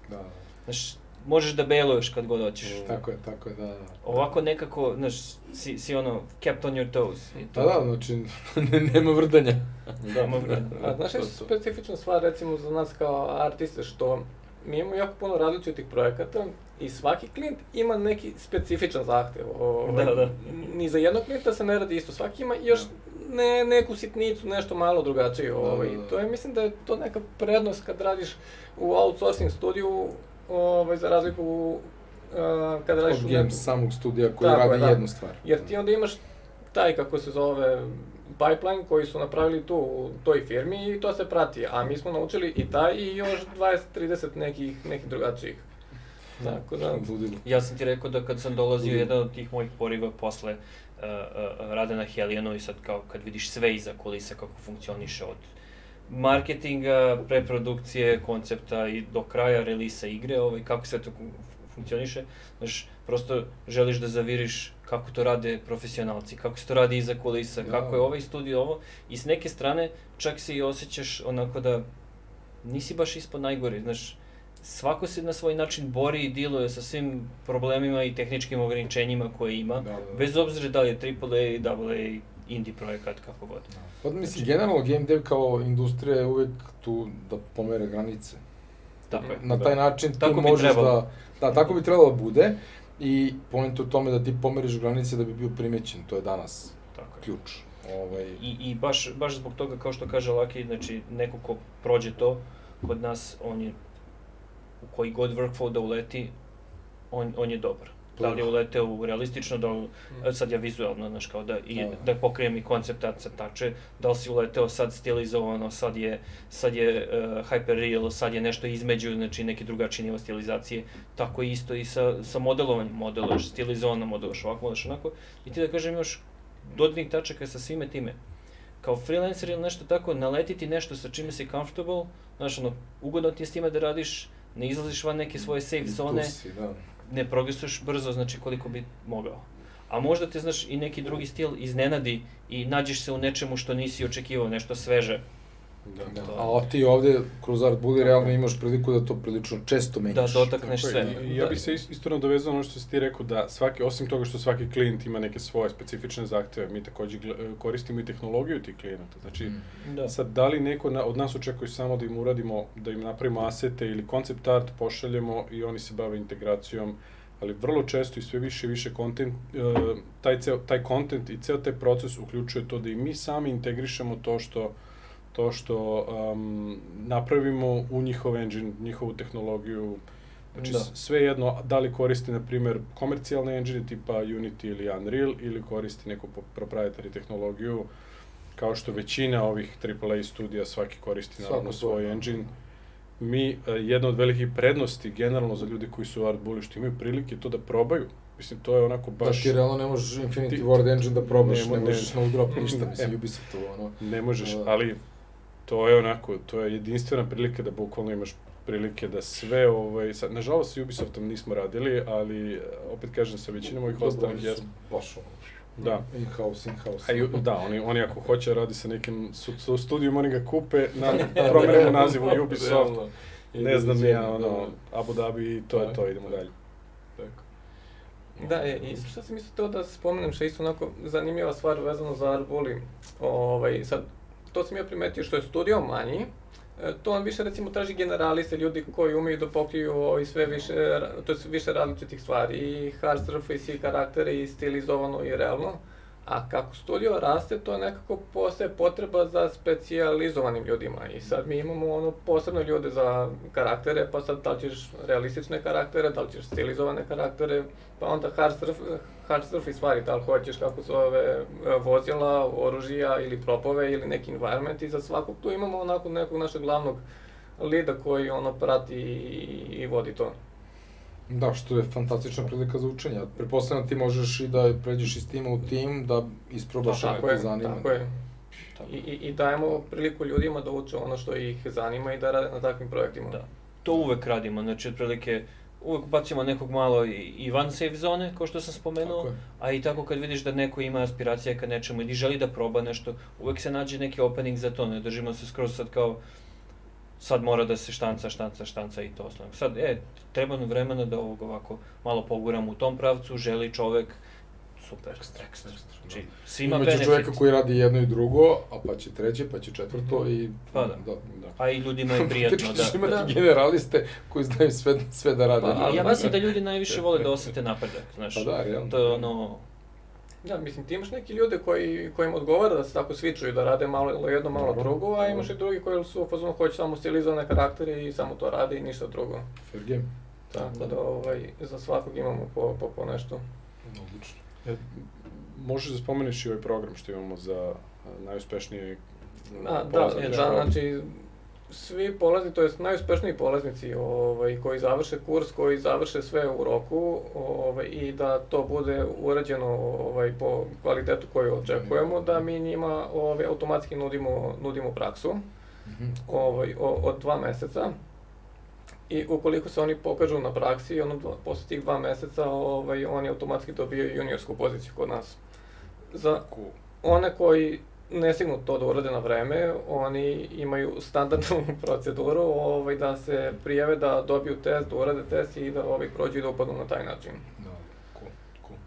Da. Znaš, možeš da beluješ kad god hoćeš. Mm. Tako je, tako je, da, da. Ovako nekako, znaš, si, si ono, kept on your toes. I to. Da, da, znači, nema vrdanja. Da, nema vrdanja. A znaš je specifična stvar, recimo, za nas kao artiste, što mi imamo jako puno različitih projekata i svaki klijent ima neki specifičan zahtev. Ovaj, da, da. Ni za jednog klijenta se ne radi isto, svaki ima još da ne, neku sitnicu, nešto malo drugačije. Ovaj. Da, da, da. To je, mislim da je to neka prednost kad radiš u outsourcing studiju, ovaj, za razliku uh, kada radiš Od u game nekom- samog studija koji Tako radi da. jednu stvar. Jer ti onda imaš taj, kako se zove, pipeline koji su napravili tu u toj firmi i to se prati. A mi smo naučili i taj i još 20-30 nekih, nekih drugačijih. Tako da. Ja sam ti rekao da kad sam dolazio, jedan od tih mojih poriva posle uh, uh, rada na Helionu i sad kao kad vidiš sve iza kulisa kako funkcioniše od marketinga, preprodukcije, koncepta i do kraja relisa igre, ovaj, kako sve to fun- funkcioniše, znaš, prosto želiš da zaviriš kako to rade profesionalci, kako se to radi iza kulisa, Da. kako je ovaj studio ovo, i s neke strane čak se i osjećaš onako da nisi baš ispod najgori, znaš, svako se na svoj način bori i diluje sa svim problemima i tehničkim ograničenjima koje ima, Da, da. bez obzira da li je AAA, AA, indie projekat, kako god. Pa mislim, generalno game dev kao industrija je uvek tu da pomere granice. Tako je. Na Da. taj način ti Tako bi možeš trebalo. da... Da, tako bi trebalo da bude. I point u tome da ti pomeriš granice da bi bio primećen, to je danas Tako je. ključ. Ovaj, I, i baš, baš zbog toga, kao što kaže Laki, znači, neko ko prođe to, kod nas, on je, u koji god workflow da uleti, on, on je dobar. Da li je uleteo u realistično, da li, sad ja vizualno, znaš, kao da, i, Da. da pokrijem i koncept art crtače, da li si uleteo sad stilizovano, sad je, sad je uh, hyperreal, sad je nešto između, znači neki drugačiji nivo stilizacije, tako isto i sa, sa modelovanjem, modeluješ stilizovano, modeluješ ovako, modeluješ onako, i ti da kažem još dodatnih tačaka sa svime time. Kao freelancer ili nešto tako, naletiti nešto sa čime si comfortable, znaš, ono, ugodno ti je s time da radiš, ne izlaziš van neke svoje safe zone, si, da. Ne progresuješ brzo, znači koliko bi mogao. A možda te, znaš, i neki drugi stil iznenadi i nađeš se u nečemu što nisi očekivao, nešto sveže. Da. To- A ti ovde, kroz Art Bully, realno imaš priliku da to prilično često Da menjaš. dotakneš Tako je, sve. I, i ja Da. bih se is- isto nadovezao na ono što si ti rekao da svaki, osim toga što svaki klijent ima neke svoje specifične zahteve, mi takođe koristimo i tehnologiju tih klijenata. Znači, Mm. Da. Sad, da li neko na, od nas očekuje samo da im uradimo, da im napravimo asete ili koncept art, pošaljemo i oni se bave integracijom, ali vrlo često i sve više i više content, uh, taj, ceo, taj content i ceo taj proces uključuje to da i mi sami integrišemo to što to što um, napravimo u njihov engine, njihovu tehnologiju, Znači, Da. da. sve jedno, da li koristi, na primer, komercijalne engine tipa Unity ili Unreal, ili koristi neku proprietary tehnologiju, kao što većina ovih AAA studija svaki koristi naravno svoj svoje. engine. Mi, eh, jedna od velikih prednosti generalno za ljude koji su u art bully, što imaju prilike to da probaju. Mislim, to je onako Da baš... ti realno ne možeš Infinity Ti- Ward Engine da probaš, Ne ne, mo- možeš na udrop ništa, mislim. Ubisoft ono. Ne možeš, Da. ali to je onako, to je jedinstvena prilika da bukvalno imaš prilike da sve, ovaj, sad, nažalost sa Ubisoftom nismo radili, ali eh, opet kažem sa većinom ovih ostalih jesmo. Baš ono. Da. In-house, in-house. A da, oni, oni ako hoće radi sa nekim su, su studijom, oni ga kupe, na, promenimo naziv u Ubisoft, Realno. ne znam ja, ono, Da. Abu Dhabi i to je to, idemo da. dalje. Tako. Da, e, i što sam isto teo da spomenem, što je isto onako zanimljiva stvar vezano za Arbuli. Ovaj, sad, to sam ja primetio što je studio manji, e, to on više recimo traži generaliste, ljudi koji umeju da pokriju ovaj, sve više, to je više različitih stvari, i hard surface, i karaktere, i stilizovano, i realno. A kako studio raste, to nekako postaje potreba za specijalizovanim ljudima. I sad mi imamo ono posebno ljude za karaktere, pa sad da li ćeš realistične karaktere, da li ćeš stilizovane karaktere, pa onda hard, surf, hard surface stvari, da li hoćeš kako se ove vozila, oružija ili propove ili neki environment i za svakog tu imamo onako nekog našeg glavnog lida koji ono prati i, i vodi to. Da, što je fantastična prilika za učenje. Pretpostavljam ti možeš i da pređeš iz tima u tim, da isprobaš te je, zanima. tako je. I, i, I dajemo priliku ljudima da uče ono što ih zanima i da rade na takvim projektima. Da. To uvek radimo, znači otprilike uvek bacimo nekog malo i, i van safe zone, kao što sam spomenuo, a i tako kad vidiš da neko ima aspiracije ka nečemu ili želi da proba nešto, uvek se nađe neki opening za to, ne držimo se skroz sad kao sad mora da se štanca, štanca, štanca i to osnovno. Sad, e, treba nam vremena da ovog ovako malo poguramo u tom pravcu, želi čovek, super, ekstra, ekstra. Znači, svima Imaće benefit. čoveka koji radi jedno i drugo, a pa će treće, pa će četvrto i... Pa da. da. Da. A i ljudima je prijatno da... imati Da. generaliste koji znaju sve, sve da rade. Pa, Ali ja Pa, mislim da ljudi najviše vole da osete napredak, znaš. Pa da, realno. To je ono, Da, mislim, ti imaš neki ljude koji, kojim odgovara da se tako svičuju, da rade malo jedno, malo Dobro. drugo, a imaš i drugi koji su u fazonu hoće samo stilizovane karaktere i samo to rade i ništa drugo. Fair game. Tako da ovaj, za svakog imamo po, po, po nešto. Odlično. E, možeš da spomeniš i ovaj program što imamo za najuspešnije A, da, da, znači, svi polaznici, to jest najuspešniji polaznici ovaj, koji završe kurs, koji završe sve u roku ovaj, i da to bude urađeno ovaj, po kvalitetu koju očekujemo, da mi njima ovaj, automatski nudimo, nudimo praksu Mhm. ovaj, od dva meseca. I ukoliko se oni pokažu na praksi, ono, dva- posle tih dva meseca ovaj, oni automatski dobijaju juniorsku poziciju kod nas. Za one koji ne stignu to da urade na vreme, oni imaju standardnu proceduru ovaj, da se prijave da dobiju test, da urade test i da ovaj, prođu i da upadnu na taj način. Da, cool, cool.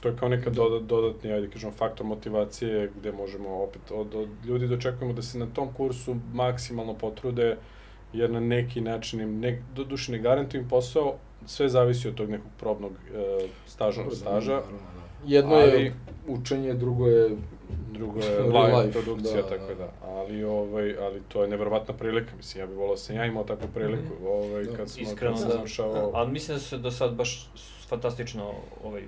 To je kao neka doda, dodatni, ajde kažemo, faktor motivacije gde možemo opet od, od ljudi dočekujemo da se na tom kursu maksimalno potrude, jer na neki način im, ne, do duše ne garantuju im posao, sve zavisi od tog nekog probnog e, staža, staža, Naravno, da. Jedno Ali- je učenje, drugo je drugo je live life, produkcija, da, tako da. da. Ali, ovaj, ali to je neverovatna prilika, mislim, ja bih volao da sam ja imao takvu priliku, ovaj, Da. kad, smo, Iskreno, kad da. završavao. Ali mislim da su se do sad baš fantastično ovaj,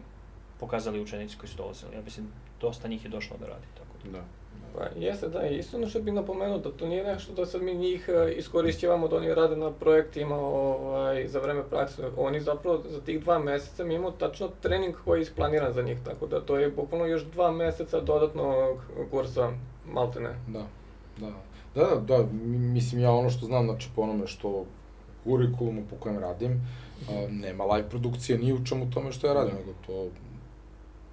pokazali učenici koji su dolazili. Ja mislim, dosta njih je došlo da radi, tako da. Da. Pa jeste, da, isto ono što bih napomenuo, da to nije nešto da sad mi njih e, iskorišćavamo da oni rade na projektima ovaj, za vreme prakse. Oni zapravo za tih dva meseca mi imamo tačno trening koji je isplaniran za njih, tako da to je bukvalno još dva meseca dodatnog kursa, maltene. Da, da. Da, da, da, mi- mislim ja ono što znam, znači po onome što kurikulumu po kojem radim, a, nema live produkcije ni u čemu tome što ja radim, Da. nego to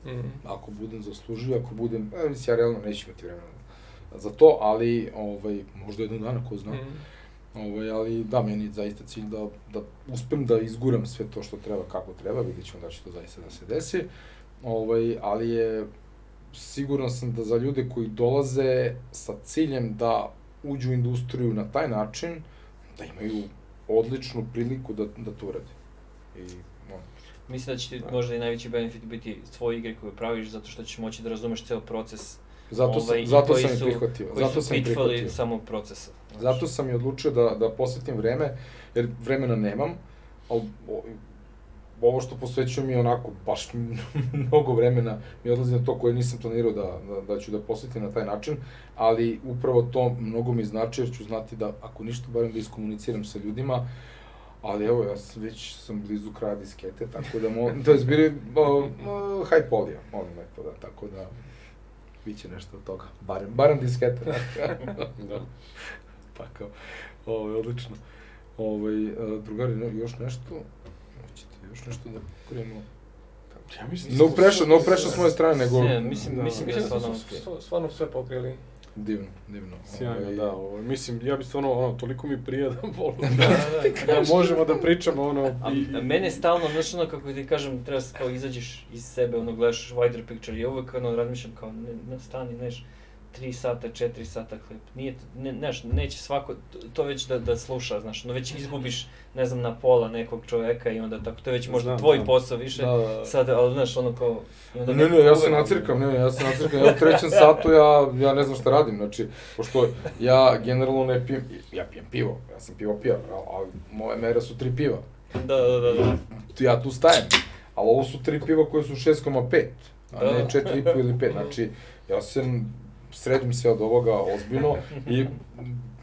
Mm. ako budem zaslužio, ako budem, e, ja realno neću imati vremena za to, ali ovaj, možda jednog dana, ko zna. Mm. Ovaj, ali da, meni je zaista cilj da, da uspem da izguram sve to što treba, kako treba, vidjet ćemo da će to zaista da se desi. Ovaj, ali je, siguran sam da za ljude koji dolaze sa ciljem da uđu u industriju na taj način, da imaju odličnu priliku da, da to urade. I, ono, Mislim da će ti Da. možda i najveći benefit biti tvoje igre koje praviš, zato što ćeš moći da razumeš ceo proces. zato ovaj, zato koji sam i prihvatio. Koji Zato su sam prihvatio. samog procesa. znaš. Zato sam i odlučio da, da posvetim vreme, jer vremena nemam, ali ovo što posvećujem je onako baš mnogo vremena mi odlazi na to koje nisam planirao da, da, da ću da posvetim na taj način, ali upravo to mnogo mi znači jer ću znati da ako ništa barem da iskomuniciram sa ljudima, ali evo ja sam, već sam blizu kraja diskete, tako da mo, to je zbiri o, o, high polija, molim lepo da, tako da Biće nešto od toga. Barem, barem disketa. Da. pa kao, ovo je odlično. Ovaj, a, drugari, ne, još nešto? Hoćete još nešto da krenemo? Ja mislim No da pressure, su- no pressure s moje strane, nego... Ne, mislim, Da. mislim da Mislim da stvarno... su s- stvarno sve pokrili. Divno, divno. Sjajno, Ovaj, da. Ovo, mislim, ja bi stvarno, ono, toliko mi prija da volim Da, da, da, da. da možemo da pričamo, ono, A, i, a mene stalno, znaš ono kako ti kažem, treba s- kao izađeš iz sebe, ono gledaš wider picture i uvek ono razmišljam kao, ne, ne stani, neš, 3 sata, 4 sata klip, nije, ne, znaš, neće svako to, već da, da sluša, znaš, ono već izgubiš, ne znam, na pola nekog čoveka i onda tako, to je već možda Znam, tvoj znam. posao više, Da, da, da. sad, ali znaš, ono kao, onda Ne, ne, ja se nacirkam, ne, ja se nacirkam, ja u trećem satu, ja, ja ne znam šta radim, znači, pošto ja generalno ne pijem, ja pijem pivo, ja sam pivo pija, ali moje mere su tri piva, Da, da, da, da. ja tu stajem, ali ovo su tri piva koje su 6,5, a Da. ne 4,5 ili 5, znači, ja se sredim se od ovoga ozbiljno i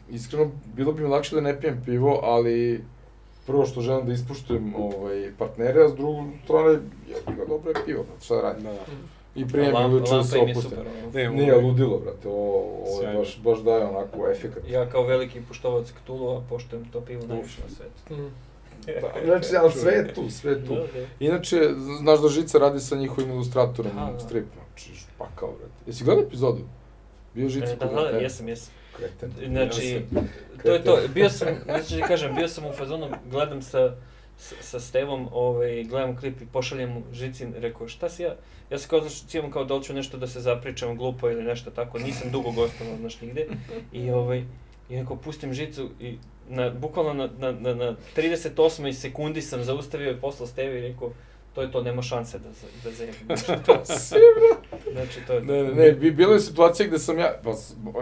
iskreno, bilo bi mi lakše da ne pijem pivo, ali prvo što želim da ispuštujem ovaj, partnere, a s druge strane, ja ga dobro je pivo, brate, šta da radim. da, da. I prije mi uveče da se opustim. Ne, Nije ovo- ludilo, brate, ovo, ovo je baš, baš daje onako efekat. Ja kao veliki puštovac Cthulhu, poštujem to pivo najviše na svetu. Mm. Da, znači, ali sve je tu, sve je tu. Da, da. Inače, znaš da Žica radi sa njihovim ilustratorom Da, da. strip, znači, pa kao, brate. Jesi gledao epizodu? Bio Žica E, Da, da, da, jesam, jesam. Kreten. Znači, to je to, bio sam, znači da kažem, bio sam u fazonu, gledam sa, sa, sa Stevom, ovaj, gledam klip i pošaljem mu Žicin, rekao, šta si ja, ja se kao, znaš, cijevam kao da hoću nešto da se zapričam glupo ili nešto tako, nisam dugo gostovao, znaš, nigde, i ovaj, i neko pustim Žicu i na, bukvalno na, na, na, na 38. sekundi sam zaustavio i poslao Stevi i rekao, to je to, nema šanse da, da zajebim. znači, to je Ne, ne, ne, bi, bilo je situacija gde sam ja, pa,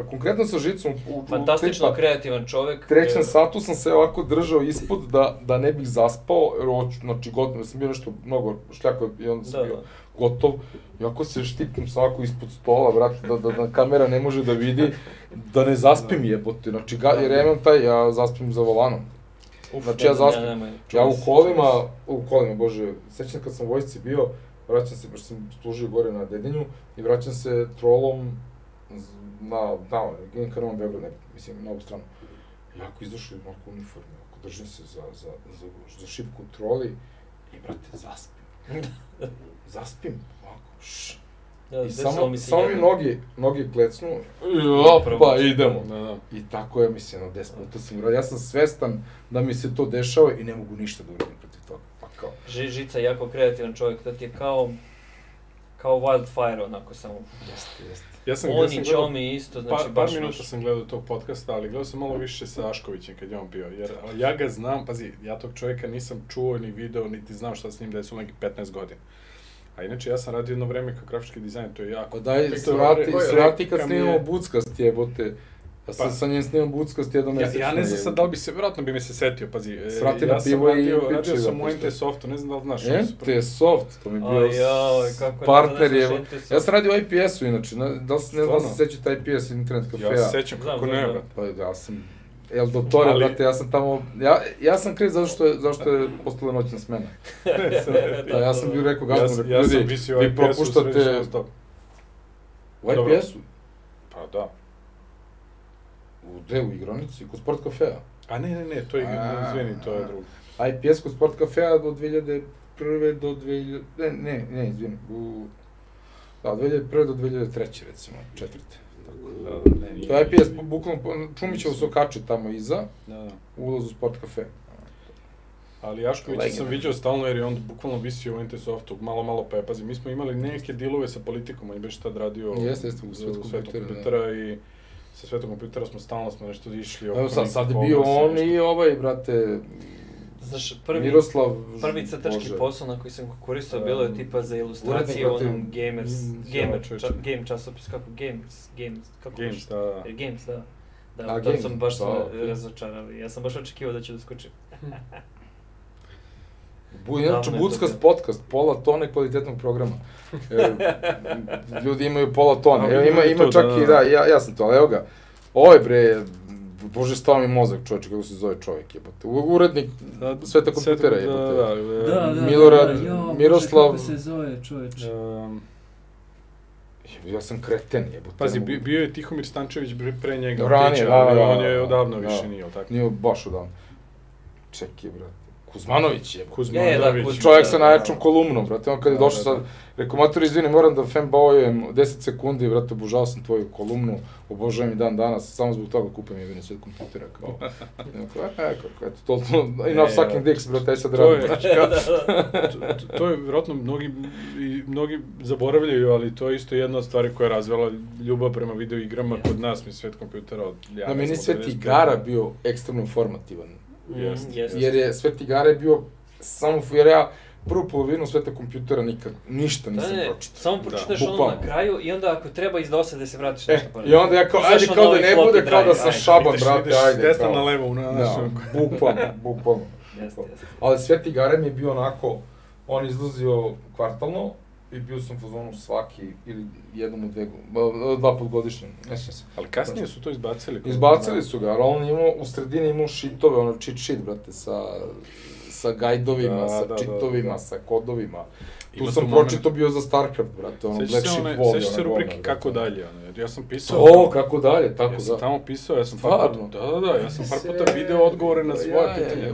konkretno sa žicom, u, u fantastično tipa, kreativan čovek. trećem e, satu sam se ovako držao ispod da, da ne bih zaspao, jer hoću, znači gotovo, sam bio nešto mnogo šljako i onda sam Da, bio da. gotov. I ako se štipim sam ovako ispod stola, brate, da, da, da kamera ne može da vidi, da ne zaspim jebote. Znači, ga, jer ja imam taj, ja zaspim za volanom. Uf, Znači, ja zaspim. ne, Ja u kolima, u kolima, bože, sećam kad sam u vojsci bio, vraćam se, baš sam služio gore na Dedinju, i vraćam se trolom na, tamo, idem ka Novom Beogradu, ne, mislim, na ovu stranu. I ako izašao iz onako uniforme, ako držim se za, za, za, za šipku troli, i brate, zaspim. zaspim, ovako, šš. Da, samo, mi se samo mi noge, noge klecnu, i Upravo. opa, idemo. Da, da. I tako je, mislim, ono, 10 puta sam uradio. Ja sam svestan da mi se to dešava i ne mogu ništa da uradim protiv toga. Pa kao, Ži, Žica je jako kreativan čovjek, to ti je kao, kao wildfire onako samo. jeste, jeste. Ja sam, ja On sam i gledao, Čomi isto, znači par, baš... par minuta baš- sam gledao tog podcasta, ali gledao sam malo više sa Aškovićem kad je on bio, jer ja ga znam, pazi, ja tog čovjeka nisam čuo ni video, niti znam šta s njim desilo nekih 15 godina. A inače, ja sam radio jedno vreme kao grafički dizajner, to je jako. Pa daj, je svrati, kad snimamo je- Buckast jebote. Ja sam Pa- sa njim snimam Buckast jednom Ja, mesečno. ja ne znam sad da li bi se, vjerojatno bi mi se setio, pazi. e, Svrati ja na sam pivo i radio, pričaj radio sam u. NT Softu, ne znam da li znaš. MT Soft, to mi je bio Ajaj, kako partner ne je. NT Ja sam radio u IPS-u inače, da li se ne znam da li se sećate IPS internet kafeja. Ja se sećam kako ne, brate. Pa ja sam El Dottore, Ali- brate, ja sam tamo, ja, ja sam kriv zato što je, zašto je postala noćna smena. Da, ja sam bio rekao Ja, sam- rekao, ja sam ljudi, vi propuštate u. IPS-u, Pa da. u gde, u igronici, kod sport kafeja. A ne, ne, ne, to je, A. izvini, to je drugo. IPS kod sport kafeja do 2001. do 2000, ne, ne, ne, izvini, u, da, 2001. do 2003. recimo, četvrte. Da, ne, nije. To je IPS, bu- bukvalno, Čumićevo se okače tamo iza, Da, da. u ulazu u sport kafe. Ali Jaškovića sam viđao stalno jer je on bukvalno visio u NT Softu, malo, malo pa je, pazi, mi smo imali neke dilove sa politikom, on je baš tad radio Jeste, jeste, u svetu kompjutera, da. kompjutera i sa svetom kompjutera smo stalno smo nešto išli oko Evo sad, sad je bio on i ovaj, brate, Znaš, prvi, Miroslav, prvi crtački Bože. posao na koji sam koristio bilo je Um, tipa za ilustracije u urednik, onom Gamers, Mm, Gamer, ja, ča, Game časopis, kako Games, Games, kako Games, da, da. Games, da. Da, A, Games, sam baš da, sam okej. razočarao. Ja sam baš očekivao da će da skočim. Bu, inače, Buckast podcast, pola tone kvalitetnog programa. E, ljudi imaju pola tone. Evo, ima, ima čak da, i, da. da, ja, ja sam to, ali evo ga. Ovo je bre, bože, stao mi mozak čovječe, kako se zove čovjek, jebote. Urednik Da, Sveta kompjutera, jebote. Da, da, Da, da, Milorad, da, jo, Bože, Miroslav- Kako se zove, čoveč? Um, Ja sam kreten, jebote. pazi, mogu- bio je Tihomir Stančević pre- njega, Ranije, da, ali da, on da, je da, odavno da. više nije, tako? Nije baš odavno. Čekaj, brate. Kuzmanović je. Kuzmanović. Je, da, Kuzmanović. Kuzmanović. Čovjek Da, sa da, najjačom da. kolumnom, brate. On kad je Da, došao da, sad, rekao, mater, izvini, moram da fanboyujem 10 sekundi, brate, obožavao sam tvoju kolumnu, obožavam i dan danas, samo zbog toga kupim jebeni svet kompjutera, kao. I onako, e, kako, eto, to, to, enough E, sucking dicks, brate, aj sad To radim. je, znaš, kao. to, to je vjerojatno mnogi, i mnogi zaboravljaju, ali to je isto jedna od stvari koja je razvela ljubav prema video igrama kod nas, mi svet kompjutera od ja, Da, meni svet 95. igara bio ekstremno informativan. Jest, Mm, jest. Jer je svet igara je bio samo, jer ja prvu polovinu sveta kompjutera nikad, ništa Da, nisam ne, pročitao. samo pročitaš ono bukvalno. na kraju i onda ako treba iz dosade se vratiš E, nešto pa. i onda ja kao, ajde ono kao da ovaj ne bude kao da sam šaban, brate, ajde. desna na levo, na, Da, znaš, bukvalno, bukvalno. Jeste, jeste. Ali svet igara mi je bio onako, on izlazio kvartalno i bio sam u fazonu svaki ili jednom u dve, dva put godišnje, ne sjećam se. Ali kasnije su to izbacili. Izbacili su ga, ali on imao, u sredini imao šitove, ono cheat sheet, brate, sa, sa gajdovima, Da, sa da, da, čitovima, da. sa kodovima. Tu Ima sam moment- pročitao bio za StarCraft, brate, ono Black Sheep Wall. sećaš se rubrike govna, kako dalje, ono, jer ja sam pisao... To, kako dalje, tako Ja da. sam tamo pisao, ja sam par puta, da, da, da, ja sam par puta video odgovore na svoje Ja, ja, pitanja. ja.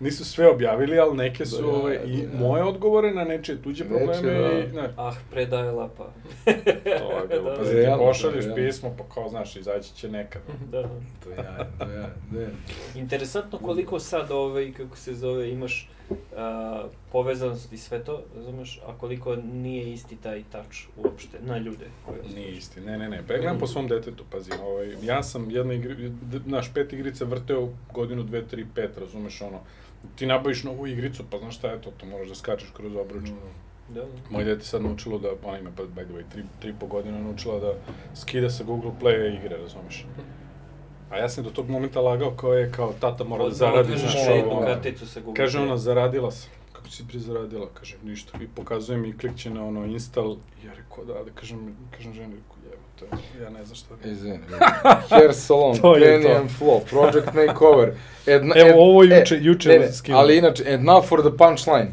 Nisu, sve objavili, ali neke su, Da, ja, ovaj, i da, moje odgovore na nečije tuđe probleme da. i, ne, Ah, predaje lapa. to je bilo, Da, pazi, ti pošalješ realno. pismo, pa kao, znaš, izaći će nekad. Da. To ja, to ja, ne. Interesantno koliko sad, ovaj, kako se zove, imaš a, povezanost i sve to, razumeš, a koliko nije isti taj touch uopšte na ljude. Koje Nije isti, ne, ne, ne, pa ja gledam po svom detetu, pazi, ovaj, ja sam jedna igri, naš pet igrica vrteo godinu, dve, tri, pet, razumeš, ono, Ti nabaviš novu igricu, pa znaš šta je to, to moraš da skačeš kroz obruč. Da, da. Moje dete sad naučilo da, ona ima, pa, by the way, tri, tri po godina naučila da skida sa Google Play igre, razumeš? A ja sam do tog momenta lagao kao je, kao tata mora da zaradi, odvežeš ono, karticu sa Google Kaže ona, zaradila sam. Kako si pri zaradila? Kaže, ništa. I pokazuje mi, klikće na ono install. I ja rekao, da, da kažem, kažem ženi, rekao, jebote, ja ne znam šta da Izvini. Hair salon, To Penny to. and Flow, Project Makeover. And, Evo, ovo juče- juče ne, ne, skinuo. ali inače, and now for the punchline.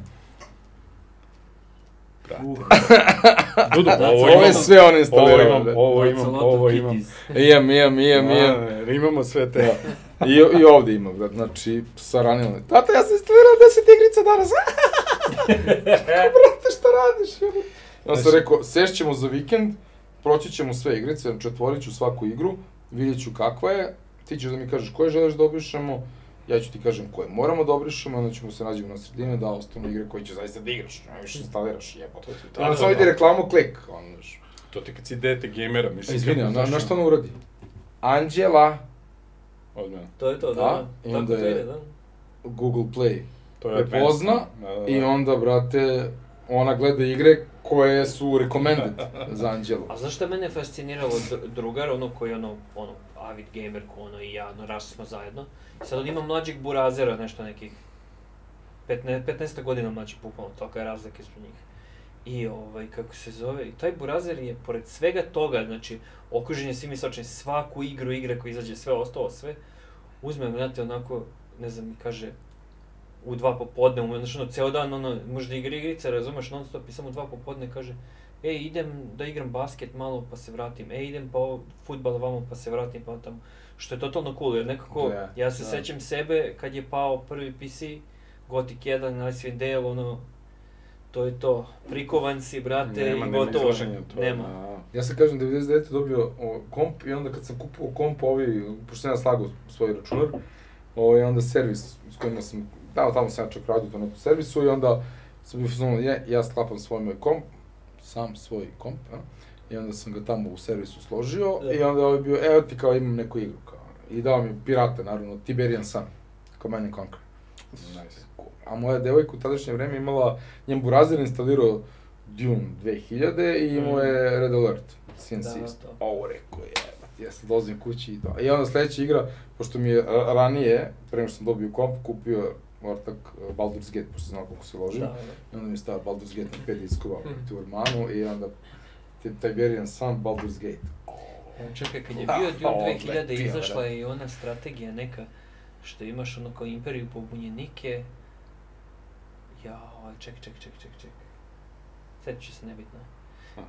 Dudu, Da, ovo Ovo je imamo, sve on ovo instalirao. imam, ovo imam, ovo imam. kitties. Imam, imam, imam, imam. A, imamo sve te. I, I ovde imam, brate, znači, sa ranilom. Tata, ja sam instalirao 10 igrica danas. brate, šta radiš? Ja sam rekao, sešćemo za vikend, proći ćemo sve igrice, znači otvorit ću svaku igru, vidjet ću kakva je, ti ćeš da mi kažeš koje želiš da obrišemo, ja ću ti kažem koje moramo da obrišemo, onda ćemo se nađemo na sredini da ostanu igre koje će zaista da igraš, ne više instaliraš, jebote. to, Onda to. vidi reklamu, klik, ono, znaš. To ti kad si dete gamera, mislim. Izvini, na, na što ona uradi? Anđela, Od mene. To je to, da. Da, da. i onda to je- da. Google Play, To je prepozna. Da, da, da. I onda, brate, ona gleda igre koje su recommended za Anđelu. A znaš šta je mene fasciniralo dr- drugar, ono koji ono, ono, avid gamer ko ono i ja, ono, rasli smo zajedno. I sad on ima mlađeg burazera, nešto nekih 15, 15 godina mlađi bukvalno, tolika je razlika između njih. I ovaj, kako se zove, i taj burazer je, pored svega toga, znači, okružen je svim istočnim, svaku igru igre koja izađe, sve ostalo, sve, uzme, znate, onako, ne znam, kaže, u dva popodne, znači, ono, ceo dan, ono, možda igra igrice, razumeš, non stop, i samo u dva popodne kaže, ej, idem da igram basket malo pa se vratim, ej, idem pa futbal vamo pa se vratim pa tamo. Što je totalno cool, jer nekako, Da, ja se da. sećam sebe kad je pao prvi PC, Gothic 1, Icewind Dale, ono, to je to, prikovan si, brate, Nema- i nema gotovo. izlaženja, to nema. da. Ja sam kažem 99. dobio o, komp i onda kad sam kupovao komp ovi, pošto sam ja slagao svoj računar, ovaj, onda servis s kojima sam, da, tamo sam ja čak radio to neku servisu i onda sam bio fazonu, ja, ja sklapam svoj moj komp, sam svoj komp, ja, i onda sam ga tamo u servisu složio Da. i onda je ovaj bio, evo ti kao imam neku igru, kao, i dao mi pirate, naravno, Tiberian Sun, Command and Conquer. Nice. A moja devojka u tadašnje vreme imala, njen burazer instalirao Dune 2000 i imao je Red Alert, CNC Da, to. Ovo rekao je, ja sad dolazim kući i to. I onda sledeća igra, pošto mi je ra- ranije, pre nego što sam dobio komp, kupio ortak uh, Baldur's Gate, pošto znao kako se loži. Da, da. I onda mi je stavio Baldur's Gate na 5 diskova Mhm. u Urmanu i onda Ti- Tiberian Sun, Baldur's Gate. Ja, čekaj, kad je Ah, bio Dune ovo 2000 letio, izašla da. je i ona strategija neka, što imaš ono kao imperiju pobunjenike. Jao, čekaj, čekaj, čekaj, čekaj, čekaj. Sjetit ću se, nebitno.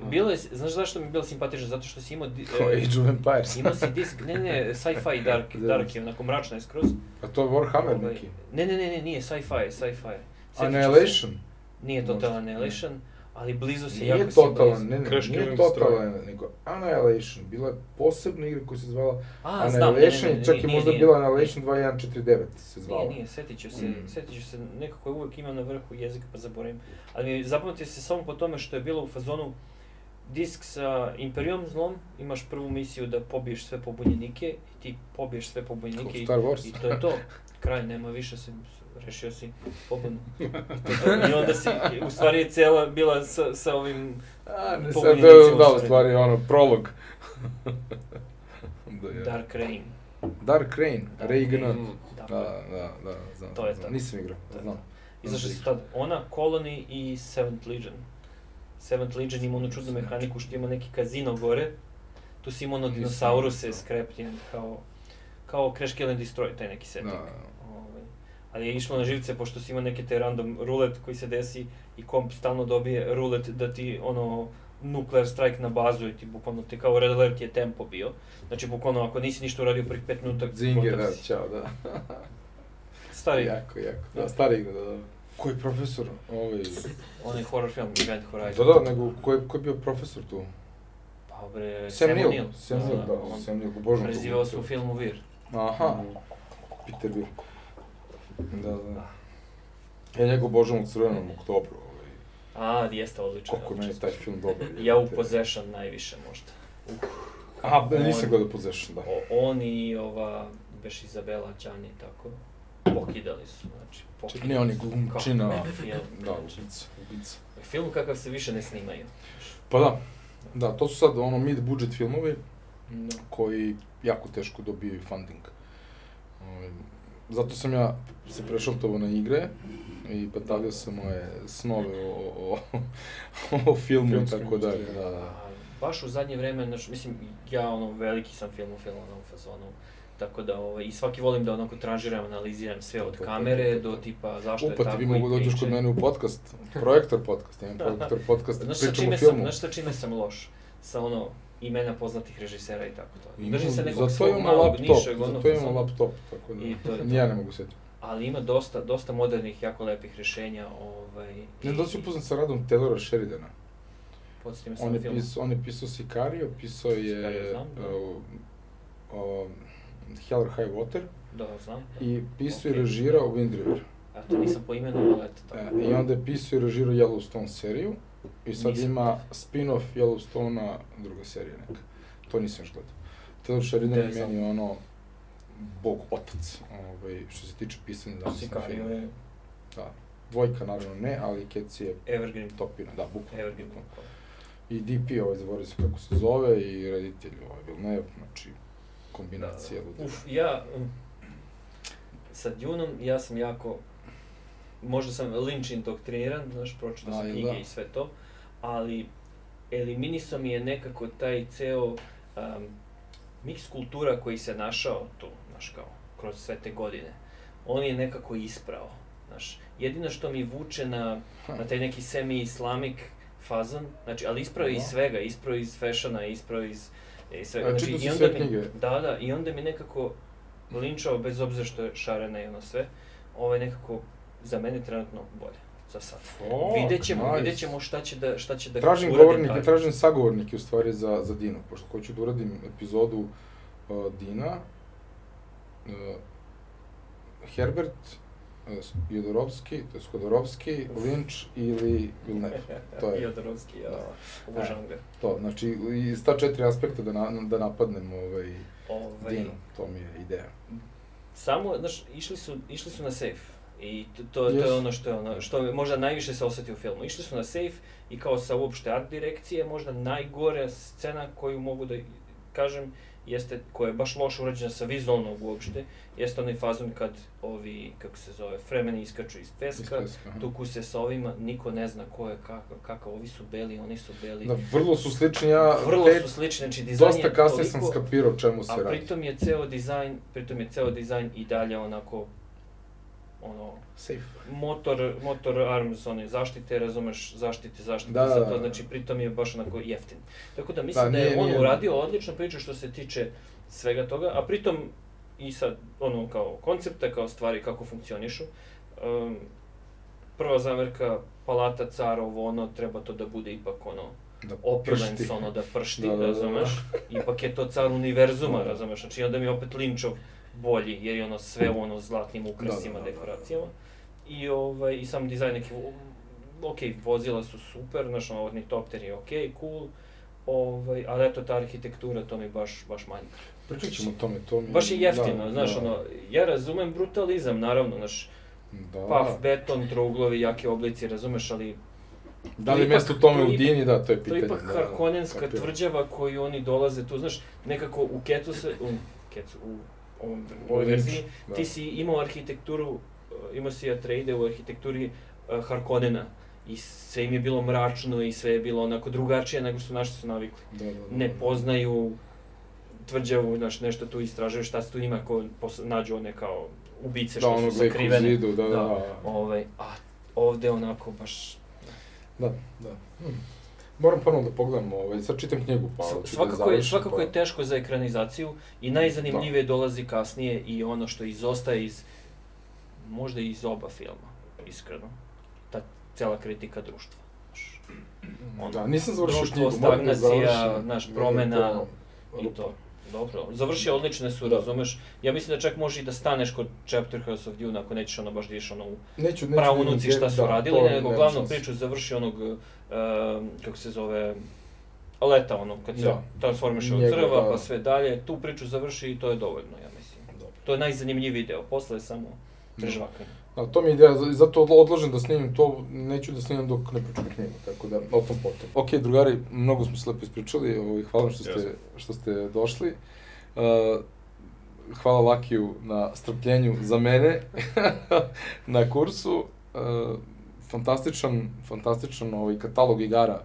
Bilo je, znaš zašto mi je bilo simpatično? Zato što si imao... di- Kao e, Age of Empires. Imao si disk, ne, ne, sci-fi dark, Da. dark je onako mračna je skroz. A to je Warhammer Ovaj, neki. Ne, ne, ne, ne, nije sci-fi, sci-fi. Se. Annihilation. Nije Možda. Total Annihilation, ali blizu si, Nije jako si totalan, blizu. ne, ne, Crash nije totalan, nego Annihilation. Bila je posebna igra koja se zvala A, znam, ne, ne, Annihilation, ne, čak nije, je možda nije. bila Annihilation 2149 se zvala. Nije, nije, setit ću se, Mm. setit ću se, nekako je uvijek imam na vrhu jezika pa zaboravim. Ali zapamtio se samo po tome što je bilo u fazonu disk sa Imperium zlom, imaš prvu misiju da pobiješ sve pobunjenike i ti pobiješ sve pobunjenike i, i to je to. Kraj, nema više, se, rešio si pobunu. I, to je to. I onda si, u stvari je cijela bila sa, sa ovim A, ne, sad Pobunjenicima da, da, u stvari. stvari, ono, prolog. da, je. Dark Reign. Dark Reign, Da. Reagan. Mhm. Da. Da, da, da, znam. To je znam. to. Nisam igrao, To je znam. Izašli su tad ona, Colony i Seventh Legion. Seventh Legion ima onu čudnu mehaniku što ima neki kazino gore. Tu si ima ono dinosauruse igrao. skrepljene kao, kao Crash Kill and Destroy, taj neki setting. Da. Ovaj, ali je išlo na živce pošto si ima neki taj random rulet koji se desi i komp stalno dobije rulet da ti ono nuclear strike na bazu i ti bukvalno ti kao red alert je tempo bio. Znači bukvalno ako nisi ništa uradio prvih 5 minuta, Zinge, gotov da, čao, da. Stari, jako, jako. Da, Da. stari igra, da, da. Koji profesor? Ovaj... onaj horror film, Event Horizon. Da, da, nego, ko je, ko je bio profesor tu? Pa bre, Sam Neill. Sam Neill, da, on Sam Neill, tog Prezivao se u filmu Vir. Aha, Peter Bill. Da, da. Ja njega obožavam u crvenom oktobru, ovaj. A, jeste odlično. Koliko je meni odlično. taj film dobar. Ja u. Possession najviše možda. Uh, Aha, da, nisam gledao Possession, da. o, on i ova, beš Izabela, Đani, tako. Pokidali su, znači, pokidali Ne, su. glumčina. Kako film, Da, znači, ubica, ubica. Film kakav se više ne snimaju. Pa da, da, to su sad ono mid-budget filmovi Da. koji jako teško dobijaju funding. Ovaj, Zato sam ja se prešaltovao na igre i petavio sam moje snove o, o, o, o filmu i tako dalje. Da, da. Baš u zadnje vreme, znaš, mislim, ja ono, veliki sam film u filmovom fazonu, tako da, ovaj, i svaki volim da onako tranžiram, analiziram sve od kamere do tipa zašto je Upa, tako ti i vi mogu dođeš kod priče. mene u podcast, projektor podcast, imam projektor podcast, Znaš pričam o čime sam, filmu. znaš sa čime sam loš? Sa ono, imena poznatih režisera i tako to. Imam- Držim se nekog svog malog laptop, nišeg, ono, zato fazona. laptop, tako da, I to je to. ja ne mogu setiti. ali ima dosta, dosta modernih, jako lepih rješenja, ovaj... Ne da si upoznat sa radom Taylora Sheridana. Podsjeti me On sam je, film. pisao, on je pisao Sicario, pisao je Sicario znam, da. uh, uh, Hell or High Water Da, znam. Da. i pisao i Okej. režirao Wind River. A to nisam po imenu, ali eto tako. E, I onda je pisao i režirao Yellowstone seriju i sad Nisam. ima spin-off Yellowstonea, druga serija neka. To nisam još gledao. Taylor Sheridan je meni ono bog otac, ovaj, što se tiče pisanja da Sicario je Da. Dvojka naravno ne, ali Kec je Evergreen. topina, da, bukvalno. Evergreen. bukvalno. I DP, ovaj, zaboravio se kako se zove, i reditelj, ovaj, znači, kombinacija luda. Uf, ja, um, sa Duneom, ja sam jako, možda sam Lynch indoktriniran, znaš, pročitao sam knjige da? i sve to, ali eliminisao mi je nekako taj ceo um, miks kultura koji se našao tu, znaš, kao, kroz sve te godine. On je nekako isprao, znaš. Jedino što mi vuče na, na taj neki semi-islamik fazon, znači, ali isprao je iz svega, isprao iz fashiona, isprao iz, iz svega. A, Znači, si i sve onda mi-? Da, da, i onda mi nekako linčao, bez obzira što je šarena i ono sve, ovo je nekako za mene trenutno bolje, za sad. Fuck, vidjet ćemo, nice. vidjet ćemo šta će da, šta će da Tražim govornike, dalje. tražim sagovornike u stvari za, za Dino, pošto hoću da uradim epizodu uh, Dina, uh, Herbert, Jodorovski, to je Skodorovski, Lynch ili Villeneuve. To je Jodorovski, ja, Da. obožavam ga. to, znači iz ta četiri aspekta da, na, da napadnem ovaj, Ovaj, Dino, to mi je ideja. Samo, znaš, išli su, išli su na safe. I to, to, to je Yes. ono što je ono, što možda najviše se osjeti u filmu. Išli su na safe i kao sa uopšte art direkcije, možda najgore scena koju mogu da kažem, jeste, koja je baš loše urađena sa vizualnog uopšte, jeste onaj fazon kad ovi, kako se zove, fremeni iskaču iz peska, Iz peska, tuku se sa ovima, niko ne zna ko je kakav, kakav, ovi su beli, oni su beli. Da, vrlo su slični, ja Vrlo pet- su slični, znači dizajn dosta je kasnije sam skapirao čemu se a radi. pritom je ceo dizajn, pritom je ceo dizajn i dalje onako, ono, Safe. motor, motor arms, one zaštite, razumeš, zaštite, zaštite, Da, za da, to, da. znači pritom je baš onako jeftin. Tako da mislim Da, da, je nije- on nije- uradio odličnu priču što se tiče svega toga, a pritom i sad, ono, kao koncepta, kao stvari kako funkcionišu. Um, prva zamerka, palata cara, ovo ono, treba to da bude ipak ono, Da opulence, ono, da pršti, Da, da, da, da. razumeš? Ipak je to car univerzuma, Da. razumeš? Znači onda mi opet Linčov bolji, jer je ono sve u ono zlatnim ukrasima, Da, da, da, da. dekoracijama. I, ovaj, I sam dizajn neki, ok, vozila su super, znaš, ono, ornitopter je ok, cool, ovaj, ali eto, ta arhitektura, to mi baš, baš manjka. Pričat ćemo o tome, to mi... Baš je jeftino, da, znaš, da, ono, ja razumem brutalizam, naravno, znaš, Da. paf, beton, trouglovi, jake oblici, razumeš, ali Da li to mjesto tome to u Dini, da, to je To pitanje. je ipak da, da, Harkonnenska kapiram. tvrđava koju oni dolaze tu, znaš, nekako u Ketu se, u Ketu, u ovom, U ovoj Lynch, verziji, da. ti si imao arhitектuru, uh, imao si Atreide u arhitekturi uh, Harkonnena i sve im je bilo mračno i sve je bilo onako drugačije nego što naši su navikli. Da, da, da, Ne da. poznaju tvrđavu, znaš, nešto tu istražuju, šta se tu ima, ko nađu one kao ubice Da, što ono su sakrivene. zidu, da, da, da. Ovaj, a ovde onako baš Da, da. Hm. Moram ponovno da pogledam, ovaj, sad čitam knjigu, pa hoću da svakako je, završim, svakako pa- je teško za ekranizaciju i najzanimljivije dolazi kasnije i ono što izostaje iz, možda iz oba filma, iskreno. Ta cela kritika društva. ono, Da, nisam završio društvo, knjigu, moram da stagnacija, završim. naš, Meni je promena I to. Dobro, završio odlične su, Da. razumeš. Ja mislim da čak može i da staneš kod Chapter House of Dune ako nećeš ono baš da ono u Neću, neću pravu da nuci šta su da, radili, to nego nema glavnu priču završi onog, uh, kako se zove, leta ono, kad se Da. transformiše od crva, da. pa sve dalje, tu priču završi i to je dovoljno, ja mislim. Dobro. To je najzanimljiviji deo, posle je samo prežvakanje. Da, to mi je ideja, zato odlažem da snimim to, neću da snimim dok ne pročitam knjigu, tako da, o tom potom. Ok, drugari, mnogo smo se lepo ispričali, ovaj, hvala vam što ste, što ste došli. Uh, hvala Lakiju na strpljenju za mene na kursu. Uh, fantastičan, fantastičan ovaj katalog igara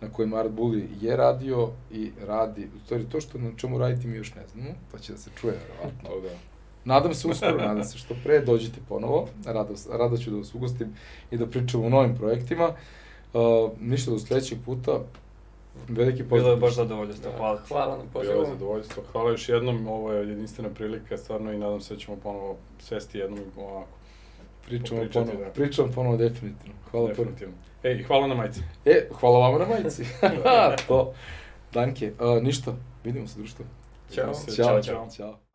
na kojima Art Bully je radio i radi. U stvari, to što na čemu raditi mi još ne znamo, to će da se čuje, verovatno. Da. Nadam se uskoro, nadam se što pre, dođite ponovo, rado, rado ću da vas ugostim i da pričamo o novim projektima. Uh, ništa do sledećeg puta, veliki pozdrav. Bilo je baš zadovoljstvo, hvala ti. Hvala na Bilo je pozivu. zadovoljstvo. Hvala još jednom, ovo je jedinstvena prilika, stvarno i nadam se da ćemo ponovo sesti jednom ovako. Pričamo ponovo, da. pričamo ponovo definitivno. Hvala puno. definitivno. Ej, i hvala na majici. E, hvala vama na majici. to. Danke. Uh, ništa, vidimo se društvo. Ćao, ćao. ćao. ćao.